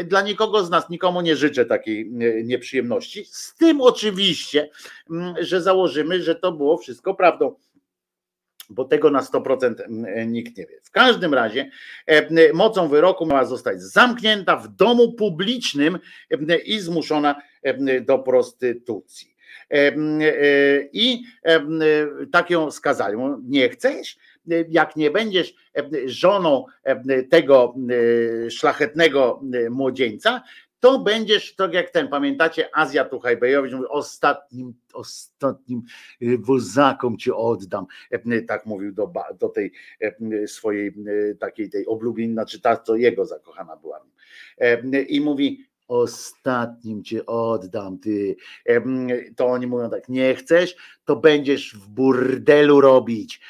Dla nikogo z nas, nikomu nie życzę takiej nieprzyjemności. Z tym oczywiście, że założymy, że to było wszystko prawdą bo tego na 100% nikt nie wie. W każdym razie mocą wyroku miała zostać zamknięta w domu publicznym i zmuszona do prostytucji. I tak ją skazali. Nie chcesz? jak nie będziesz żoną tego szlachetnego młodzieńca, to będziesz, tak jak ten, pamiętacie, Azja Tuchajbejowicz mówi, ostatnim, ostatnim y, wozakom cię oddam, tak mówił do, do tej swojej e, takiej tej oblubienej, znaczy ta, co jego zakochana była. I mówi, ostatnim cię oddam, ty. To oni mówią tak, nie chcesz, to będziesz w burdelu robić.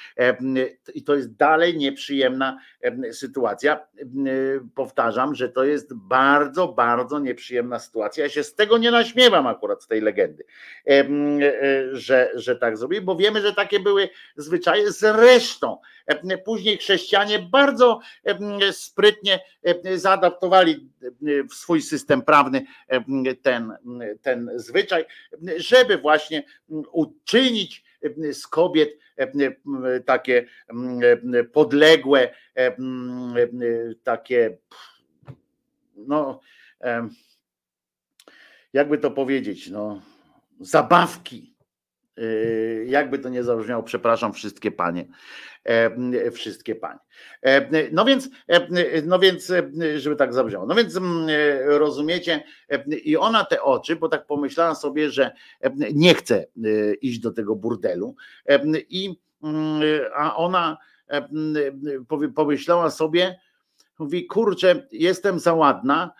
I to jest dalej nieprzyjemna sytuacja. E, Powtarzam, że to jest bardzo, bardzo nieprzyjemna sytuacja. Ja się z tego nie naśmiewam akurat z tej legendy, e, e, że, że tak zrobili, bo wiemy, że takie były zwyczaje. Zresztą później chrześcijanie bardzo e, sprytnie e, zaadaptowali e, w swój system prawny e, ten, ten zwyczaj, żeby właśnie uczynić z kobiet e, takie e, podległe, e, takie no jakby to powiedzieć, no zabawki. Yy, Jakby to nie zabrzmiało, przepraszam wszystkie panie, e, wszystkie panie. E, No więc, e, no więc, żeby tak zabrzmiało. No więc rozumiecie, i ona te oczy, bo tak pomyślała sobie, że nie chce iść do tego burdelu, i a ona pomyślała sobie, mówi, kurczę, jestem za ładna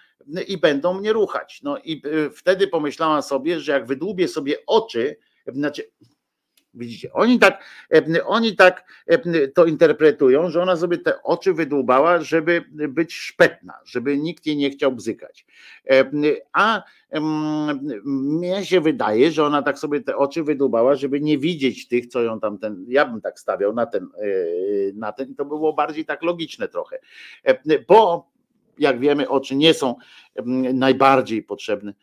i będą mnie ruchać. No i wtedy pomyślała sobie, że jak wydłubię sobie oczy, znaczy, widzicie, oni tak, e, oni tak e, to interpretują, że ona sobie te oczy wydłubała, żeby być szpetna, żeby nikt jej nie chciał bzykać. E, A mnie się wydaje, że ona tak sobie te oczy wydłubała, żeby nie widzieć tych, co ją tam ten, ja bym tak stawiał na ten, na ten, to było bardziej tak logiczne trochę, bo jak wiemy, oczy nie są najbardziej potrzebne,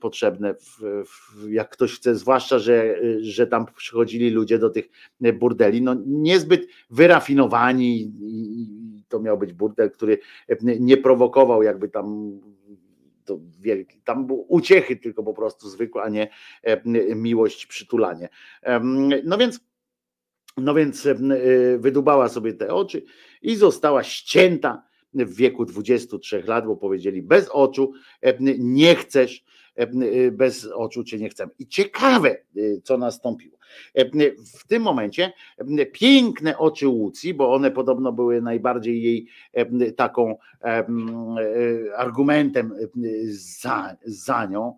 potrzebne, w, w, jak ktoś chce, zwłaszcza, że, że tam przychodzili ludzie do tych burdeli, no niezbyt wyrafinowani i, to miał być burdel, który nie prowokował jakby tam to wielki, tam był uciechy tylko po prostu zwykłe, a nie em, miłość, przytulanie. No więc no więc y, wydubała sobie te oczy i została ścięta w wieku 23 lat, bo powiedzieli bez oczu em, nie chcesz, y, bez oczu cię nie chcemy. I ciekawe, y, co nastąpiło. W tym momencie piękne oczy Łucji, bo one podobno były najbardziej jej taką em, e, argumentem em, za, za nią,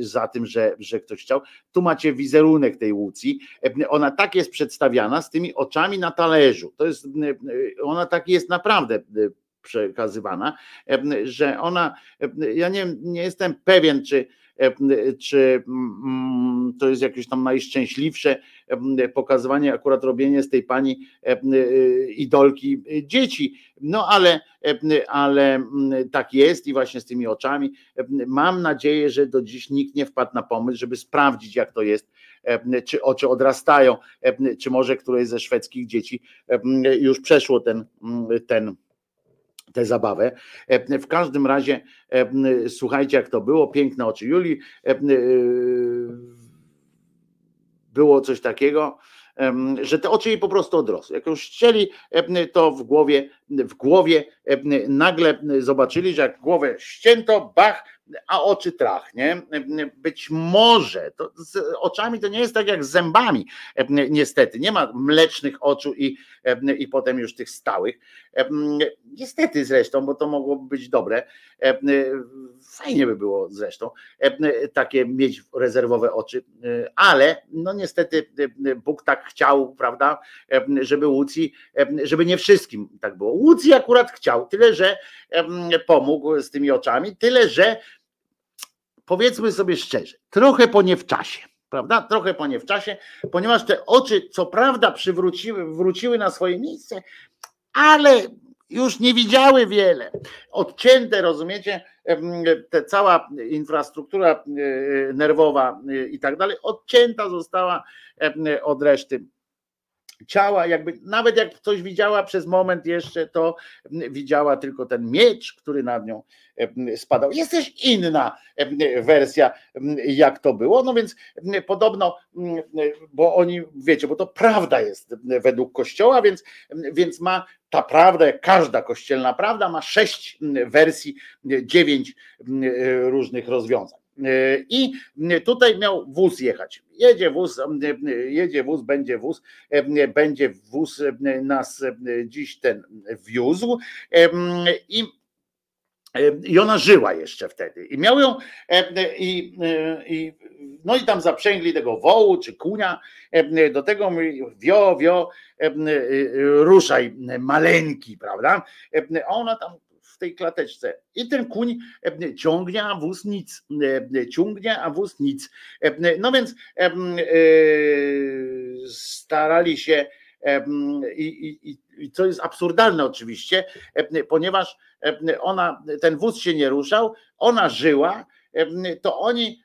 za tym, że, że ktoś chciał. Tu macie wizerunek tej Łucji. Ona tak jest przedstawiana z tymi oczami na talerzu. To jest, ona tak jest naprawdę przekazywana, że ona, ja nie, nie jestem pewien, czy, czy mm, to jest jakieś tam najszczęśliwsze pokazywanie, akurat robienie z tej pani y, idolki y, dzieci. No ale, ale mm, tak jest i właśnie z tymi oczami. Mam nadzieję, że do dziś nikt nie wpadł na pomysł, żeby sprawdzić, jak to jest, czy oczy odrastają, czy może któreś ze szwedzkich dzieci już przeszło ten, mm, ten tę zabawę. E, W każdym razie e, słuchajcie, jak to było. Piękne oczy Julii. E, Było coś takiego, że te oczy jej po prostu odrosły. Jak już chcieli, em, to w głowie, w głowie nagle zobaczyli, że jak głowę ścięto, bach, a oczy trach, nie? Być może, to z oczami to nie jest tak jak z zębami, niestety. Nie ma mlecznych oczu i, i potem już tych stałych. Niestety zresztą, bo to mogłoby być dobre. Fajnie by było zresztą takie mieć rezerwowe oczy, ale no niestety Bóg tak chciał, prawda, żeby Łucji, żeby nie wszystkim tak było. Łucji akurat chciał, tyle że pomógł z tymi oczami, tyle że powiedzmy sobie szczerze, trochę po nie w czasie. Prawda? Trochę po nie w czasie, ponieważ te oczy, co prawda, przywróciły, wróciły na swoje miejsce, ale już nie widziały wiele. Odcięte, rozumiecie, te cała infrastruktura e, nerwowa e, i tak dalej, odcięta została od reszty ciała, jakby nawet jak coś widziała przez moment jeszcze, to widziała tylko ten miecz, który nad nią spadał. Jest też inna wersja, jak to było. No więc podobno, bo oni, wiecie, bo to prawda jest według Kościoła, więc, więc ma ta prawda, jak każda kościelna prawda, ma sześć wersji, dziewięć różnych rozwiązań. E, I tutaj miał wóz jechać. Jedzie wóz, jedzie wóz, będzie wóz, e, będzie wóz e, nas dziś ten wiózł. I i ona żyła jeszcze wtedy. I miał ją, i, i, no i tam zaprzęgli tego wołu czy kunia. Do tego mówi, wio, wio, ruszaj, maleńki, prawda? Ona tam w tej klateczce. I ten kuń e, ciągnie, a wóz nic. E, ciągnie, a wóz nic. E, no więc starali się i, i, i co jest absurdalne oczywiście, ponieważ ona, ten wóz się nie ruszał, ona żyła, to oni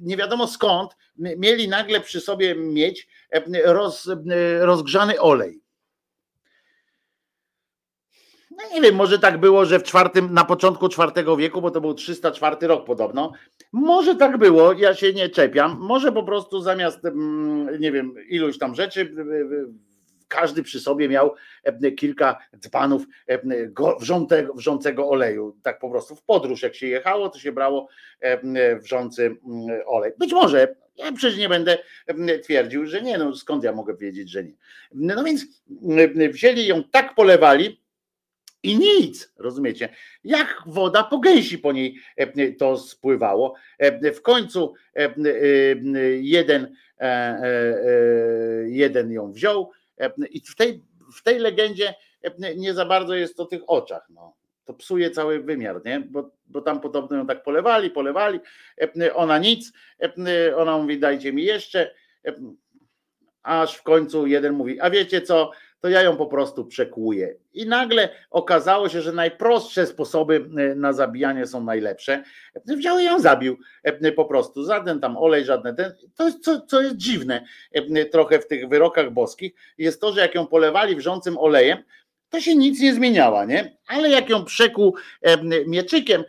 nie wiadomo skąd mieli nagle przy sobie mieć roz, rozgrzany olej. No nie wiem, może tak było, że w czwartym, na początku IV wieku, bo to był 304 rok podobno. Może tak było, ja się nie czepiam. Może po prostu zamiast, mm, nie wiem, iluś tam rzeczy, każdy przy sobie miał kilka dzbanów wrzątego, wrzącego oleju. Tak po prostu w podróż, jak się jechało, to się brało wrzący mm, olej. Być może, ja przecież nie będę twierdził, że nie, no skąd ja mogę wiedzieć, że nie. No więc wzięli ją, tak polewali, i nic, rozumiecie? Jak woda po gęsi po niej e, to spływało. E, w końcu e, jeden, jeden ją wziął i w tej, w tej legendzie nie za bardzo jest o tych oczach. No. To psuje cały wymiar, nie? Bo, bo tam podobno ją tak polewali, polewali, ona nic, ona mówi dajcie mi jeszcze, aż w końcu jeden mówi, a wiecie co, to ja ją po prostu przekłuję. I nagle okazało się, że najprostsze sposoby e, na zabijanie są najlepsze. Wziął i ją zabił e, po prostu. Żaden tam olej, żadne ten. To jest, co, co jest dziwne e, trochę w tych wyrokach boskich, jest to, że jak ją polewali wrzącym olejem, to się nic nie zmieniała, nie? Ale jak ją przekuł mieczykiem,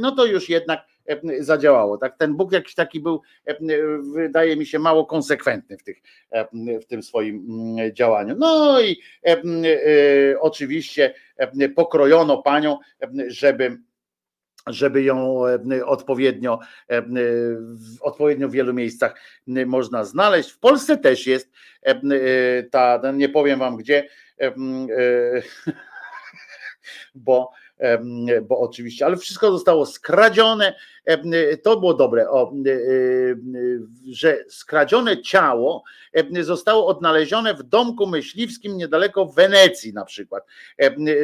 no to już jednak E, zadziałało. Tak? Ten Bóg jakiś taki był, e, wydaje mi się, mało konsekwentny w, tych, e, w tym swoim mm, działaniu. No i oczywiście pokrojono panią, żeby żeby ją odpowiednio w odpowiednio wielu miejscach można znaleźć. W Polsce też jest ta, nie powiem wam gdzie, bo bo oczywiście, ale wszystko zostało skradzione. To było dobre, o, że skradzione ciało zostało odnalezione w domku myśliwskim niedaleko Wenecji na przykład.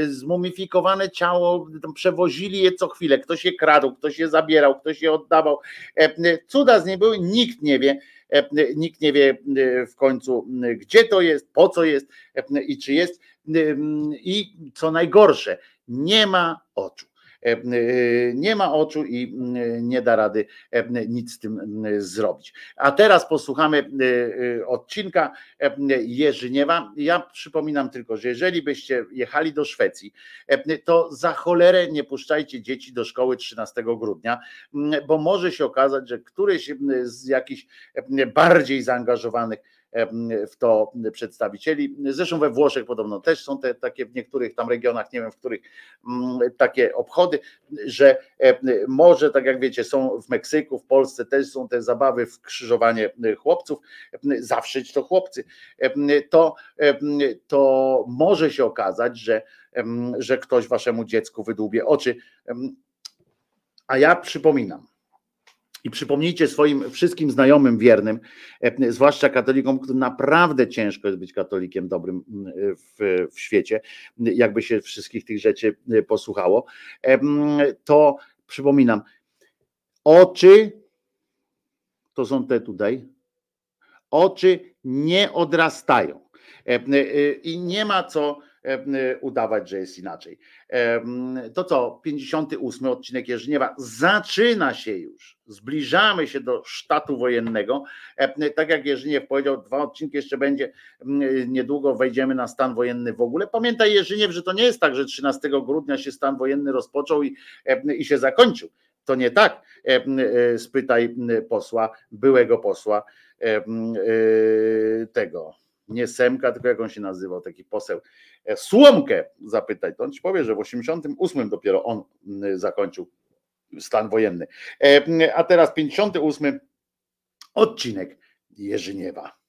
Zmumifikowane ciało, przewozili je co chwilę, ktoś je kradł, ktoś je zabierał, ktoś je oddawał. Cuda z niej były, nikt nie wie. Nikt nie wie w końcu, gdzie to jest, po co jest i czy jest. I co najgorsze, nie ma oczu. E, e, nie ma oczu i nie da rady e, nic z tym zrobić. A teraz posłuchamy odcinka Jerzyniewa. Ja przypominam tylko, że jeżeli byście jechali do Szwecji, to za cholerę nie puszczajcie dzieci do szkoły 13 grudnia, bo może się okazać, że któryś z jakichś bardziej zaangażowanych w to przedstawicieli. Zresztą we Włoszech podobno też są te takie w niektórych tam regionach, nie wiem w których mm, takie obchody, że może tak jak wiecie, są w Meksyku, w Polsce też są te zabawy w krzyżowanie chłopców, zawsze to chłopcy, to, to może się okazać, że, że ktoś waszemu dziecku wydłubie oczy. A ja przypominam, i przypomnijcie swoim wszystkim znajomym wiernym, e, zwłaszcza katolikom, którym naprawdę ciężko jest być katolikiem dobrym w, w świecie, jakby się wszystkich tych rzeczy e, posłuchało, to przypominam, oczy to są te tutaj, oczy nie odrastają. E, I nie ma co e, udawać, że jest inaczej. To co, 58 odcinek Jerzyniewa zaczyna się już. Zbliżamy się do sztatu wojennego. Tak jak Jerzyniew powiedział, dwa odcinki jeszcze będzie, niedługo wejdziemy na stan wojenny w ogóle. Pamiętaj Jerzyniew, że to nie jest tak, że 13 grudnia się stan wojenny rozpoczął i, i się zakończył. To nie tak. E, Spytaj m, posła, byłego posła tego, nie Semka, tylko jak on się nazywał, taki poseł, e, Słomkę zapytaj, to on ci powie, że w 88 dopiero on zakończył stan wojenny. E, A teraz 58 odcinek Jerzyniewa.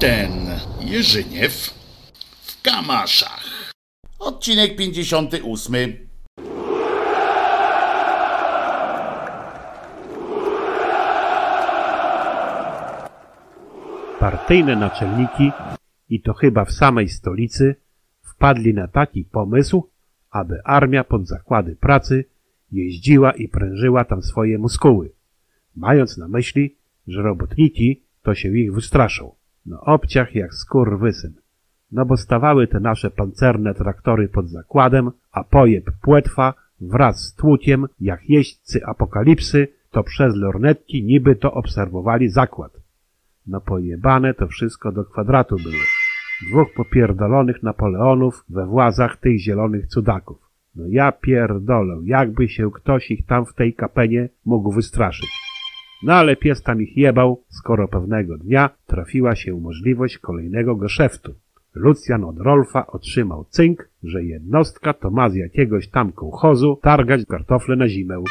Ten Jerzyniew w Kamaszach. Odcinek 58. Partyjne naczelniki, i to chyba w samej stolicy, wpadli na taki pomysł, aby armia pod zakłady pracy jeździła i prężyła tam swoje muskuły, mając na myśli, że robotniki to się ich wystraszą. No obciach jak skurwysyn. No bo stawały te nasze pancerne traktory pod zakładem, a pojeb płetwa wraz z tłuciem, jak jeźdźcy apokalipsy, to przez lornetki niby to obserwowali zakład. No pojebane to wszystko do kwadratu było. Dwóch popierdolonych Napoleonów we włazach tych zielonych cudaków. No ja pierdolę, jakby się ktoś ich tam w tej kapenie mógł wystraszyć. No ale pies tam ich jebał, skoro pewnego dnia trafiła się możliwość kolejnego geszeftu. Lucjan od Rolfa otrzymał cynk, że jednostka to ma z jakiegoś tam kołchozu targać kartofle na zimę.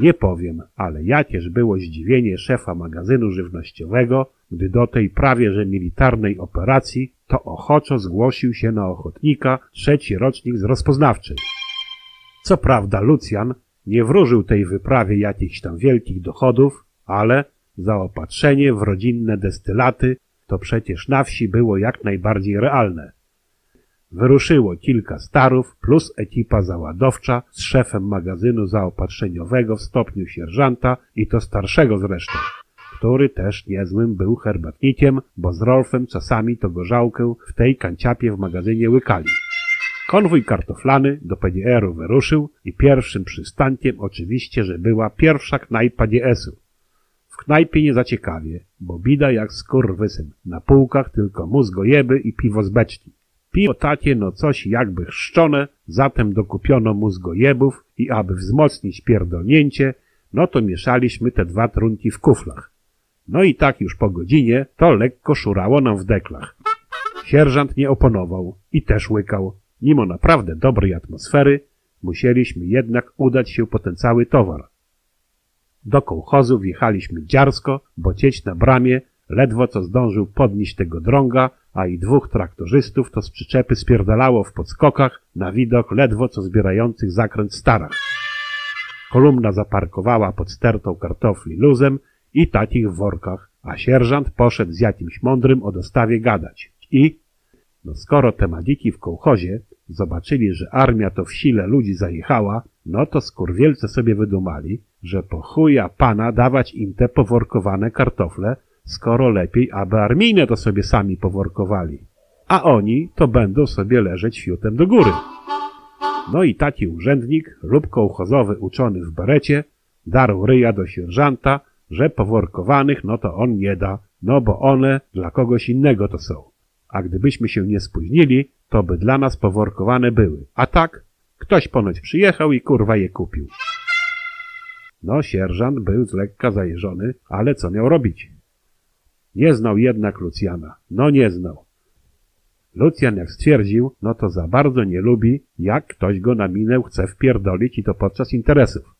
Nie powiem, ale jakież było zdziwienie szefa magazynu żywnościowego, gdy do tej prawie że militarnej operacji to ochoczo zgłosił się na ochotnika trzeci rocznik z rozpoznawczej. Co prawda Lucjan nie wróżył tej wyprawie jakichś tam wielkich dochodów, ale zaopatrzenie w rodzinne destylaty to przecież na wsi było jak najbardziej realne. Wyruszyło kilka starów plus ekipa załadowcza z szefem magazynu zaopatrzeniowego w stopniu sierżanta i to starszego zresztą, który też niezłym był herbatnikiem, bo z Rolfem czasami to gorzałkę w tej kanciapie w magazynie łykali. Konwój kartoflany do PDR-u wyruszył i pierwszym przystankiem oczywiście, że była pierwsza knajpa DS-u. W knajpie nie zaciekawie, bo bida jak skurwysyn. Na półkach tylko mózgojeby i piwo z beczki. Piwo takie no coś jakby chrzczone, zatem dokupiono mózgojebów i aby wzmocnić pierdolnięcie, no to mieszaliśmy te dwa trunki w kuflach. No i tak już po godzinie to lekko szurało nam w deklach. Sierżant nie oponował i też łykał. Mimo naprawdę dobrej atmosfery, musieliśmy jednak udać się po ten cały towar. Do kołchozu wjechaliśmy dziarsko, bo cieć na bramie ledwo co zdążył podnieść tego drąga, a i dwóch traktorzystów to z przyczepy spierdalało w podskokach na widok ledwo co zbierających zakręt starach. Kolumna zaparkowała pod stertą kartofli luzem i takich w workach, a sierżant poszedł z jakimś mądrym o dostawie gadać. I, no skoro te magiki w kołchozie zobaczyli, że armia to w sile ludzi zajechała, no to skurwielce sobie wydumali, że po chuja pana dawać im te poworkowane kartofle, skoro lepiej, aby armijne to sobie sami poworkowali. A oni to będą sobie leżeć fiutem do góry. No i taki urzędnik lub kołchozowy uczony w berecie darł ryja do sierżanta, że poworkowanych no to on nie da, no bo one dla kogoś innego to są. A gdybyśmy się nie spóźnili, to by dla nas poworkowane były. A tak, ktoś ponoć przyjechał i kurwa je kupił. No, sierżant był z lekka zajeżony, ale co miał robić? Nie znał jednak Lucjana. No nie znał. Lucjan jak stwierdził, no to za bardzo nie lubi, jak ktoś go na minę chce wpierdolić i to podczas interesów.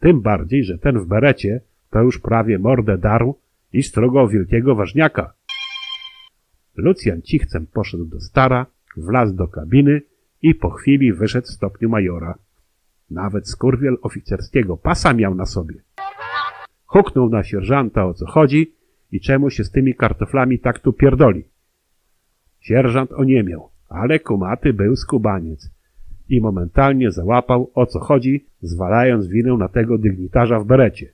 Tym bardziej, że ten w berecie to już prawie mordę darł i strugał wielkiego ważniaka. Lucjan cichcem poszedł do stara, wlazł do kabiny i po chwili wyszedł w stopniu majora. Nawet skurwiel oficerskiego pasa miał na sobie. Huknął na sierżanta o co chodzi i czemu się z tymi kartoflami tak tu pierdoli. Sierżant oniemiał, ale kumaty był skubaniec i momentalnie załapał o co chodzi, zwalając winę na tego dygnitarza w berecie.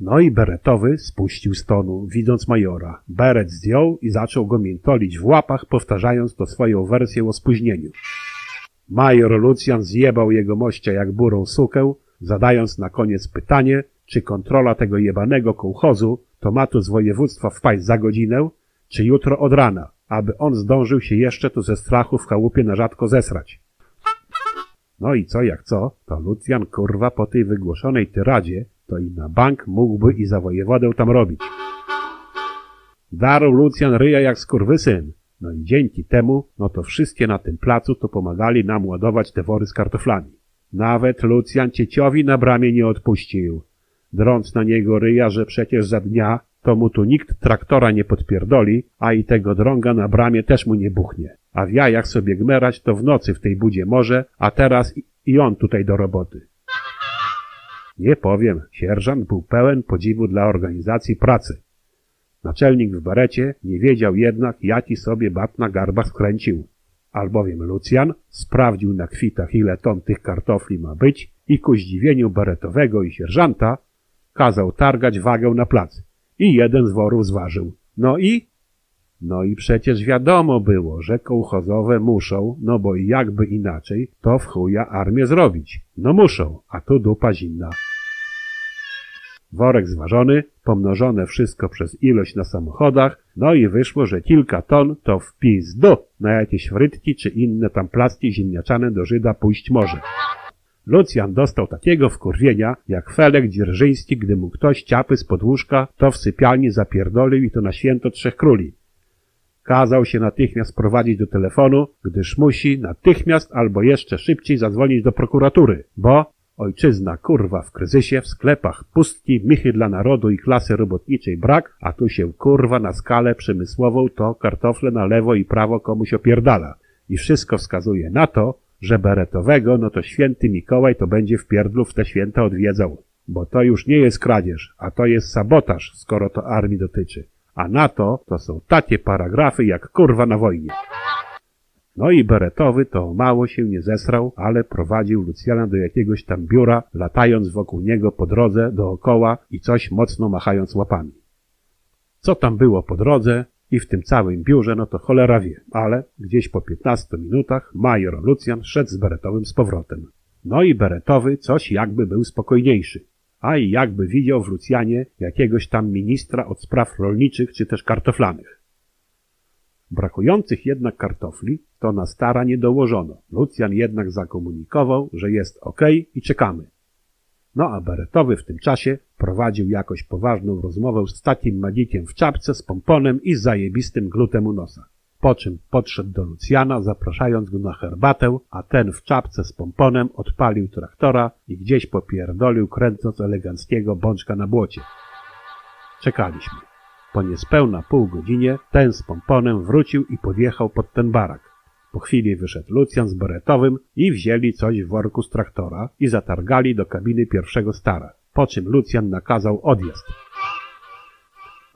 No i beretowy spuścił stonu, widząc majora. Beret zdjął i zaczął go miętolić w łapach, powtarzając to swoją wersję o spóźnieniu. Major Lucjan zjebał jego mościa jak burą sukę, zadając na koniec pytanie, czy kontrola tego jebanego kołchozu to ma tu z województwa wpaść za godzinę, czy jutro od rana, aby on zdążył się jeszcze tu ze strachu w chałupie na rzadko zesrać. No i co jak co, to Lucjan kurwa po tej wygłoszonej tyradzie to i na bank mógłby i za wojewodę tam robić. Darł Lucjan ryja jak skurwysyn. No i dzięki temu, no to wszystkie na tym placu to pomagali nam ładować te wory z kartoflami. Nawet Lucjan cieciowi na bramie nie odpuścił. Drąc na niego ryja, że przecież za dnia to mu tu nikt traktora nie podpierdoli, a i tego drąga na bramie też mu nie buchnie. A w jajach sobie gmerać to w nocy w tej budzie może, a teraz i, on tutaj do roboty. Nie powiem, sierżant był pełen podziwu dla organizacji pracy. Naczelnik w barecie nie wiedział jednak, jaki sobie bat na garbach skręcił. Albowiem Lucjan sprawdził na kwitach, ile ton tych kartofli ma być i ku zdziwieniu baretowego i sierżanta kazał targać wagę na plac. I jeden z worów zważył. No i? No i przecież wiadomo było, że kołchozowe muszą, no bo jakby inaczej, to w chuja armię zrobić. No muszą, a tu dupa zimna. Worek zważony, pomnożone wszystko przez ilość na samochodach, no i wyszło, że kilka ton to w pizdu na jakieś frytki czy inne tam plasty ziemniaczane do Żyda pójść może. Lucjan dostał takiego wkurwienia, jak Felek Dzierżyński, gdy mu ktoś ciapy z podłóżka, to w sypialni zapierdolił i to na święto Trzech Króli. Kazał się natychmiast prowadzić do telefonu, gdyż musi natychmiast albo jeszcze szybciej zadzwonić do prokuratury, bo ojczyzna kurwa w kryzysie, w sklepach pustki, michy dla narodu i klasy robotniczej brak, a tu się kurwa na skalę przemysłową to kartofle na lewo i prawo komuś opierdala. I wszystko wskazuje na to, że beretowego, no to święty Mikołaj to będzie w pierdlu w te święta odwiedzał. Bo to już nie jest kradzież, a to jest sabotaż, skoro to armii dotyczy. A na to to są takie paragrafy jak kurwa na wojnie. No i beretowy to mało się nie zesrał, ale prowadził Lucjana do jakiegoś tam biura, latając wokół niego po drodze dookoła i coś mocno machając łapami. Co tam było po drodze i w tym całym biurze, no to cholera wie, ale gdzieś po 15 minutach major Lucjan szedł z beretowym z powrotem. No i beretowy coś jakby był spokojniejszy, a i jakby widział w Lucjanie jakiegoś tam ministra od spraw rolniczych czy też kartoflanych. Brakujących jednak kartofli to na stara nie dołożono. Lucjan jednak zakomunikował, że jest ok i czekamy. No a Beretowy w tym czasie prowadził jakoś poważną rozmowę z takim magikiem w czapce z pomponem i zajebistym glutem u nosa. Po czym podszedł do Lucjana, zapraszając go na herbatę, a ten w czapce z pomponem odpalił traktora i gdzieś popierdolił, kręcąc eleganckiego bączka na błocie. Czekaliśmy. Po niespełna pół godzinie ten z pomponem wrócił i podjechał pod ten barak. Po chwili wyszedł Lucjan z beretowym i wzięli coś w worku z traktora i zatargali do kabiny pierwszego stara, po czym Lucjan nakazał odjazd.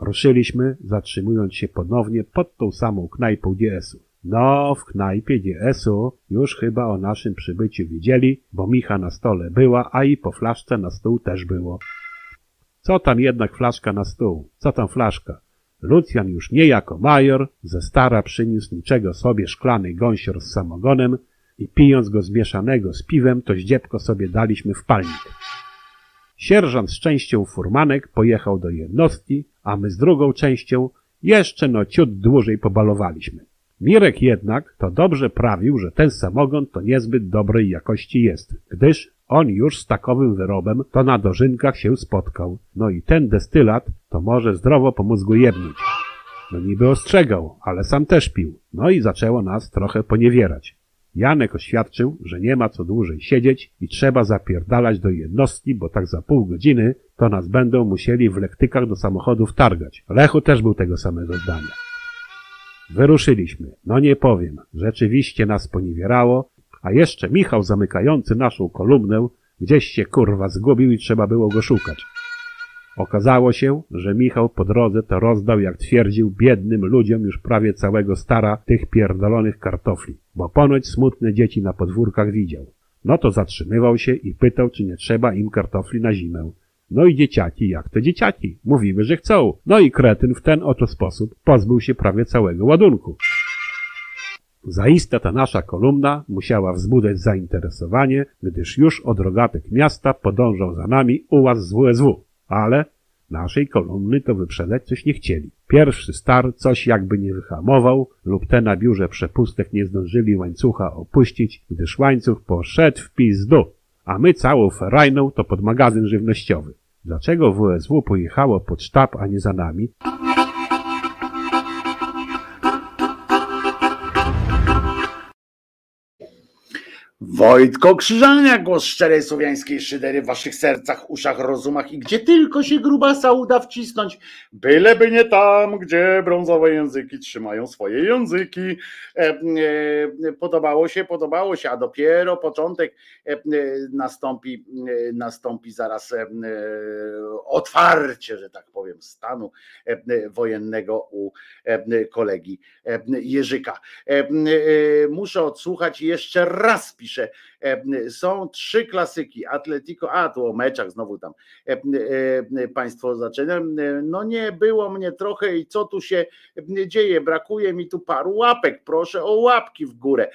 Ruszyliśmy, zatrzymując się ponownie pod tą samą knajpą DS-u. No, w knajpie DS-u już chyba o naszym przybyciu widzieli, bo Micha na stole była, a i po flaszce na stół też było. Co tam jednak flaszka na stół? Co tam flaszka? Lucjan już nie jako major, ze stara przyniósł niczego sobie szklany gąsior z samogonem i pijąc go zmieszanego z piwem, to zdziebko sobie daliśmy w palnik. Sierżant z częścią furmanek pojechał do jednostki, a my z drugą częścią jeszcze no ciut dłużej pobalowaliśmy. Mirek jednak to dobrze prawił, że ten samogon to niezbyt dobrej jakości jest, gdyż on już z takowym wyrobem to na dożynkach się spotkał. No i ten destylat to może zdrowo po mózgu jebnić. No niby ostrzegał, ale sam też pił. No i zaczęło nas trochę poniewierać. Janek oświadczył, że nie ma co dłużej siedzieć i trzeba zapierdalać do jednostki, bo tak za pół godziny to nas będą musieli w lektykach do samochodów targać. Lechu też był tego samego zdania. Wyruszyliśmy. No nie powiem, rzeczywiście nas poniewierało, a jeszcze Michał zamykający naszą kolumnę gdzieś się kurwa zgubił i trzeba było go szukać. Okazało się, że Michał po drodze to rozdał, jak twierdził, biednym ludziom już prawie całego stara tych pierdolonych kartofli, bo ponoć smutne dzieci na podwórkach widział. No to zatrzymywał się i pytał, czy nie trzeba im kartofli na zimę. No i dzieciaki, jak to dzieciaki? Mówimy, że chcą. No i kretyn w ten oto sposób pozbył się prawie całego ładunku. Zaiste ta nasza kolumna musiała wzbudzać zainteresowanie, gdyż już od rogatek miasta podążał za nami ułaz z WSW. Ale naszej kolumny to wyprzedzać coś nie chcieli. Pierwszy star coś jakby nie wyhamował lub te na biurze przepustek nie zdążyli łańcucha opuścić, gdyż łańcuch poszedł w pizdu, a my całą ferajną to pod magazyn żywnościowy. Dlaczego WSW pojechało pod sztab, a nie za nami? Wojtko Krzyżania, głos szczerej słowiańskiej szydery w waszych sercach, uszach, rozumach i gdzie tylko się grubasa uda wcisnąć, byleby nie tam, gdzie brązowe języki trzymają swoje języki. E, e, podobało się, podobało się, a dopiero początek e, nastąpi, nastąpi zaraz otwarcie, że tak powiem, stanu wojennego u kolegi Jerzyka. Muszę odsłuchać jeszcze raz, pisze. E, Są trzy klasyki. Atletico, a tu o meczach znowu tam e, e, Państwo zaczynają. No nie było mnie trochę i co tu się dzieje? Brakuje mi tu paru łapek. Proszę o łapki w górę.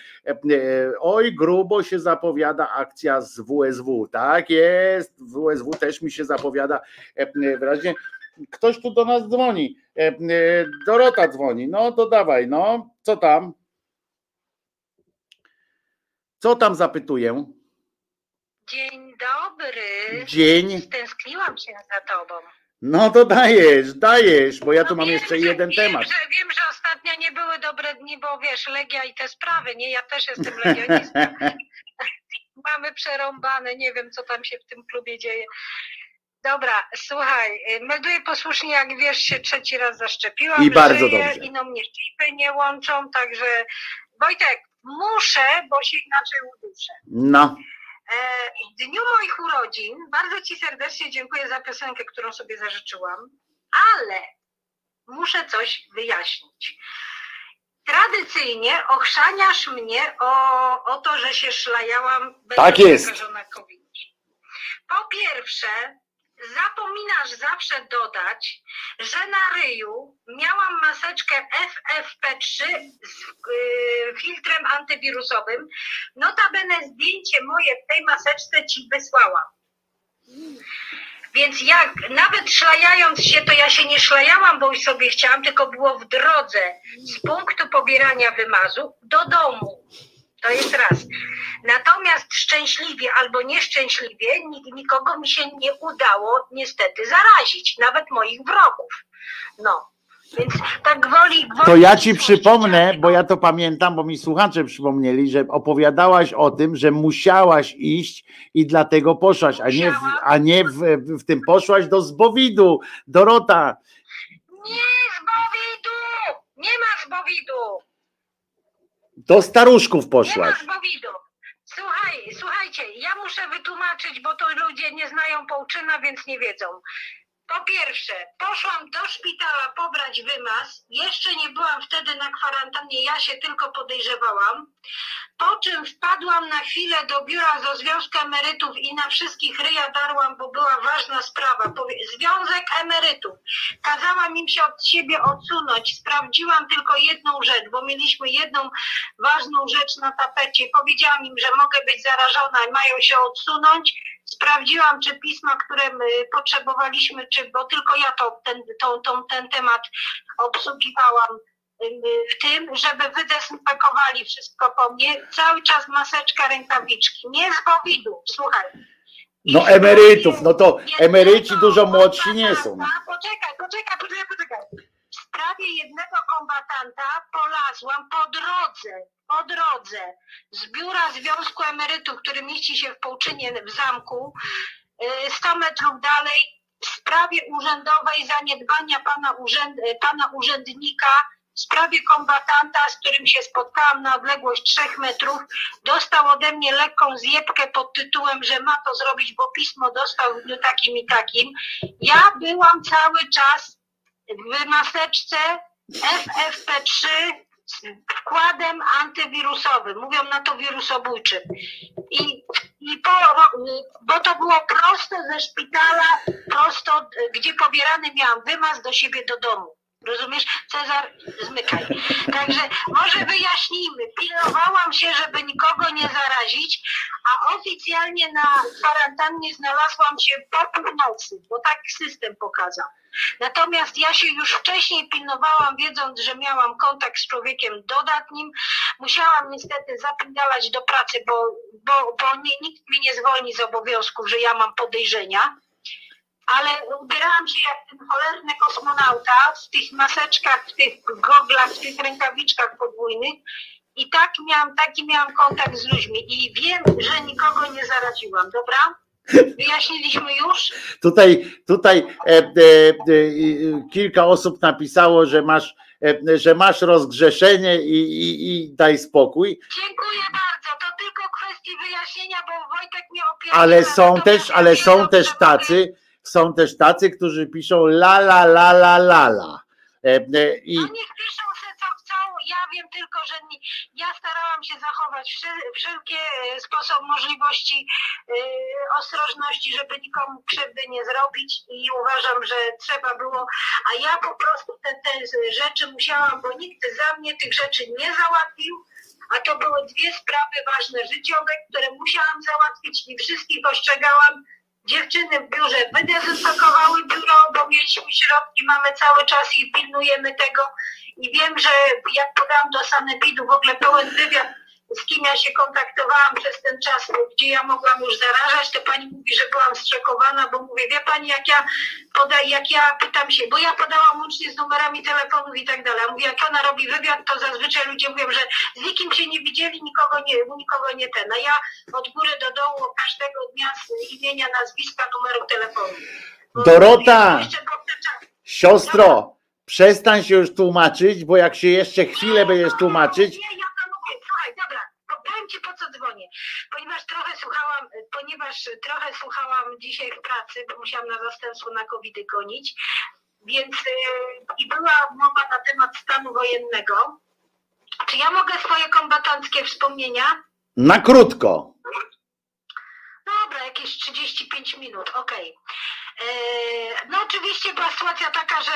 Oj, grubo się zapowiada akcja z WSW. Tak jest. WSW też mi się zapowiada wyraźnie. Ktoś tu do nas dzwoni. Dorota dzwoni. No to dawaj, no. Co tam? Co tam zapytuję? Dzień dobry. Dzień. Stęskniłam się za tobą. No to dajesz, dajesz, bo ja tu No mam wiem, jeszcze że- jeden wiem, temat. Że, wiem, że ostatnio nie były dobre dni, bo wiesz, Legia i te sprawy, nie? Ja też jestem legionistą. Mamy przerąbane, nie wiem, co tam się w tym klubie dzieje. Dobra, słuchaj, y, melduję posłusznie, jak wiesz, się trzeci raz zaszczepiłam. I bardzo żyję, dobrze. I no mnie chipy nie łączą, także Wojtek, muszę, bo się inaczej uduszę. No, E, W dniu moich urodzin bardzo Ci serdecznie dziękuję za piosenkę, którą sobie zażyczyłam, ale muszę coś wyjaśnić. Tradycyjnie ochrzaniasz mnie o, o to, że się szlajałam Tak jest. Po pierwsze, zapominasz zawsze dodać, że na ryju miałam maseczkę FFP3 z y, filtrem antywirusowym. Notabene zdjęcie moje w tej maseczce ci wysłałam. Więc jak nawet szlajając się, to ja się nie szlajałam, bo już sobie chciałam, tylko było w drodze z punktu pobierania wymazu do domu. To jest raz. Natomiast szczęśliwie albo nieszczęśliwie nik- nikogo mi się nie udało niestety zarazić, nawet moich wrogów. No. Więc tak gwoli, gwoli to ja ci przypomnę, bo ja to pamiętam, bo mi słuchacze przypomnieli, że opowiadałaś o tym, że musiałaś iść i dlatego poszłaś, a nie, w, a nie w, w tym poszłaś do zbowidu. Dorota, Nie z Bowidu! Nie ma z Bowidu! Do staruszków Nie poszłaś. z Bowidu! Słuchaj, słuchajcie, ja muszę wytłumaczyć, bo to ludzie nie znają Połczyna, więc nie wiedzą. Po pierwsze, poszłam do szpitala pobrać wymaz. Jeszcze nie byłam wtedy na kwarantannie, ja się tylko podejrzewałam. Po czym wpadłam na chwilę do biura do Związku Emerytów i na wszystkich ryja darłam, bo była ważna sprawa. Związek Emerytów. Kazałam im się od siebie odsunąć. Sprawdziłam tylko jedną rzecz, bo mieliśmy jedną ważną rzecz na tapecie. Powiedziałam im, że mogę być zarażona i mają się odsunąć. Sprawdziłam, czy pisma, które my potrzebowaliśmy, czy, bo tylko ja to, ten, tą, tą, ten temat obsługiwałam w tym, żeby wydezynfekowali wszystko po mnie. Cały czas maseczka, rękawiczki. Nie z COVID-u, słuchaj. No emerytów, no to emeryci dużo młodsi nie są. Poczekaj, poczekaj, poczekaj, poczekaj. W sprawie jednego kombatanta polazłam po drodze, po drodze z biura Związku Emerytów, który mieści się w Połczynie w zamku, y, 100 metrów dalej, w sprawie urzędowej zaniedbania pana, urzęd, y, pana urzędnika, w sprawie kombatanta, z którym się spotkałam na odległość 3 metrów, dostał ode mnie lekką zjebkę pod tytułem, że ma to zrobić, bo pismo dostał w dniu takim i takim. Ja byłam cały czas w maseczce FFP3 z wkładem antywirusowym. Mówią na to wirusobójczym. I i po, bo to było prosto ze szpitala, prosto, gdzie pobierany miałam wymaz do siebie do domu. Rozumiesz? Cezar, zmykaj. Także może wyjaśnijmy. Pilnowałam się, żeby nikogo nie zarazić, a oficjalnie na kwarantannie znalazłam się po północy, bo tak system pokazał. Natomiast ja się już wcześniej pilnowałam, wiedząc, że miałam kontakt z człowiekiem dodatnim. Musiałam niestety zapindalać do pracy, bo, bo, bo nie, nikt mi nie zwolni z obowiązków, że ja mam podejrzenia ale ubierałam się jak ten cholerny kosmonauta w tych maseczkach, w tych goglach, w tych rękawiczkach podwójnych i tak miałam, taki miałam kontakt z ludźmi i wiem, że nikogo nie zaraziłam, dobra? Wyjaśniliśmy już? Tutaj, tutaj e, e, e, kilka osób napisało, że masz, e, że masz rozgrzeszenie i, i, i daj spokój. Dziękuję bardzo, to tylko kwestii wyjaśnienia, bo Wojtek mnie opierał. Ale są też, ale są też tacy, są też tacy, którzy piszą la la la la la la. E, e, I No niech piszą se co chcą, ja wiem tylko, że nie, ja starałam się zachować wszelkie e, sposob możliwości ostrożności, żeby nikomu krzywdy nie zrobić i uważam, że trzeba było, a ja po prostu te, te rzeczy musiałam, bo nikt za mnie tych rzeczy nie załatwił, a to były dwie sprawy ważne życiowe, które musiałam załatwić i wszystkich ostrzegałam. Dziewczyny w biurze wydezynfekowały biuro, bo mieliśmy środki, mamy cały czas i pilnujemy tego. I wiem, że jak podałam do sanepidu w ogóle pełen wywiad, z kim ja się kontaktowałam przez ten czas, gdzie ja mogłam już zarażać, to pani mówi, że byłam zszokowana, bo mówię, wie pani, jak ja podaj, jak ja pytam się, bo ja podałam łącznie z numerami telefonów i tak dalej. Mówię, jak ona robi wywiad, to zazwyczaj ludzie mówią, że z nikim się nie widzieli, nikogo nie, nikogo nie ten. A ja od góry do dołu każdego dnia z imienia, nazwiska, numeru telefonu. Bo Dorota! siostro, przestań się już tłumaczyć, bo jak się jeszcze chwilę będziesz tłumaczyć, Nie, ja to mówię, słuchaj, dobra, po- powiem ci po co dzwonię. Ponieważ trochę słuchałam, ponieważ trochę słuchałam dzisiaj w pracy, bo musiałam na zastępstwo na covid gonić, więc yy, i była mowa na temat stanu wojennego. Czy ja mogę swoje kombatanckie wspomnienia? na krótko. Dobra, jakieś 35 minut, okej. Eee, No oczywiście była sytuacja taka, że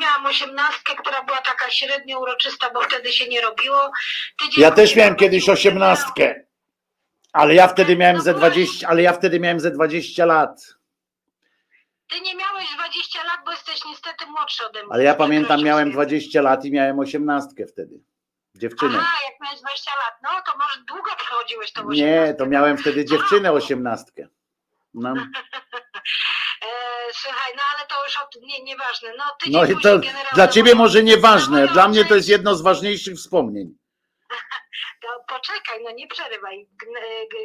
miałam osiemnastkę, która była taka średnio uroczysta, bo wtedy się nie robiło. Tydzień Ja też miałem kiedyś osiemnastkę, ale ja wtedy miałem ze 20, ale ja wtedy miałem ze 20 lat. Ty nie miałeś 20 lat, bo jesteś niestety młodszy ode mnie. Ale ja pamiętam, miałem cię. 20 lat i miałem osiemnastkę wtedy. Dziewczynę. Aha, jak miałeś 20 lat, no to może długo przechodziłeś to Nie, to miałem wtedy dziewczynę osiemnastkę. No, E, słuchaj, no ale to już od, nie, nieważne. No, no i to dla ciebie może nieważne, dla mnie to jest jedno z ważniejszych wspomnień. Poczekaj, no nie przerywaj.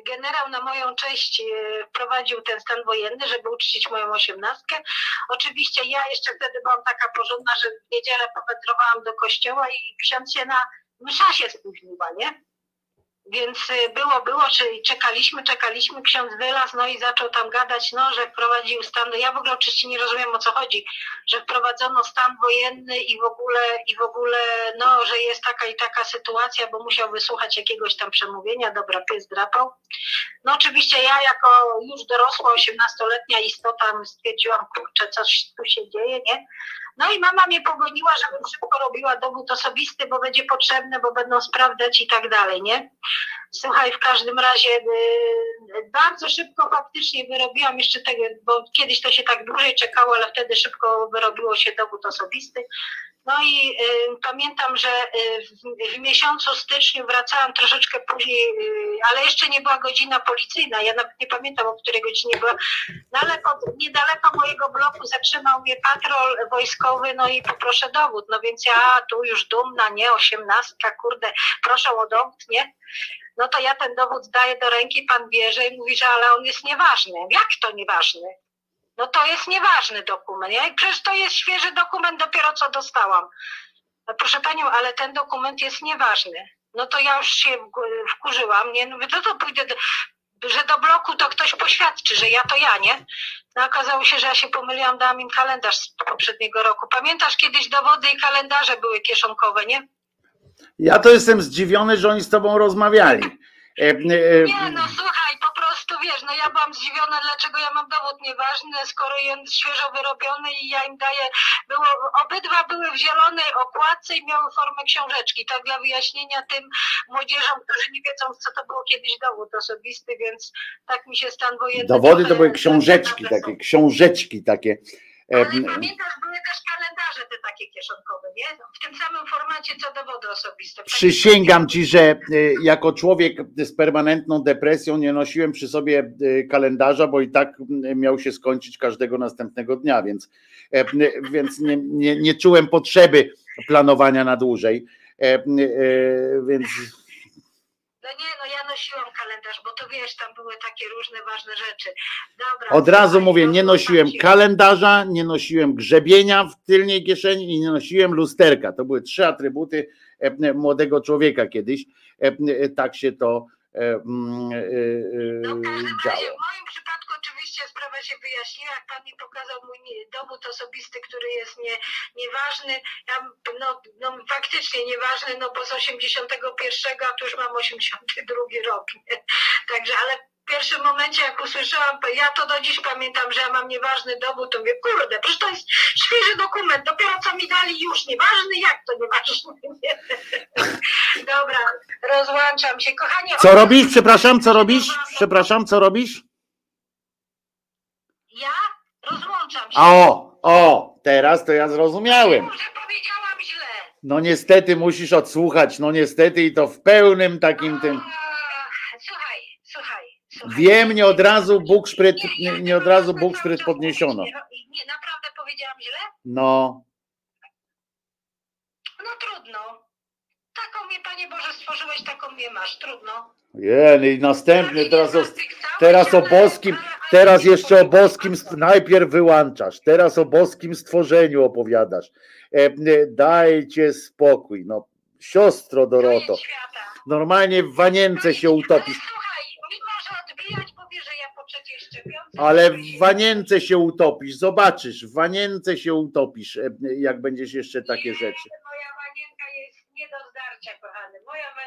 Generał na moją cześć e, wprowadził ten stan wojenny, żeby uczcić moją osiemnastkę. Oczywiście ja jeszcze wtedy byłam taka porządna, że w niedzielę powędrowałam do kościoła i ksiądz się na msza się spóźniła, nie? Więc y, było, było, czyli czekaliśmy, czekaliśmy, ksiądz wylazł, no i zaczął tam gadać, no, że wprowadził stan, no ja w ogóle oczywiście nie rozumiem o co chodzi, że wprowadzono stan wojenny i w ogóle, i w ogóle, no, że jest taka i taka sytuacja, bo musiał wysłuchać jakiegoś tam przemówienia, dobra, pies drapał. No oczywiście ja jako już dorosła, 18-letnia istota stwierdziłam, kurczę, coś tu się dzieje, nie? No i mama mnie pogoniła, żebym szybko robiła dowód osobisty, bo będzie potrzebny, bo będą sprawdzać i tak dalej, nie? Słuchaj, w każdym razie y, bardzo szybko faktycznie wyrobiłam jeszcze tego, bo kiedyś to się tak dłużej czekało, ale wtedy szybko wyrobiło się dowód osobisty. No i y, pamiętam, że y, w, w miesiącu styczniu wracałam troszeczkę później, y, ale jeszcze nie była godzina policyjna. Ja nawet nie pamiętam, o której godzinie była. Ale pod, niedaleko mojego bloku zatrzymał mnie patrol wojskowy, no i poproszę dowód. No więc ja tu już dumna, nie, osiemnastka, kurde, proszę o dowód, nie? No to ja ten dowód daję do ręki, pan bierze i mówi, że ale on jest nieważny. Jak to nieważny? No to jest nieważny dokument. Ja, przecież to jest świeży dokument, dopiero co dostałam. No proszę panią, ale ten dokument jest nieważny. No to ja już się wkurzyłam, nie? No mówię, to to pójdę, do, że do bloku to ktoś poświadczy, że ja to ja, nie? No okazało się, że ja się pomyliłam, dałam im kalendarz z poprzedniego roku. Pamiętasz, kiedyś dowody i kalendarze były kieszonkowe, nie? Ja to jestem zdziwiony, że oni z tobą rozmawiali. E, e, Nie, no słuchaj, po prostu wiesz, no ja byłam zdziwiona, dlaczego ja mam dowód nieważny, skoro jest świeżo wyrobiony i ja im daję, było, obydwa były w zielonej okładce i miały formę książeczki, tak dla wyjaśnienia tym młodzieżom, którzy nie wiedzą, co to było kiedyś dowód osobisty, więc tak mi się stan wojenny... Dowody to były książeczki takie, książeczki takie. Ale pamiętasz, były też kalendarze te takie kieszonkowe, nie? W tym samym formacie, co dowody osobiste. Przysięgam ci, że e, jako człowiek z permanentną depresją nie nosiłem przy sobie e, kalendarza, bo i tak miał się skończyć każdego następnego dnia, więc, e, więc nie, nie, nie czułem potrzeby planowania na dłużej. E, e, Więc No nie, no ja nosiłam kalendarz, bo to wiesz, tam były takie różne ważne rzeczy. Dobra. od razu mówię, nie nosiłem kalendarza, nie nosiłem grzebienia w tylnej kieszeni i nie nosiłem lusterka. To były trzy atrybuty e, młodego człowieka kiedyś. E, e, Tak się to e, mm, No w każdym razie, działo. w moim przypadku oczywiście sprawa się wyjaśniła, jak pan mi pokazał mój dowód osobisty, który jest nie, nieważny, ja, no, no faktycznie nieważny, no bo z 81, a tu już mam 82 rok, nie? także ale w pierwszym momencie jak usłyszałam, ja to do dziś pamiętam, że ja mam nieważny dowód, to mówię, kurde, przecież to jest świeży dokument, dopiero co mi dali już nieważny, jak to nieważny, nie? Dobra, rozłączam się, kochani. Co robisz? Przepraszam, co robisz? Przepraszam, co robisz? Ja rozłączam się. O, o, teraz to ja zrozumiałem. Może powiedziałam źle. No niestety musisz odsłuchać, no niestety i to w pełnym takim tym. Słuchaj, słuchaj. słuchaj. Wiem, nie od razu Bóg szpryt, Nie, nie, nie od razu Bóg szpryt podniesiono. Nie, nie, naprawdę powiedziałam źle? No, No trudno. Taką mnie, Panie Boże, stworzyłeś, taką mnie masz. Trudno. Je, i następny, teraz o, teraz o boskim, teraz nie jeszcze o boskim, najpierw wyłączasz, teraz o boskim stworzeniu opowiadasz. E, e, dajcie spokój, no, siostro Doroto, normalnie w wanience się utopisz. Ale w wanience się utopisz, zobaczysz, w wanience się utopisz, e, jak będziesz jeszcze takie Nie, rzeczy. Moja wanienka jest nie do zdarcia,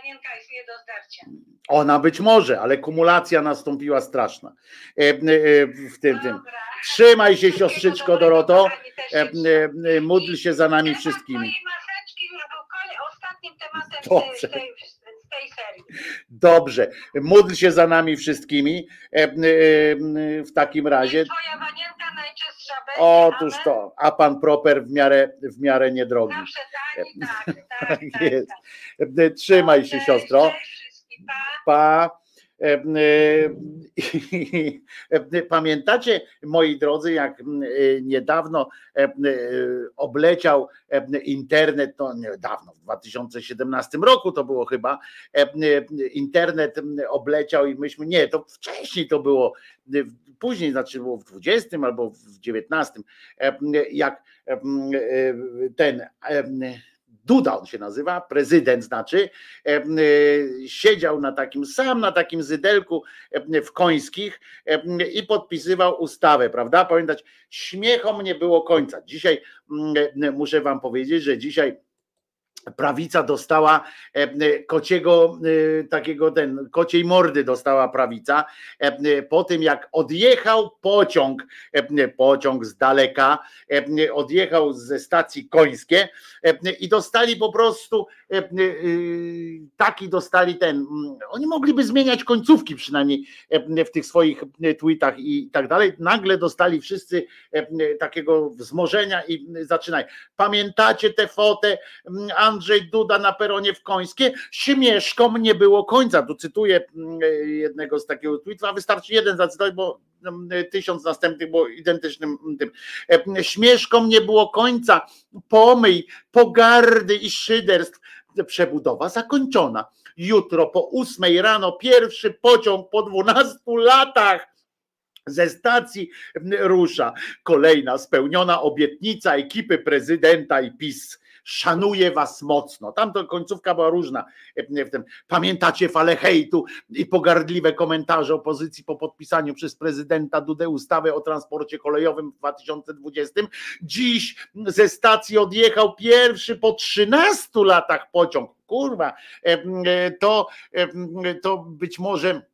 wanienka jest nie do zdarcia. Ona być może, ale kumulacja nastąpiła straszna. E, e, w tym, tym. Trzymaj się, siostrzyczko Doroto. E, e, Módl się za nami wszystkimi. ostatnim tematem Dobrze. tej, tej serii. Dobrze. Módl się za nami wszystkimi. E, e, W takim razie. Twoja wanienka najczystsza będzie. Otóż to, a pan proper w miarę, w miarę niedrogi. Zawsze tak i tak, tak, Tak tak. E, Trzymaj się, siostro. pa. E, e, Pamiętacie, moi drodzy, jak e, niedawno obleciał internet, to niedawno, w 2017 roku to było chyba, internet obleciał i myśmy, nie, to wcześniej to było, później, znaczy było w 20 albo w 19, e, jak ten Duda on się nazywa, prezydent znaczy, e, e, siedział na takim sam, na takim zydelku e, w końskich i podpisywał ustawę, prawda? Pamiętać, śmiechom nie było końca. Dzisiaj muszę wam powiedzieć, że dzisiaj prawica dostała e, e, kociego, e, takiego ten, kociej mordy dostała prawica, po tym jak odjechał pociąg, pociąg z daleka, odjechał ze stacji końskie i dostali po prostu taki dostali ten, mm, oni mogliby zmieniać końcówki przynajmniej w tych swoich tweetach i tak dalej, nagle dostali wszyscy takiego wzmożenia i zaczynają. Pamiętacie tę fotę mm, Andrzej Duda na peronie w Końskie? Śmieszkom nie było końca. Tu cytuję mm, jednego z takiego tweetów, wystarczy jeden zacytować, bo mm, tysiąc następnych było identycznym mm, tym. E, Śmieszkom nie było końca. Pomyj, pogardy i szyderstw. Przebudowa zakończona. Jutro po ósmej rano pierwszy pociąg po 12 latach ze stacji rusza. Kolejna spełniona obietnica ekipy prezydenta i PiS. Szanuję was mocno. Tam to końcówka była różna. e. Pamiętacie falę hejtu i pogardliwe komentarze opozycji po podpisaniu przez prezydenta Dudę ustawy o transporcie kolejowym w 2020. Dziś ze stacji odjechał pierwszy po 13 latach pociąg. Kurwa, e, e, to, to być może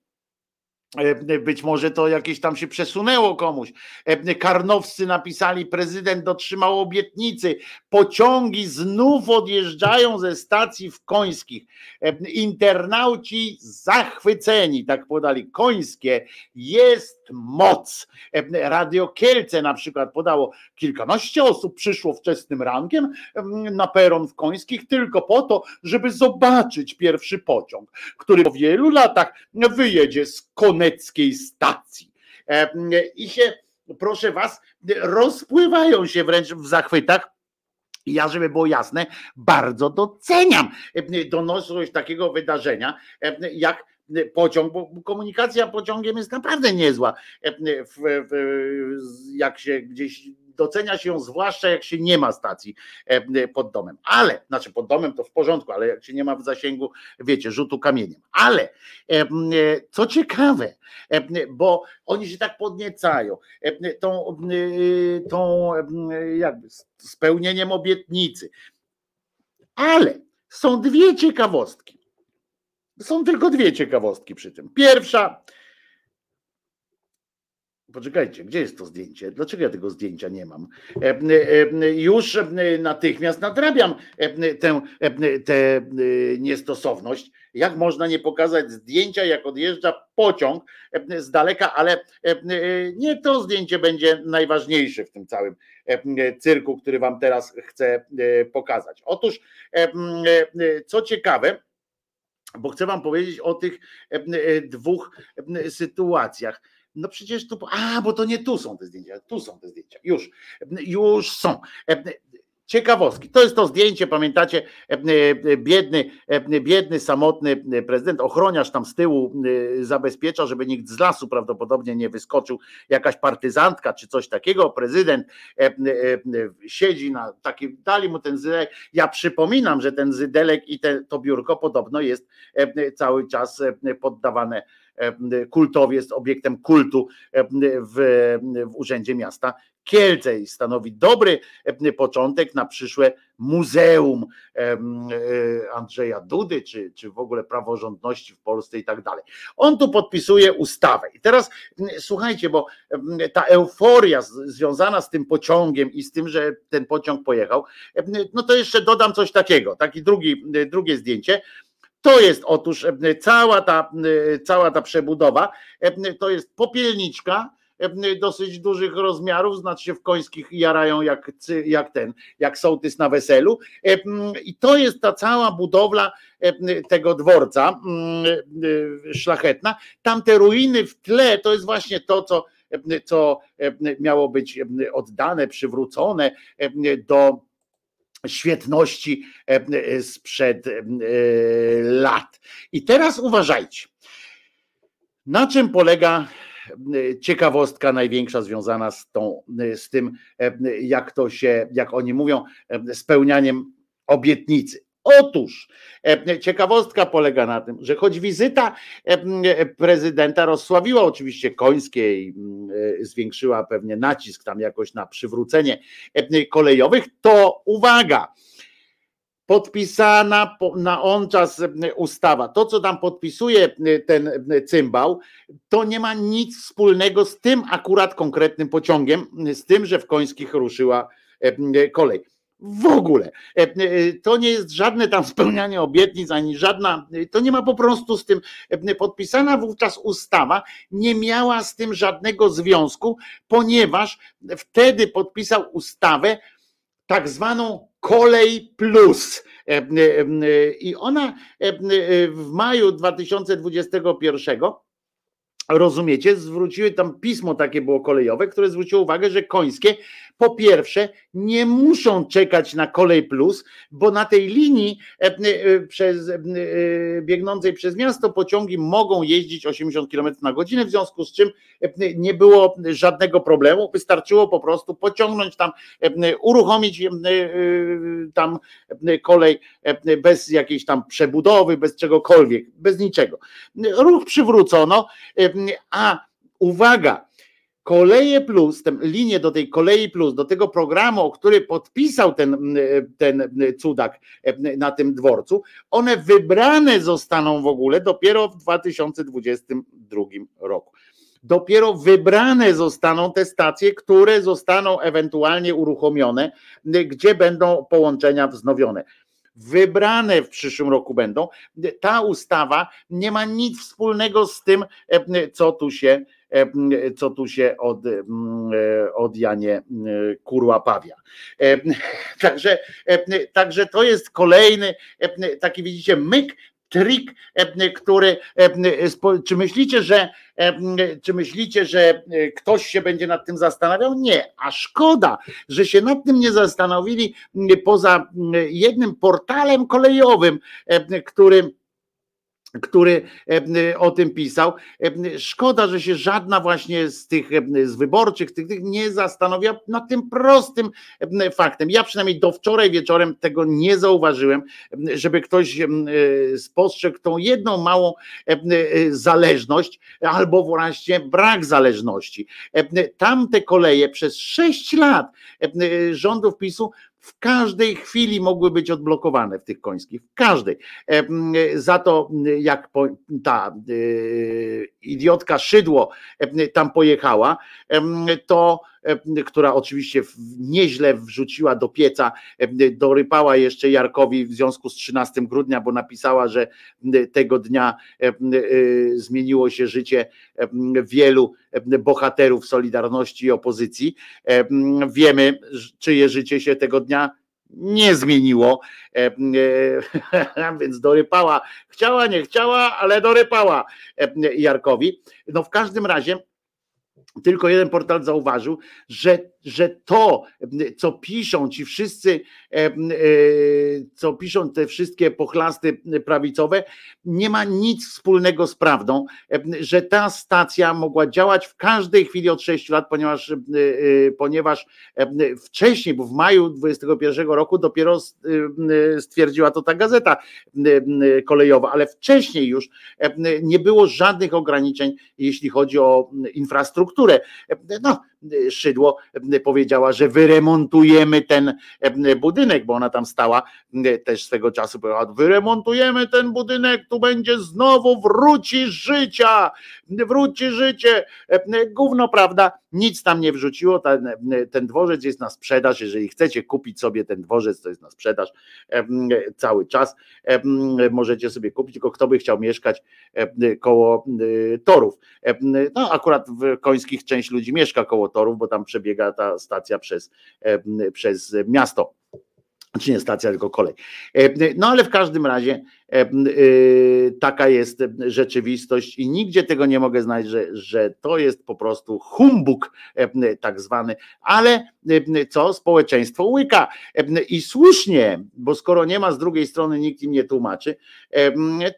Być może to jakieś tam się przesunęło komuś. E, Karnowscy napisali, prezydent dotrzymał obietnicy. Pociągi znów odjeżdżają ze stacji w Końskich. E, Internauci zachwyceni, tak podali. Końskie jest moc. Radio Kielce na przykład podało, kilkanaście osób przyszło wczesnym rankiem em, na peron w Końskich tylko po to, żeby zobaczyć pierwszy pociąg, który po wielu latach wyjedzie z koneckiej stacji. I się, proszę was, rozpływają się wręcz w zachwytach. Ja, żeby było jasne, bardzo doceniam em, donośność takiego wydarzenia, jak pociąg, bo komunikacja pociągiem jest naprawdę niezła. W, w, jak się gdzieś docenia się ją, zwłaszcza jak się nie ma stacji pod domem. Ale, znaczy pod domem to w porządku, ale jak się nie ma w zasięgu, wiecie, rzutu kamieniem. Ale co ciekawe, bo oni się tak podniecają tą, tą jakby spełnieniem obietnicy. Ale są dwie ciekawostki. Są tylko dwie ciekawostki przy tym. Pierwsza. Poczekajcie, gdzie jest to zdjęcie? Dlaczego ja tego zdjęcia nie mam? E, e, Już e, natychmiast nadrabiam tę, tę niestosowność. Jak można nie pokazać zdjęcia, jak odjeżdża pociąg z daleka, ale nie to zdjęcie będzie najważniejsze w tym całym cyrku, który Wam teraz chcę pokazać. Otóż, co ciekawe, bo chcę wam powiedzieć o tych e, e, dwóch e, sytuacjach. No przecież tu, a bo to nie tu są te zdjęcia, tu są te zdjęcia, już, już są. Ciekawostki. To jest to zdjęcie, pamiętacie, biedny, biedny, samotny prezydent, ochroniarz tam z tyłu zabezpiecza, żeby nikt z lasu prawdopodobnie nie wyskoczył, jakaś partyzantka czy coś takiego. Prezydent siedzi na takim, dali mu ten zydelek. Ja przypominam, że ten zydelek i te, to biurko podobno jest cały czas poddawane kultowi, jest obiektem kultu w, w Urzędzie Miasta Kielce i stanowi dobry początek na przyszłe muzeum Andrzeja Dudy, czy, czy w ogóle praworządności w Polsce i tak dalej. On tu podpisuje ustawę. I teraz słuchajcie, bo ta euforia związana z tym pociągiem i z tym, że ten pociąg pojechał, no to jeszcze dodam coś takiego, taki drugi, drugie zdjęcie. To jest otóż cała ta, cała ta przebudowa, to jest popielniczka, dosyć dużych rozmiarów, znaczy się w końskich jarają jak, jak ten, jak sołtys na weselu. I to jest ta cała budowla tego dworca szlachetna. Tamte ruiny w tle to jest właśnie to, co, co miało być oddane, przywrócone do świetności sprzed lat. I teraz uważajcie, na czym polega ciekawostka największa związana z, tą, z tym, jak to się, jak oni mówią, spełnianiem obietnicy. Otóż ciekawostka polega na tym, że choć wizyta prezydenta rozsławiła oczywiście końskie i zwiększyła pewnie nacisk tam jakoś na przywrócenie kolejowych, to uwaga, podpisana na on czas ustawa. To, co tam podpisuje ten cymbał, to nie ma nic wspólnego z tym akurat konkretnym pociągiem, z tym, że w Końskich ruszyła kolej. W ogóle. To nie jest żadne tam spełnianie obietnic, ani żadna, to nie ma po prostu z tym. Podpisana wówczas ustawa nie miała z tym żadnego związku, ponieważ wtedy podpisał ustawę tak zwaną Kolej Plus. I ona w maju 2021 rozumiecie, zwróciły tam pismo takie było kolejowe, które zwróciło uwagę, że końskie po pierwsze nie muszą czekać na kolej plus, bo na tej linii przez, biegnącej przez miasto pociągi mogą jeździć 80 km na godzinę, w związku z czym nie było żadnego problemu, wystarczyło po prostu pociągnąć tam, uruchomić tam kolej bez jakiejś tam przebudowy, bez czegokolwiek, bez niczego. Ruch przywrócono, a uwaga, Koleje Plus, tę linię do tej Kolei Plus, do tego programu, który podpisał ten, ten cudak na tym dworcu, one wybrane zostaną w ogóle dopiero w 2022 roku. Dopiero wybrane zostaną te stacje, które zostaną ewentualnie uruchomione, gdzie będą połączenia wznowione wybrane w przyszłym roku będą. Ta ustawa nie ma nic wspólnego z tym, co tu się, co tu się od, od Janie Kurłapawia. Także, także to jest kolejny taki widzicie myk trik, który czy myślicie, że czy myślicie, że ktoś się będzie nad tym zastanawiał? Nie, a szkoda, że się nad tym nie zastanowili poza jednym portalem kolejowym, który który o tym pisał. Szkoda, że się żadna właśnie z tych z wyborczych tych, tych nie zastanawia nad tym prostym faktem. Ja przynajmniej do wczoraj wieczorem tego nie zauważyłem, żeby ktoś spostrzegł tą jedną małą zależność albo właśnie brak zależności. Tamte koleje przez sześć lat rządów PiSu w każdej chwili mogły być odblokowane w tych końskich, w każdej. Za to, jak ta idiotka Szydło tam pojechała, to która oczywiście nieźle wrzuciła do pieca, dorypała jeszcze Jarkowi w związku z 13 grudnia, bo napisała, że tego dnia zmieniło się życie wielu bohaterów Solidarności i opozycji. Wiemy, czyje życie się tego dnia nie zmieniło, więc dorypała. Chciała, nie chciała, ale dorypała Jarkowi. No w każdym razie tylko jeden portal zauważył, że, że to, co piszą ci wszyscy, co piszą te wszystkie pochlasty prawicowe, nie ma nic wspólnego z prawdą, że ta stacja mogła działać w każdej chwili od 6 lat, ponieważ, ponieważ wcześniej, bo w maju 2021 roku dopiero stwierdziła to ta gazeta kolejowa, ale wcześniej już nie było żadnych ograniczeń, jeśli chodzi o infrastrukturę. No, Szydło powiedziała, że wyremontujemy ten budynek, bo ona tam stała też swego czasu, powiedziała, wyremontujemy ten budynek, tu będzie znowu wróci życia, wróci życie. Gówno, prawda? Nic tam nie wrzuciło, ten, ten dworzec jest na sprzedaż, jeżeli chcecie kupić sobie ten dworzec, to jest na sprzedaż cały czas, możecie sobie kupić, tylko kto by chciał mieszkać koło torów. No akurat w Końskich część ludzi mieszka koło torów, bo tam przebiega ta stacja przez, przez miasto. Czy nie stacja, tylko kolej. No ale w każdym razie taka jest rzeczywistość i nigdzie tego nie mogę znaleźć, że, że to jest po prostu humbug tak zwany, ale co? Społeczeństwo łyka. I słusznie, bo skoro nie ma z drugiej strony nikt im nie tłumaczy,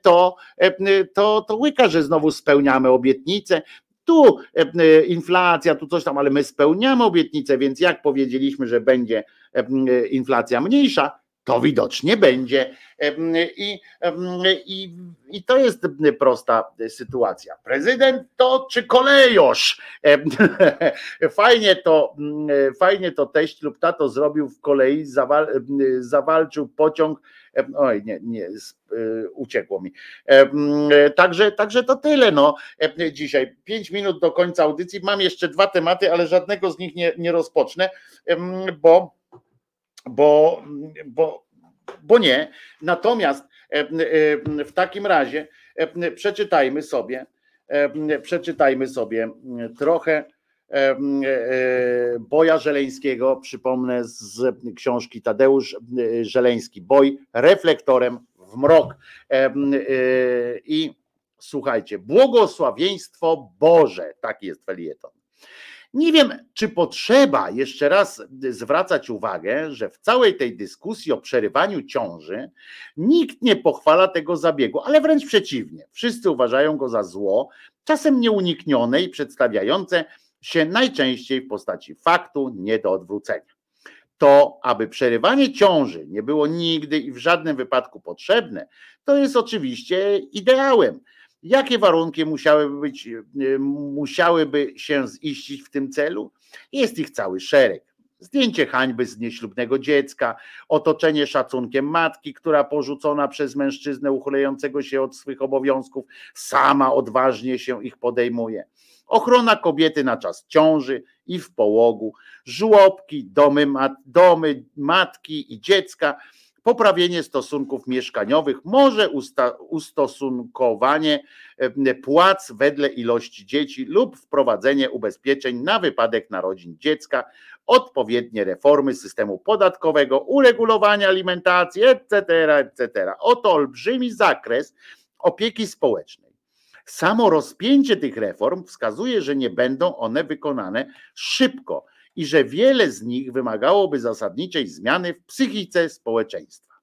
to, to, to łyka, że znowu spełniamy obietnice, tu inflacja, tu coś tam, ale my spełniamy obietnicę, więc jak powiedzieliśmy, że będzie inflacja mniejsza, to widocznie będzie. I, i, I to jest prosta sytuacja. Prezydent to czy kolejosz? Fajnie to, fajnie to teść lub tato zrobił w kolei, zawal, zawalczył pociąg. Oj, nie, nie, uciekło mi. Także, także to tyle. No, dzisiaj pięć minut do końca audycji. Mam jeszcze dwa tematy, ale żadnego z nich nie, nie rozpocznę, bo bo, bo, bo nie. Natomiast w takim razie przeczytajmy sobie, przeczytajmy sobie trochę Boja Żeleńskiego, przypomnę z książki Tadeusz Żeleński, Boj reflektorem w mrok. I słuchajcie, błogosławieństwo Boże, taki jest felieton. Nie wiem, czy potrzeba jeszcze raz zwracać uwagę, że w całej tej dyskusji o przerywaniu ciąży nikt nie pochwala tego zabiegu, ale wręcz przeciwnie. Wszyscy uważają go za zło, czasem nieuniknione i przedstawiające się najczęściej w postaci faktu nie do odwrócenia. To, aby przerywanie ciąży nie było nigdy i w żadnym wypadku potrzebne, to jest oczywiście ideałem Jakie warunki musiałyby, być, e, musiałyby się ziścić w tym celu? Jest ich cały szereg. Zdjęcie hańby z nieślubnego dziecka, otoczenie szacunkiem matki, która porzucona przez mężczyznę uchylającego się od swych obowiązków, sama odważnie się ich podejmuje. Ochrona kobiety na czas ciąży i w połogu, żłobki, domy, domy matki i dziecka, poprawienie stosunków mieszkaniowych, może usta, ustosunkowanie e, płac wedle ilości dzieci lub wprowadzenie ubezpieczeń na wypadek narodzin dziecka, odpowiednie reformy systemu podatkowego, uregulowania alimentacji, etc., etc. Oto olbrzymi zakres opieki społecznej. Samo rozpięcie tych reform wskazuje, że nie będą one wykonane szybko i że wiele z nich wymagałoby zasadniczej zmiany w psychice społeczeństwa.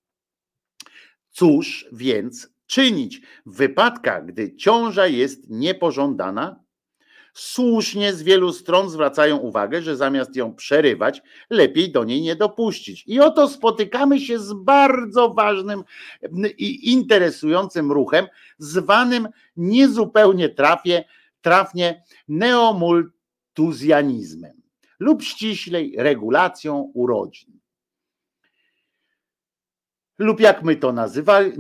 Cóż więc czynić w wypadkach, gdy ciąża jest niepożądana? Słusznie z wielu stron zwracają uwagę, że zamiast ją przerywać, lepiej do niej nie dopuścić. I oto spotykamy się z bardzo ważnym i interesującym ruchem, zwanym niezupełnie trafie, trafnie neomultuzjanizmem lub ściślej regulacją urodzin. Lub jak my to nazywali,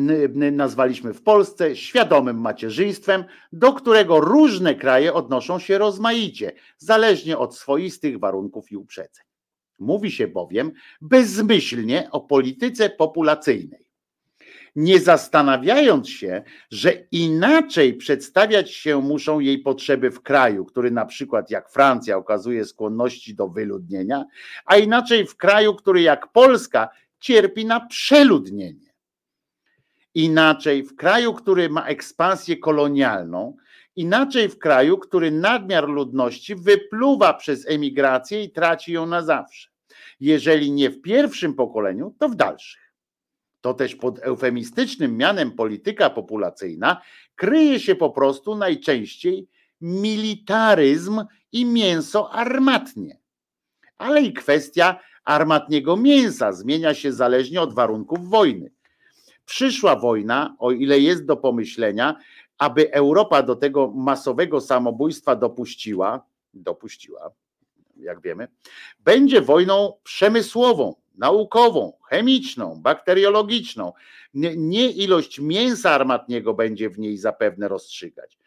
nazwaliśmy w Polsce, świadomym macierzyństwem, do którego różne kraje odnoszą się rozmaicie, zależnie od swoistych warunków i uprzedzeń. Mówi się bowiem bezmyślnie o polityce populacyjnej, nie zastanawiając się, że inaczej przedstawiać się muszą jej potrzeby w kraju, który na przykład jak Francja okazuje skłonności do wyludnienia, a inaczej w kraju, który jak Polska cierpi na przeludnienie. Inaczej w kraju, który ma ekspansję kolonialną, inaczej w kraju, który nadmiar ludności wypluwa przez emigrację i traci ją na zawsze. Jeżeli nie w pierwszym pokoleniu, to w dalszych. To też pod eufemistycznym mianem polityka populacyjna kryje się po prostu najczęściej militaryzm i mięso armatnie, ale i kwestia armatniego mięsa zmienia się zależnie od warunków wojny. Przyszła wojna, o ile jest do pomyślenia, aby Europa do tego masowego samobójstwa dopuściła, dopuściła, jak wiemy, będzie wojną przemysłową, naukową, chemiczną, bakteriologiczną. Nie, ilość mięsa armatniego będzie w niej zapewne rozstrzygać.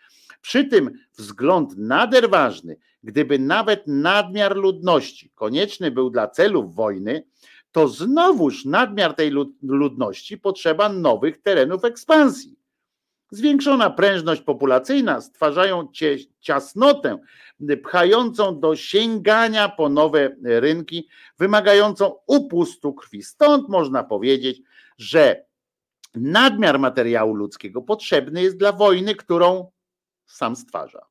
Przy tym wzgląd nader ważny, gdyby nawet nadmiar ludności konieczny był dla celów wojny, to znowuż nadmiar tej ludności potrzeba nowych terenów ekspansji. Zwiększona prężność populacyjna stwarzają ciasnotę pchającą do sięgania po nowe rynki, wymagającą upustu krwi. Stąd można powiedzieć, że nadmiar materiału ludzkiego potrzebny jest dla wojny, którą sam stwarza.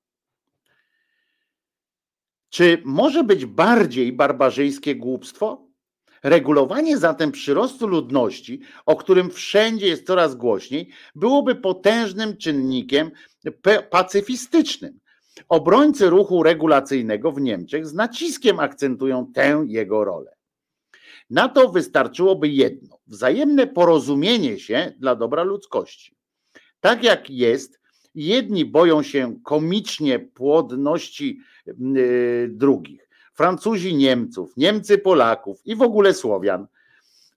Czy może być bardziej barbarzyńskie głupstwo? Regulowanie zatem przyrostu ludności, o którym wszędzie jest coraz głośniej, byłoby potężnym czynnikiem pacyfistycznym. Obrońcy ruchu regulacyjnego w Niemczech z naciskiem akcentują tę jego rolę. Na to wystarczyłoby jedno: wzajemne porozumienie się dla dobra ludzkości. Tak jak jest Jedni boją się komicznie płodności y, drugich. Francuzi Niemców, Niemcy Polaków i w ogóle Słowian.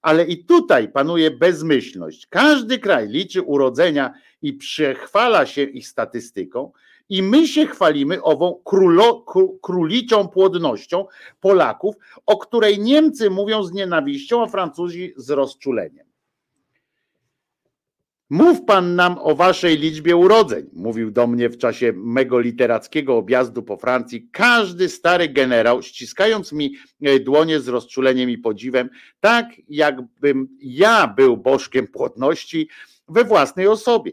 Ale i tutaj panuje bezmyślność. Każdy kraj liczy urodzenia i przechwala się ich statystyką, i my się chwalimy ową królo, króliczą płodnością Polaków, o której Niemcy mówią z nienawiścią, a Francuzi z rozczuleniem. Mów pan nam o waszej liczbie urodzeń, mówił do mnie w czasie mego literackiego objazdu po Francji każdy stary generał, ściskając mi e, dłonie z rozczuleniem i podziwem, tak jakbym ja był bożkiem płodności we własnej osobie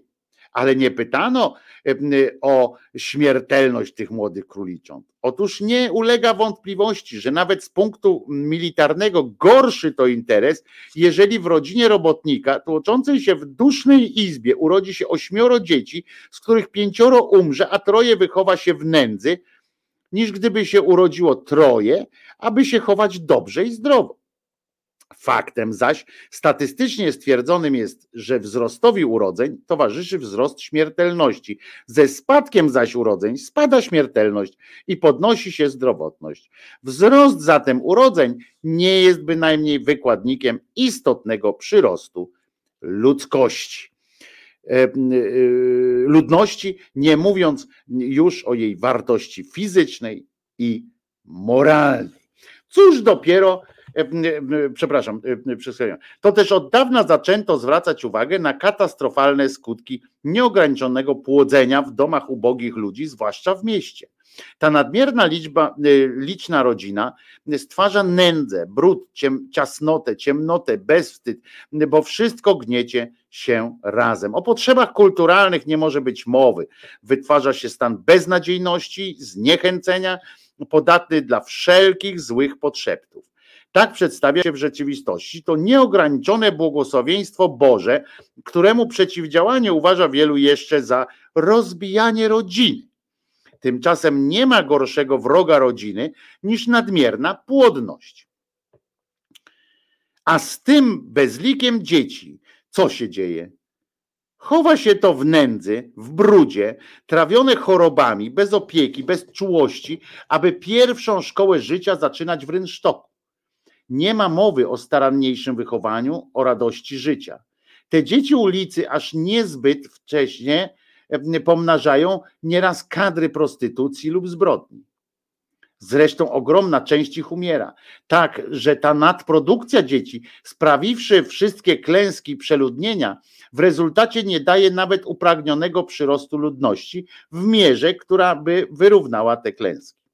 ale nie pytano o śmiertelność tych młodych królicząt. Otóż nie ulega wątpliwości, że nawet z punktu militarnego gorszy to interes, jeżeli w rodzinie robotnika tłoczącej się w dusznej izbie urodzi się ośmioro dzieci, z których pięcioro umrze, a troje wychowa się w nędzy, niż gdyby się urodziło troje, aby się chować dobrze i zdrowo. Faktem zaś statystycznie stwierdzonym jest, że wzrostowi urodzeń towarzyszy wzrost śmiertelności. Ze spadkiem zaś urodzeń spada śmiertelność i podnosi się zdrowotność. Wzrost zatem urodzeń nie jest bynajmniej wykładnikiem istotnego przyrostu ludzkości. E, e, Ludności, nie mówiąc już o jej wartości fizycznej i moralnej. Cóż dopiero przepraszam, e, przestrzegam. To też od dawna zaczęto zwracać uwagę na katastrofalne skutki nieograniczonego płodzenia w domach ubogich ludzi, zwłaszcza w mieście. Ta nadmierna liczba, liczna rodzina stwarza nędzę, brud, ciem, ciasnotę, ciemnotę, bezwstyd, bo wszystko gniecie się razem. O potrzebach kulturalnych nie może być mowy. Wytwarza się stan beznadziejności, zniechęcenia, podatny dla wszelkich złych podszeptów. Tak przedstawia się w rzeczywistości. To nieograniczone błogosławieństwo Boże, któremu przeciwdziałanie uważa wielu jeszcze za rozbijanie rodziny. Tymczasem nie ma gorszego wroga rodziny niż nadmierna płodność. A z tym bezlikiem dzieci, co się dzieje? Chowa się to w nędzy, w brudzie, trawione chorobami, bez opieki, bez czułości, aby pierwszą szkołę życia zaczynać w rynsztoku. Nie ma mowy o staranniejszym wychowaniu, o radości życia. Te dzieci ulicy aż niezbyt wcześnie e, pomnażają nieraz kadry prostytucji lub zbrodni. Zresztą ogromna część ich umiera. Tak, że ta nadprodukcja dzieci, sprawiwszy wszystkie klęski przeludnienia, w rezultacie nie daje nawet upragnionego przyrostu ludności w mierze, która by wyrównała te klęski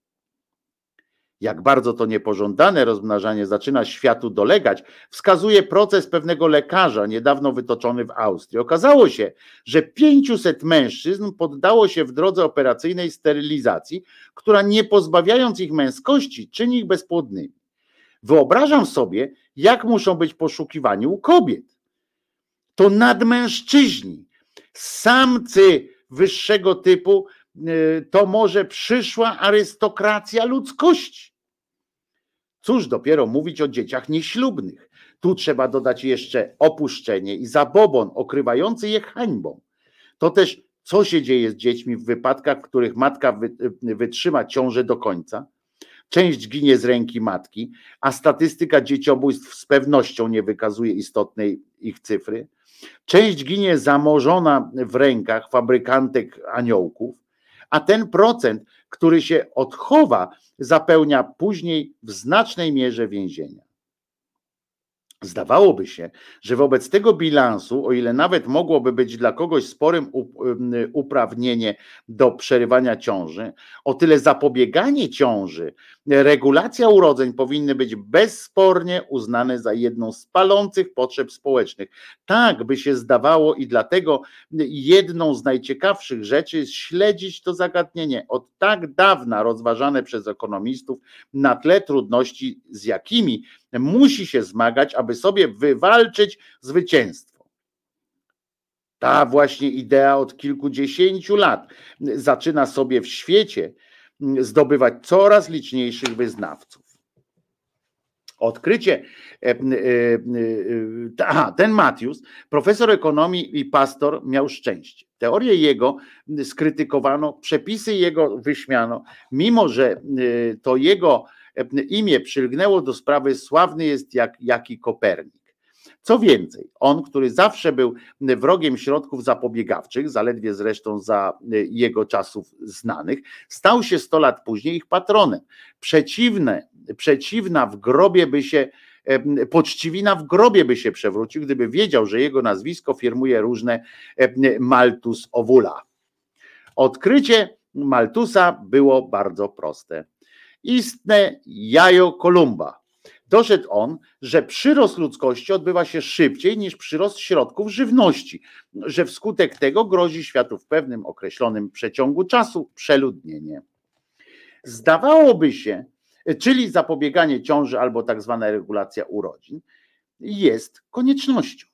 jak bardzo to niepożądane rozmnażanie zaczyna światu dolegać, wskazuje proces pewnego lekarza niedawno wytoczony w Austrii. Okazało się, że 500 mężczyzn poddało się w drodze operacyjnej sterylizacji, która nie pozbawiając ich męskości, czyni ich bezpłodnymi. Wyobrażam sobie, jak muszą być poszukiwani u kobiet. To nadmężczyźni, samcy wyższego typu, y, to może przyszła arystokracja ludzkości. Cóż dopiero mówić o dzieciach nieślubnych. Tu trzeba dodać jeszcze opuszczenie i zabobon okrywający je hańbą. To też co się dzieje z dziećmi w wypadkach, w których matka wytrzyma ciążę do końca. Część ginie z ręki matki, a statystyka dzieciobójstw z pewnością nie wykazuje istotnej ich cyfry. Część ginie zamożona w rękach fabrykantek aniołków, a ten procent, który się odchowa, zapełnia później w znacznej mierze więzienia. Zdawałoby się, że wobec tego bilansu, o ile nawet mogłoby być dla kogoś sporym uprawnienie do przerywania ciąży, o tyle zapobieganie ciąży, regulacja urodzeń powinny być bezspornie uznane za jedną z palących potrzeb społecznych. Tak by się zdawało i dlatego jedną z najciekawszych rzeczy jest śledzić to zagadnienie od tak dawna rozważane przez ekonomistów na tle trudności, z jakimi musi się zmagać, aby sobie wywalczyć zwycięstwo. Ta właśnie idea od kilkudziesięciu lat zaczyna sobie w świecie zdobywać coraz liczniejszych wyznawców. Odkrycie, e, e, e, ten Matius, profesor ekonomii i pastor, miał szczęście. Teorię jego skrytykowano, przepisy jego wyśmiano, mimo że to jego imię przylgnęło do sprawy, sławny jest jak jaki Kopernik. Co więcej, on, który zawsze był wrogiem środków zapobiegawczych, zaledwie zresztą za jego czasów znanych, stał się 100 lat później ich patronem. Przeciwne, przeciwna w grobie by się poczciwina w grobie by się przewrócił, gdyby wiedział, że jego nazwisko firmuje różne Maltus ovula. Odkrycie Maltusa było bardzo proste istne jajo Kolumba. Doszedł on, że przyrost ludzkości odbywa się szybciej niż przyrost środków żywności, że wskutek tego grozi światu w pewnym określonym przeciągu czasu przeludnienie. Zdawałoby się, czyli zapobieganie ciąży albo tak zwana regulacja urodzin, jest koniecznością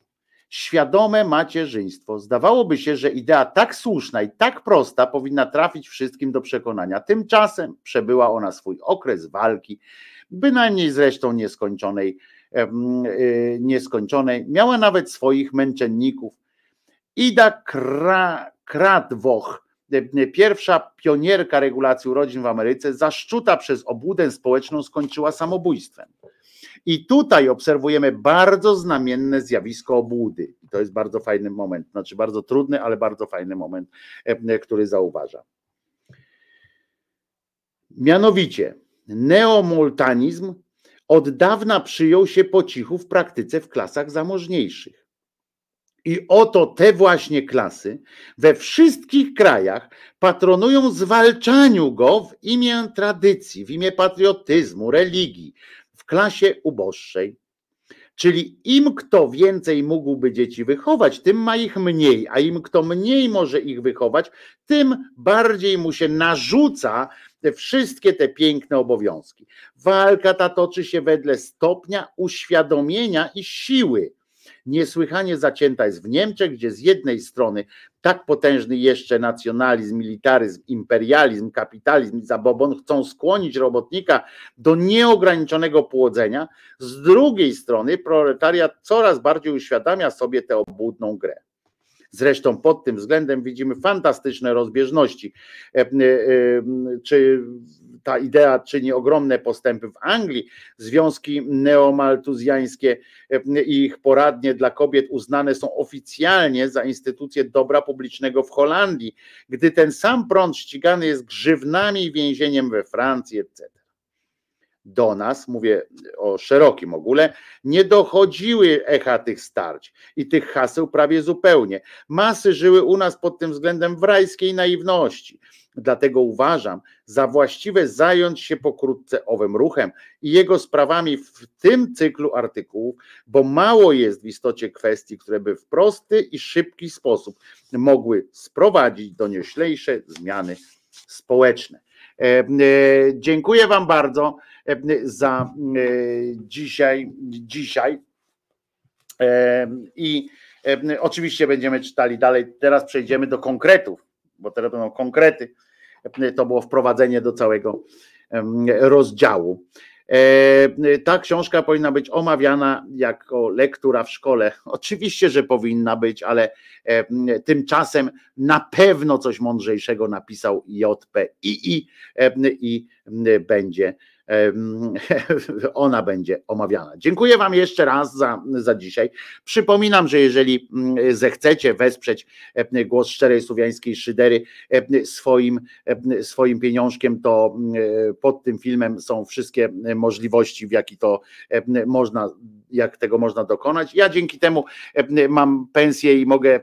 świadome macierzyństwo. Zdawałoby się, że idea tak słuszna i tak prosta powinna trafić wszystkim do przekonania. Tymczasem przebyła ona swój okres walki, bynajmniej zresztą nieskończonej y, nieskończonej. Miała nawet swoich męczenników. Ida Kra, Kratwoch, e, pierwsza pionierka regulacji urodzin w Ameryce, zaszczuta przez obłudę społeczną, skończyła samobójstwem. I tutaj obserwujemy bardzo znamienne zjawisko obłudy. To jest bardzo fajny moment, znaczy bardzo trudny, ale bardzo fajny moment, e, który zauważa. Mianowicie, neomultanizm od dawna przyjął się po cichu w praktyce w klasach zamożniejszych. I oto te właśnie klasy we wszystkich krajach patronują zwalczaniu go w imię tradycji, w imię patriotyzmu, religii, klasie uboższej. Czyli im kto więcej mógłby dzieci wychować, tym ma ich mniej, a im kto mniej może ich wychować, tym bardziej mu się narzuca te wszystkie te piękne obowiązki. Walka ta toczy się wedle stopnia uświadomienia i siły. Niesłychanie zacięta jest w Niemczech, gdzie z jednej strony tak potężny jeszcze nacjonalizm, militaryzm, imperializm, kapitalizm i zabobon chcą skłonić robotnika do nieograniczonego płodzenia, z drugiej strony proletariat coraz bardziej uświadamia sobie tę obłudną grę. Zresztą pod tym względem widzimy fantastyczne rozbieżności. E, e, e, Czy ta idea czyni ogromne postępy w Anglii, związki neomaltuzjańskie i ich poradnie dla kobiet uznane są oficjalnie za instytucje dobra publicznego w Holandii, gdy ten sam prąd ścigany jest grzywnami i więzieniem we Francji, etc do nas, mówię o szerokim ogóle, nie dochodziły echa tych starć i tych haseł prawie zupełnie. Masy żyły u nas pod tym względem w rajskiej naiwności. Dlatego uważam za właściwe zająć się pokrótce owym ruchem i jego sprawami w tym cyklu artykułów, bo mało jest w istocie kwestii, które by w prosty i szybki sposób mogły sprowadzić do nieślejsze zmiany społeczne. E, e, Dziękuję Wam bardzo za e, dzisiaj. dzisiaj. E, I e, oczywiście będziemy czytali dalej. Teraz przejdziemy do konkretów, bo teraz będą konkrety. To było wprowadzenie do całego rozdziału. Ta książka powinna być omawiana jako lektura w szkole. Oczywiście, że powinna być, ale tymczasem na pewno coś mądrzejszego napisał JPII i będzie ona będzie omawiana. Dziękuję Wam jeszcze raz za, za dzisiaj. Przypominam, że jeżeli mm, zechcecie wesprzeć e, głos szczerej słowiańskiej szydery e, swoim, e, swoim pieniążkiem, to e, pod tym filmem są wszystkie możliwości, w jaki to można, jak tego można dokonać. Ja dzięki temu e, mam pensję i mogę e,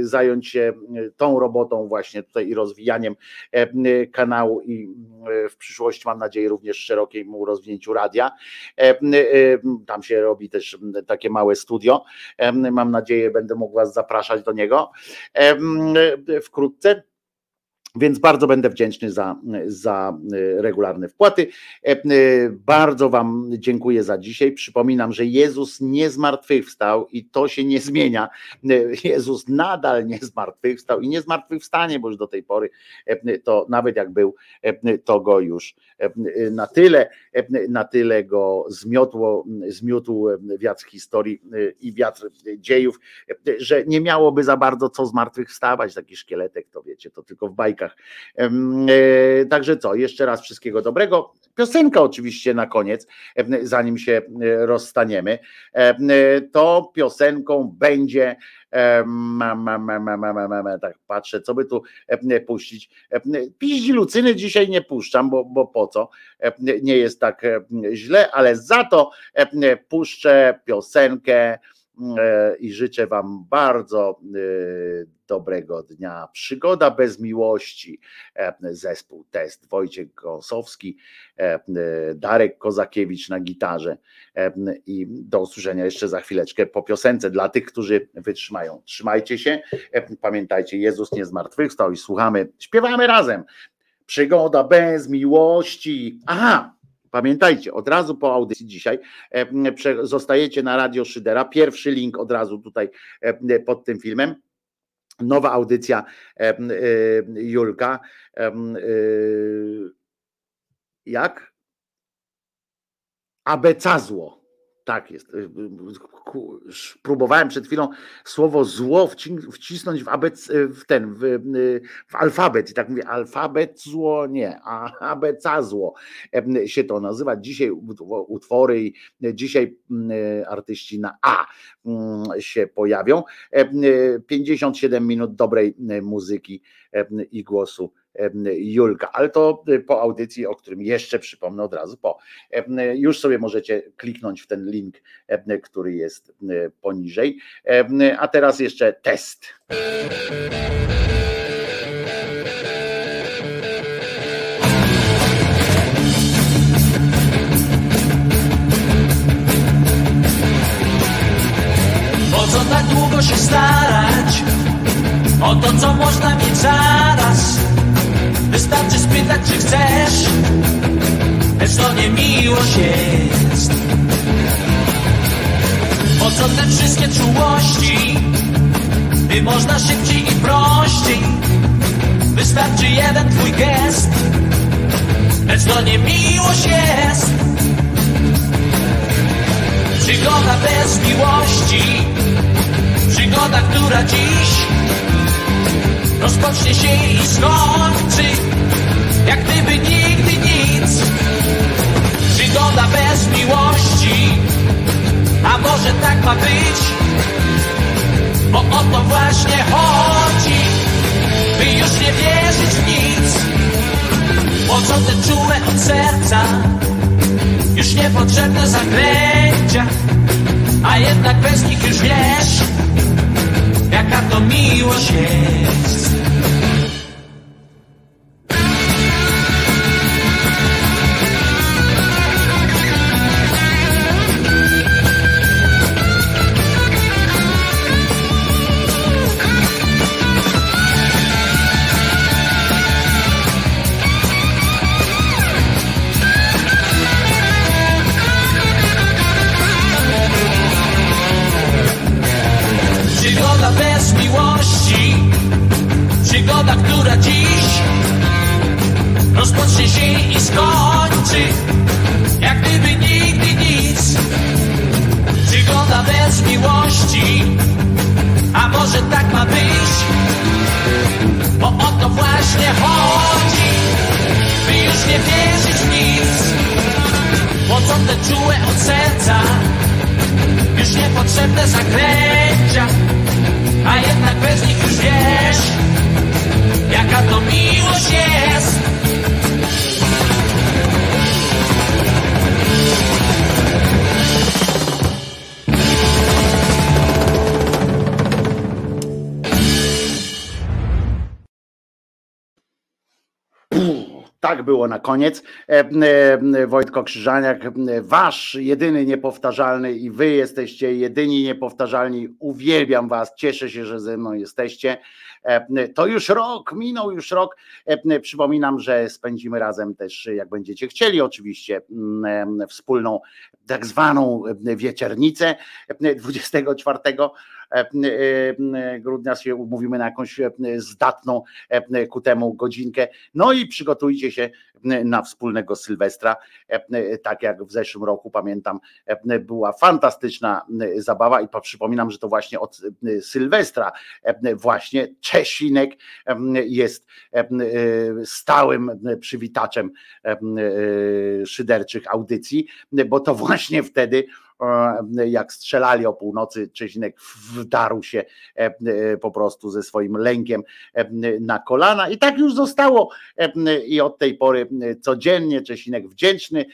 zająć się e, tą robotą właśnie tutaj i rozwijaniem kanału i w przyszłości mam nadzieję również szerokiemu rozwinięciu radia. Tam się robi też takie małe studio. Mam nadzieję, będę mógł Was zapraszać do niego wkrótce. Więc bardzo będę wdzięczny za, za e, regularne wpłaty. E, e, Bardzo Wam dziękuję za dzisiaj. Przypominam, że Jezus nie zmartwychwstał i to się nie zmienia. E, Jezus nadal nie zmartwychwstał i nie zmartwychwstanie, bo już do tej pory e, to nawet jak był, e, to go już na tyle, na tyle go zmiotło, zmiótł wiatr historii i wiatr dziejów, że nie miałoby za bardzo co zmartwychwstawać. Taki szkieletek, to wiecie, to tylko w bajkach. E, także co, jeszcze raz wszystkiego dobrego. Piosenka oczywiście na koniec, zanim się e, rozstaniemy, e, to piosenką będzie tak patrzę, co by tu puścić. Piździ Lucyny dzisiaj nie puszczam, bo, bo po co? Nie jest tak źle, ale za to puszczę piosenkę i życzę Wam bardzo e, dobrego dnia. Przygoda bez miłości, e, zespół Test, Wojciech Gąsowski, e, e, Darek Kozakiewicz na gitarze e, i do usłyszenia jeszcze za chwileczkę po piosence dla tych, którzy wytrzymają. Trzymajcie się, e, pamiętajcie, Jezus nie zmartwychwstał i słuchamy, śpiewamy razem. Przygoda bez miłości. Aha, Pamiętajcie, od razu po audycji dzisiaj e, zostajecie na Radio Szydera. Pierwszy link od razu tutaj e, pod tym filmem. Nowa audycja e, Julka. Jak? Abecazło. Tak jest. Próbowałem przed chwilą słowo zło wcisnąć w, ABC, w ten, w, w, alfabet i tak mówię, alfabet zło, nie, a ABC zło się to nazywa. Dzisiaj utwory i dzisiaj artyści na A się pojawią. 57 minut dobrej muzyki i głosu Julka, ale to po audycji, o którym jeszcze przypomnę od razu po. Już sobie możecie kliknąć w ten link, który jest poniżej. A teraz jeszcze test. Po co tak długo się starać o to, co można mieć zaraz? Wystarczy spytać, czy chcesz, lecz to nie miłość jest. Po co te wszystkie czułości, gdy można szybciej i prościej? Wystarczy jeden twój gest, lecz to nie miłość jest. Przygoda bez miłości, przygoda, która dziś rozpocznie się i skończy, jak gdyby nigdy nic. Przygoda bez miłości, a może tak ma być, bo o to właśnie chodzi, by już nie wierzyć w nic. Co te czułe od serca, już niepotrzebne zaklęcia, a jednak bez nich już wiesz, jaka to miłość jest. Było na koniec. E, e, Wojtko Krzyżaniak, e, wasz jedyny niepowtarzalny i wy jesteście jedyni niepowtarzalni. Uwielbiam was, cieszę się, że ze mną jesteście. To już rok, minął już rok. Przypominam, że spędzimy razem też, jak będziecie chcieli, oczywiście, wspólną tak zwaną wieczernicę 24 grudnia się umówimy na jakąś zdatną ku temu godzinkę. No i przygotujcie się na wspólnego Sylwestra. Tak jak w zeszłym roku pamiętam, była fantastyczna zabawa i przypominam, że to właśnie od Sylwestra właśnie Czesinek jest stałym przywitaczem szyderczych audycji, bo to właśnie wtedy jak strzelali o północy, Czesinek wdarł się po prostu ze swoim lękiem na kolana. I tak już zostało i od tej pory codziennie Czesinek wdzięczny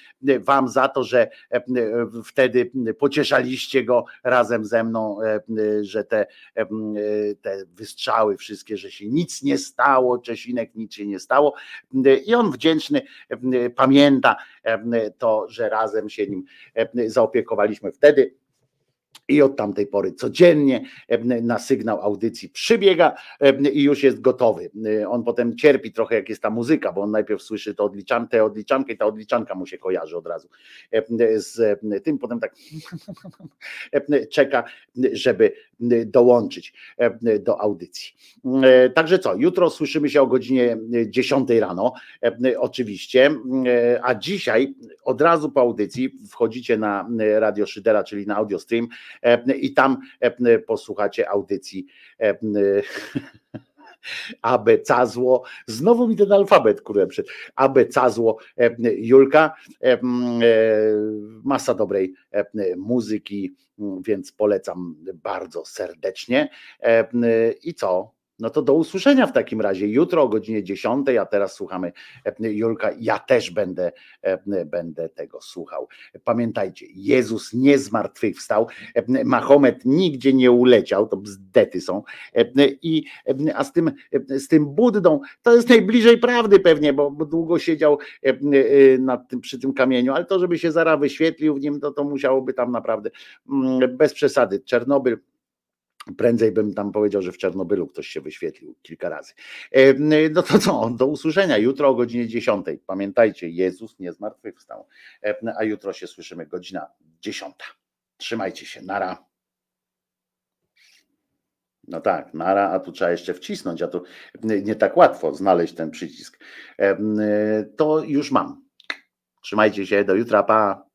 wam za to, że wtedy pocieszaliście go razem ze mną, że te, te wystrzały wszystkie, że się nic nie stało, Czesinek nic się nie stało. I on wdzięczny pamięta to, że razem się nim zaopiekowaliśmy. Wtedy I od tamtej pory codziennie na sygnał audycji przybiega i już jest gotowy. On potem cierpi trochę, jak jest ta muzyka, bo on najpierw słyszy to odliczan, tę odliczankę i ta odliczanka mu się kojarzy od razu z tym, potem tak czeka, żeby dołączyć do audycji. Także co, jutro słyszymy się o godzinie 10 rano, oczywiście, a dzisiaj od razu po audycji wchodzicie na Radio Szydera, czyli na audio stream i tam posłuchacie audycji AB Cazło, znowu mi ten alfabet, który przed AB Cazło, Julka, masa dobrej muzyki, więc polecam bardzo serdecznie. I co? No to do usłyszenia w takim razie jutro o godzinie 10, a teraz słuchamy e, Julka. Ja też będę, e, będę tego słuchał. Pamiętajcie, Jezus nie zmartwychwstał, e, Mahomet nigdzie nie uleciał, to bzdety są. I, a z tym, z tym Buddą to jest najbliżej prawdy pewnie, bo, bo długo siedział nad tym, przy tym kamieniu, ale to, żeby się zaraz wyświetlił w nim, to, to musiałoby tam naprawdę mm, bez przesady. Czernobyl Prędzej bym tam powiedział, że w Czernobylu ktoś się wyświetlił kilka razy. E, no to co, do usłyszenia jutro o godzinie 10. Pamiętajcie, Jezus nie zmartwychwstał. E, a jutro się słyszymy godzina 10. Trzymajcie się, nara. No tak, nara, a tu trzeba jeszcze wcisnąć, a tu nie tak łatwo znaleźć ten przycisk. E, to już mam. Trzymajcie się, do jutra, pa.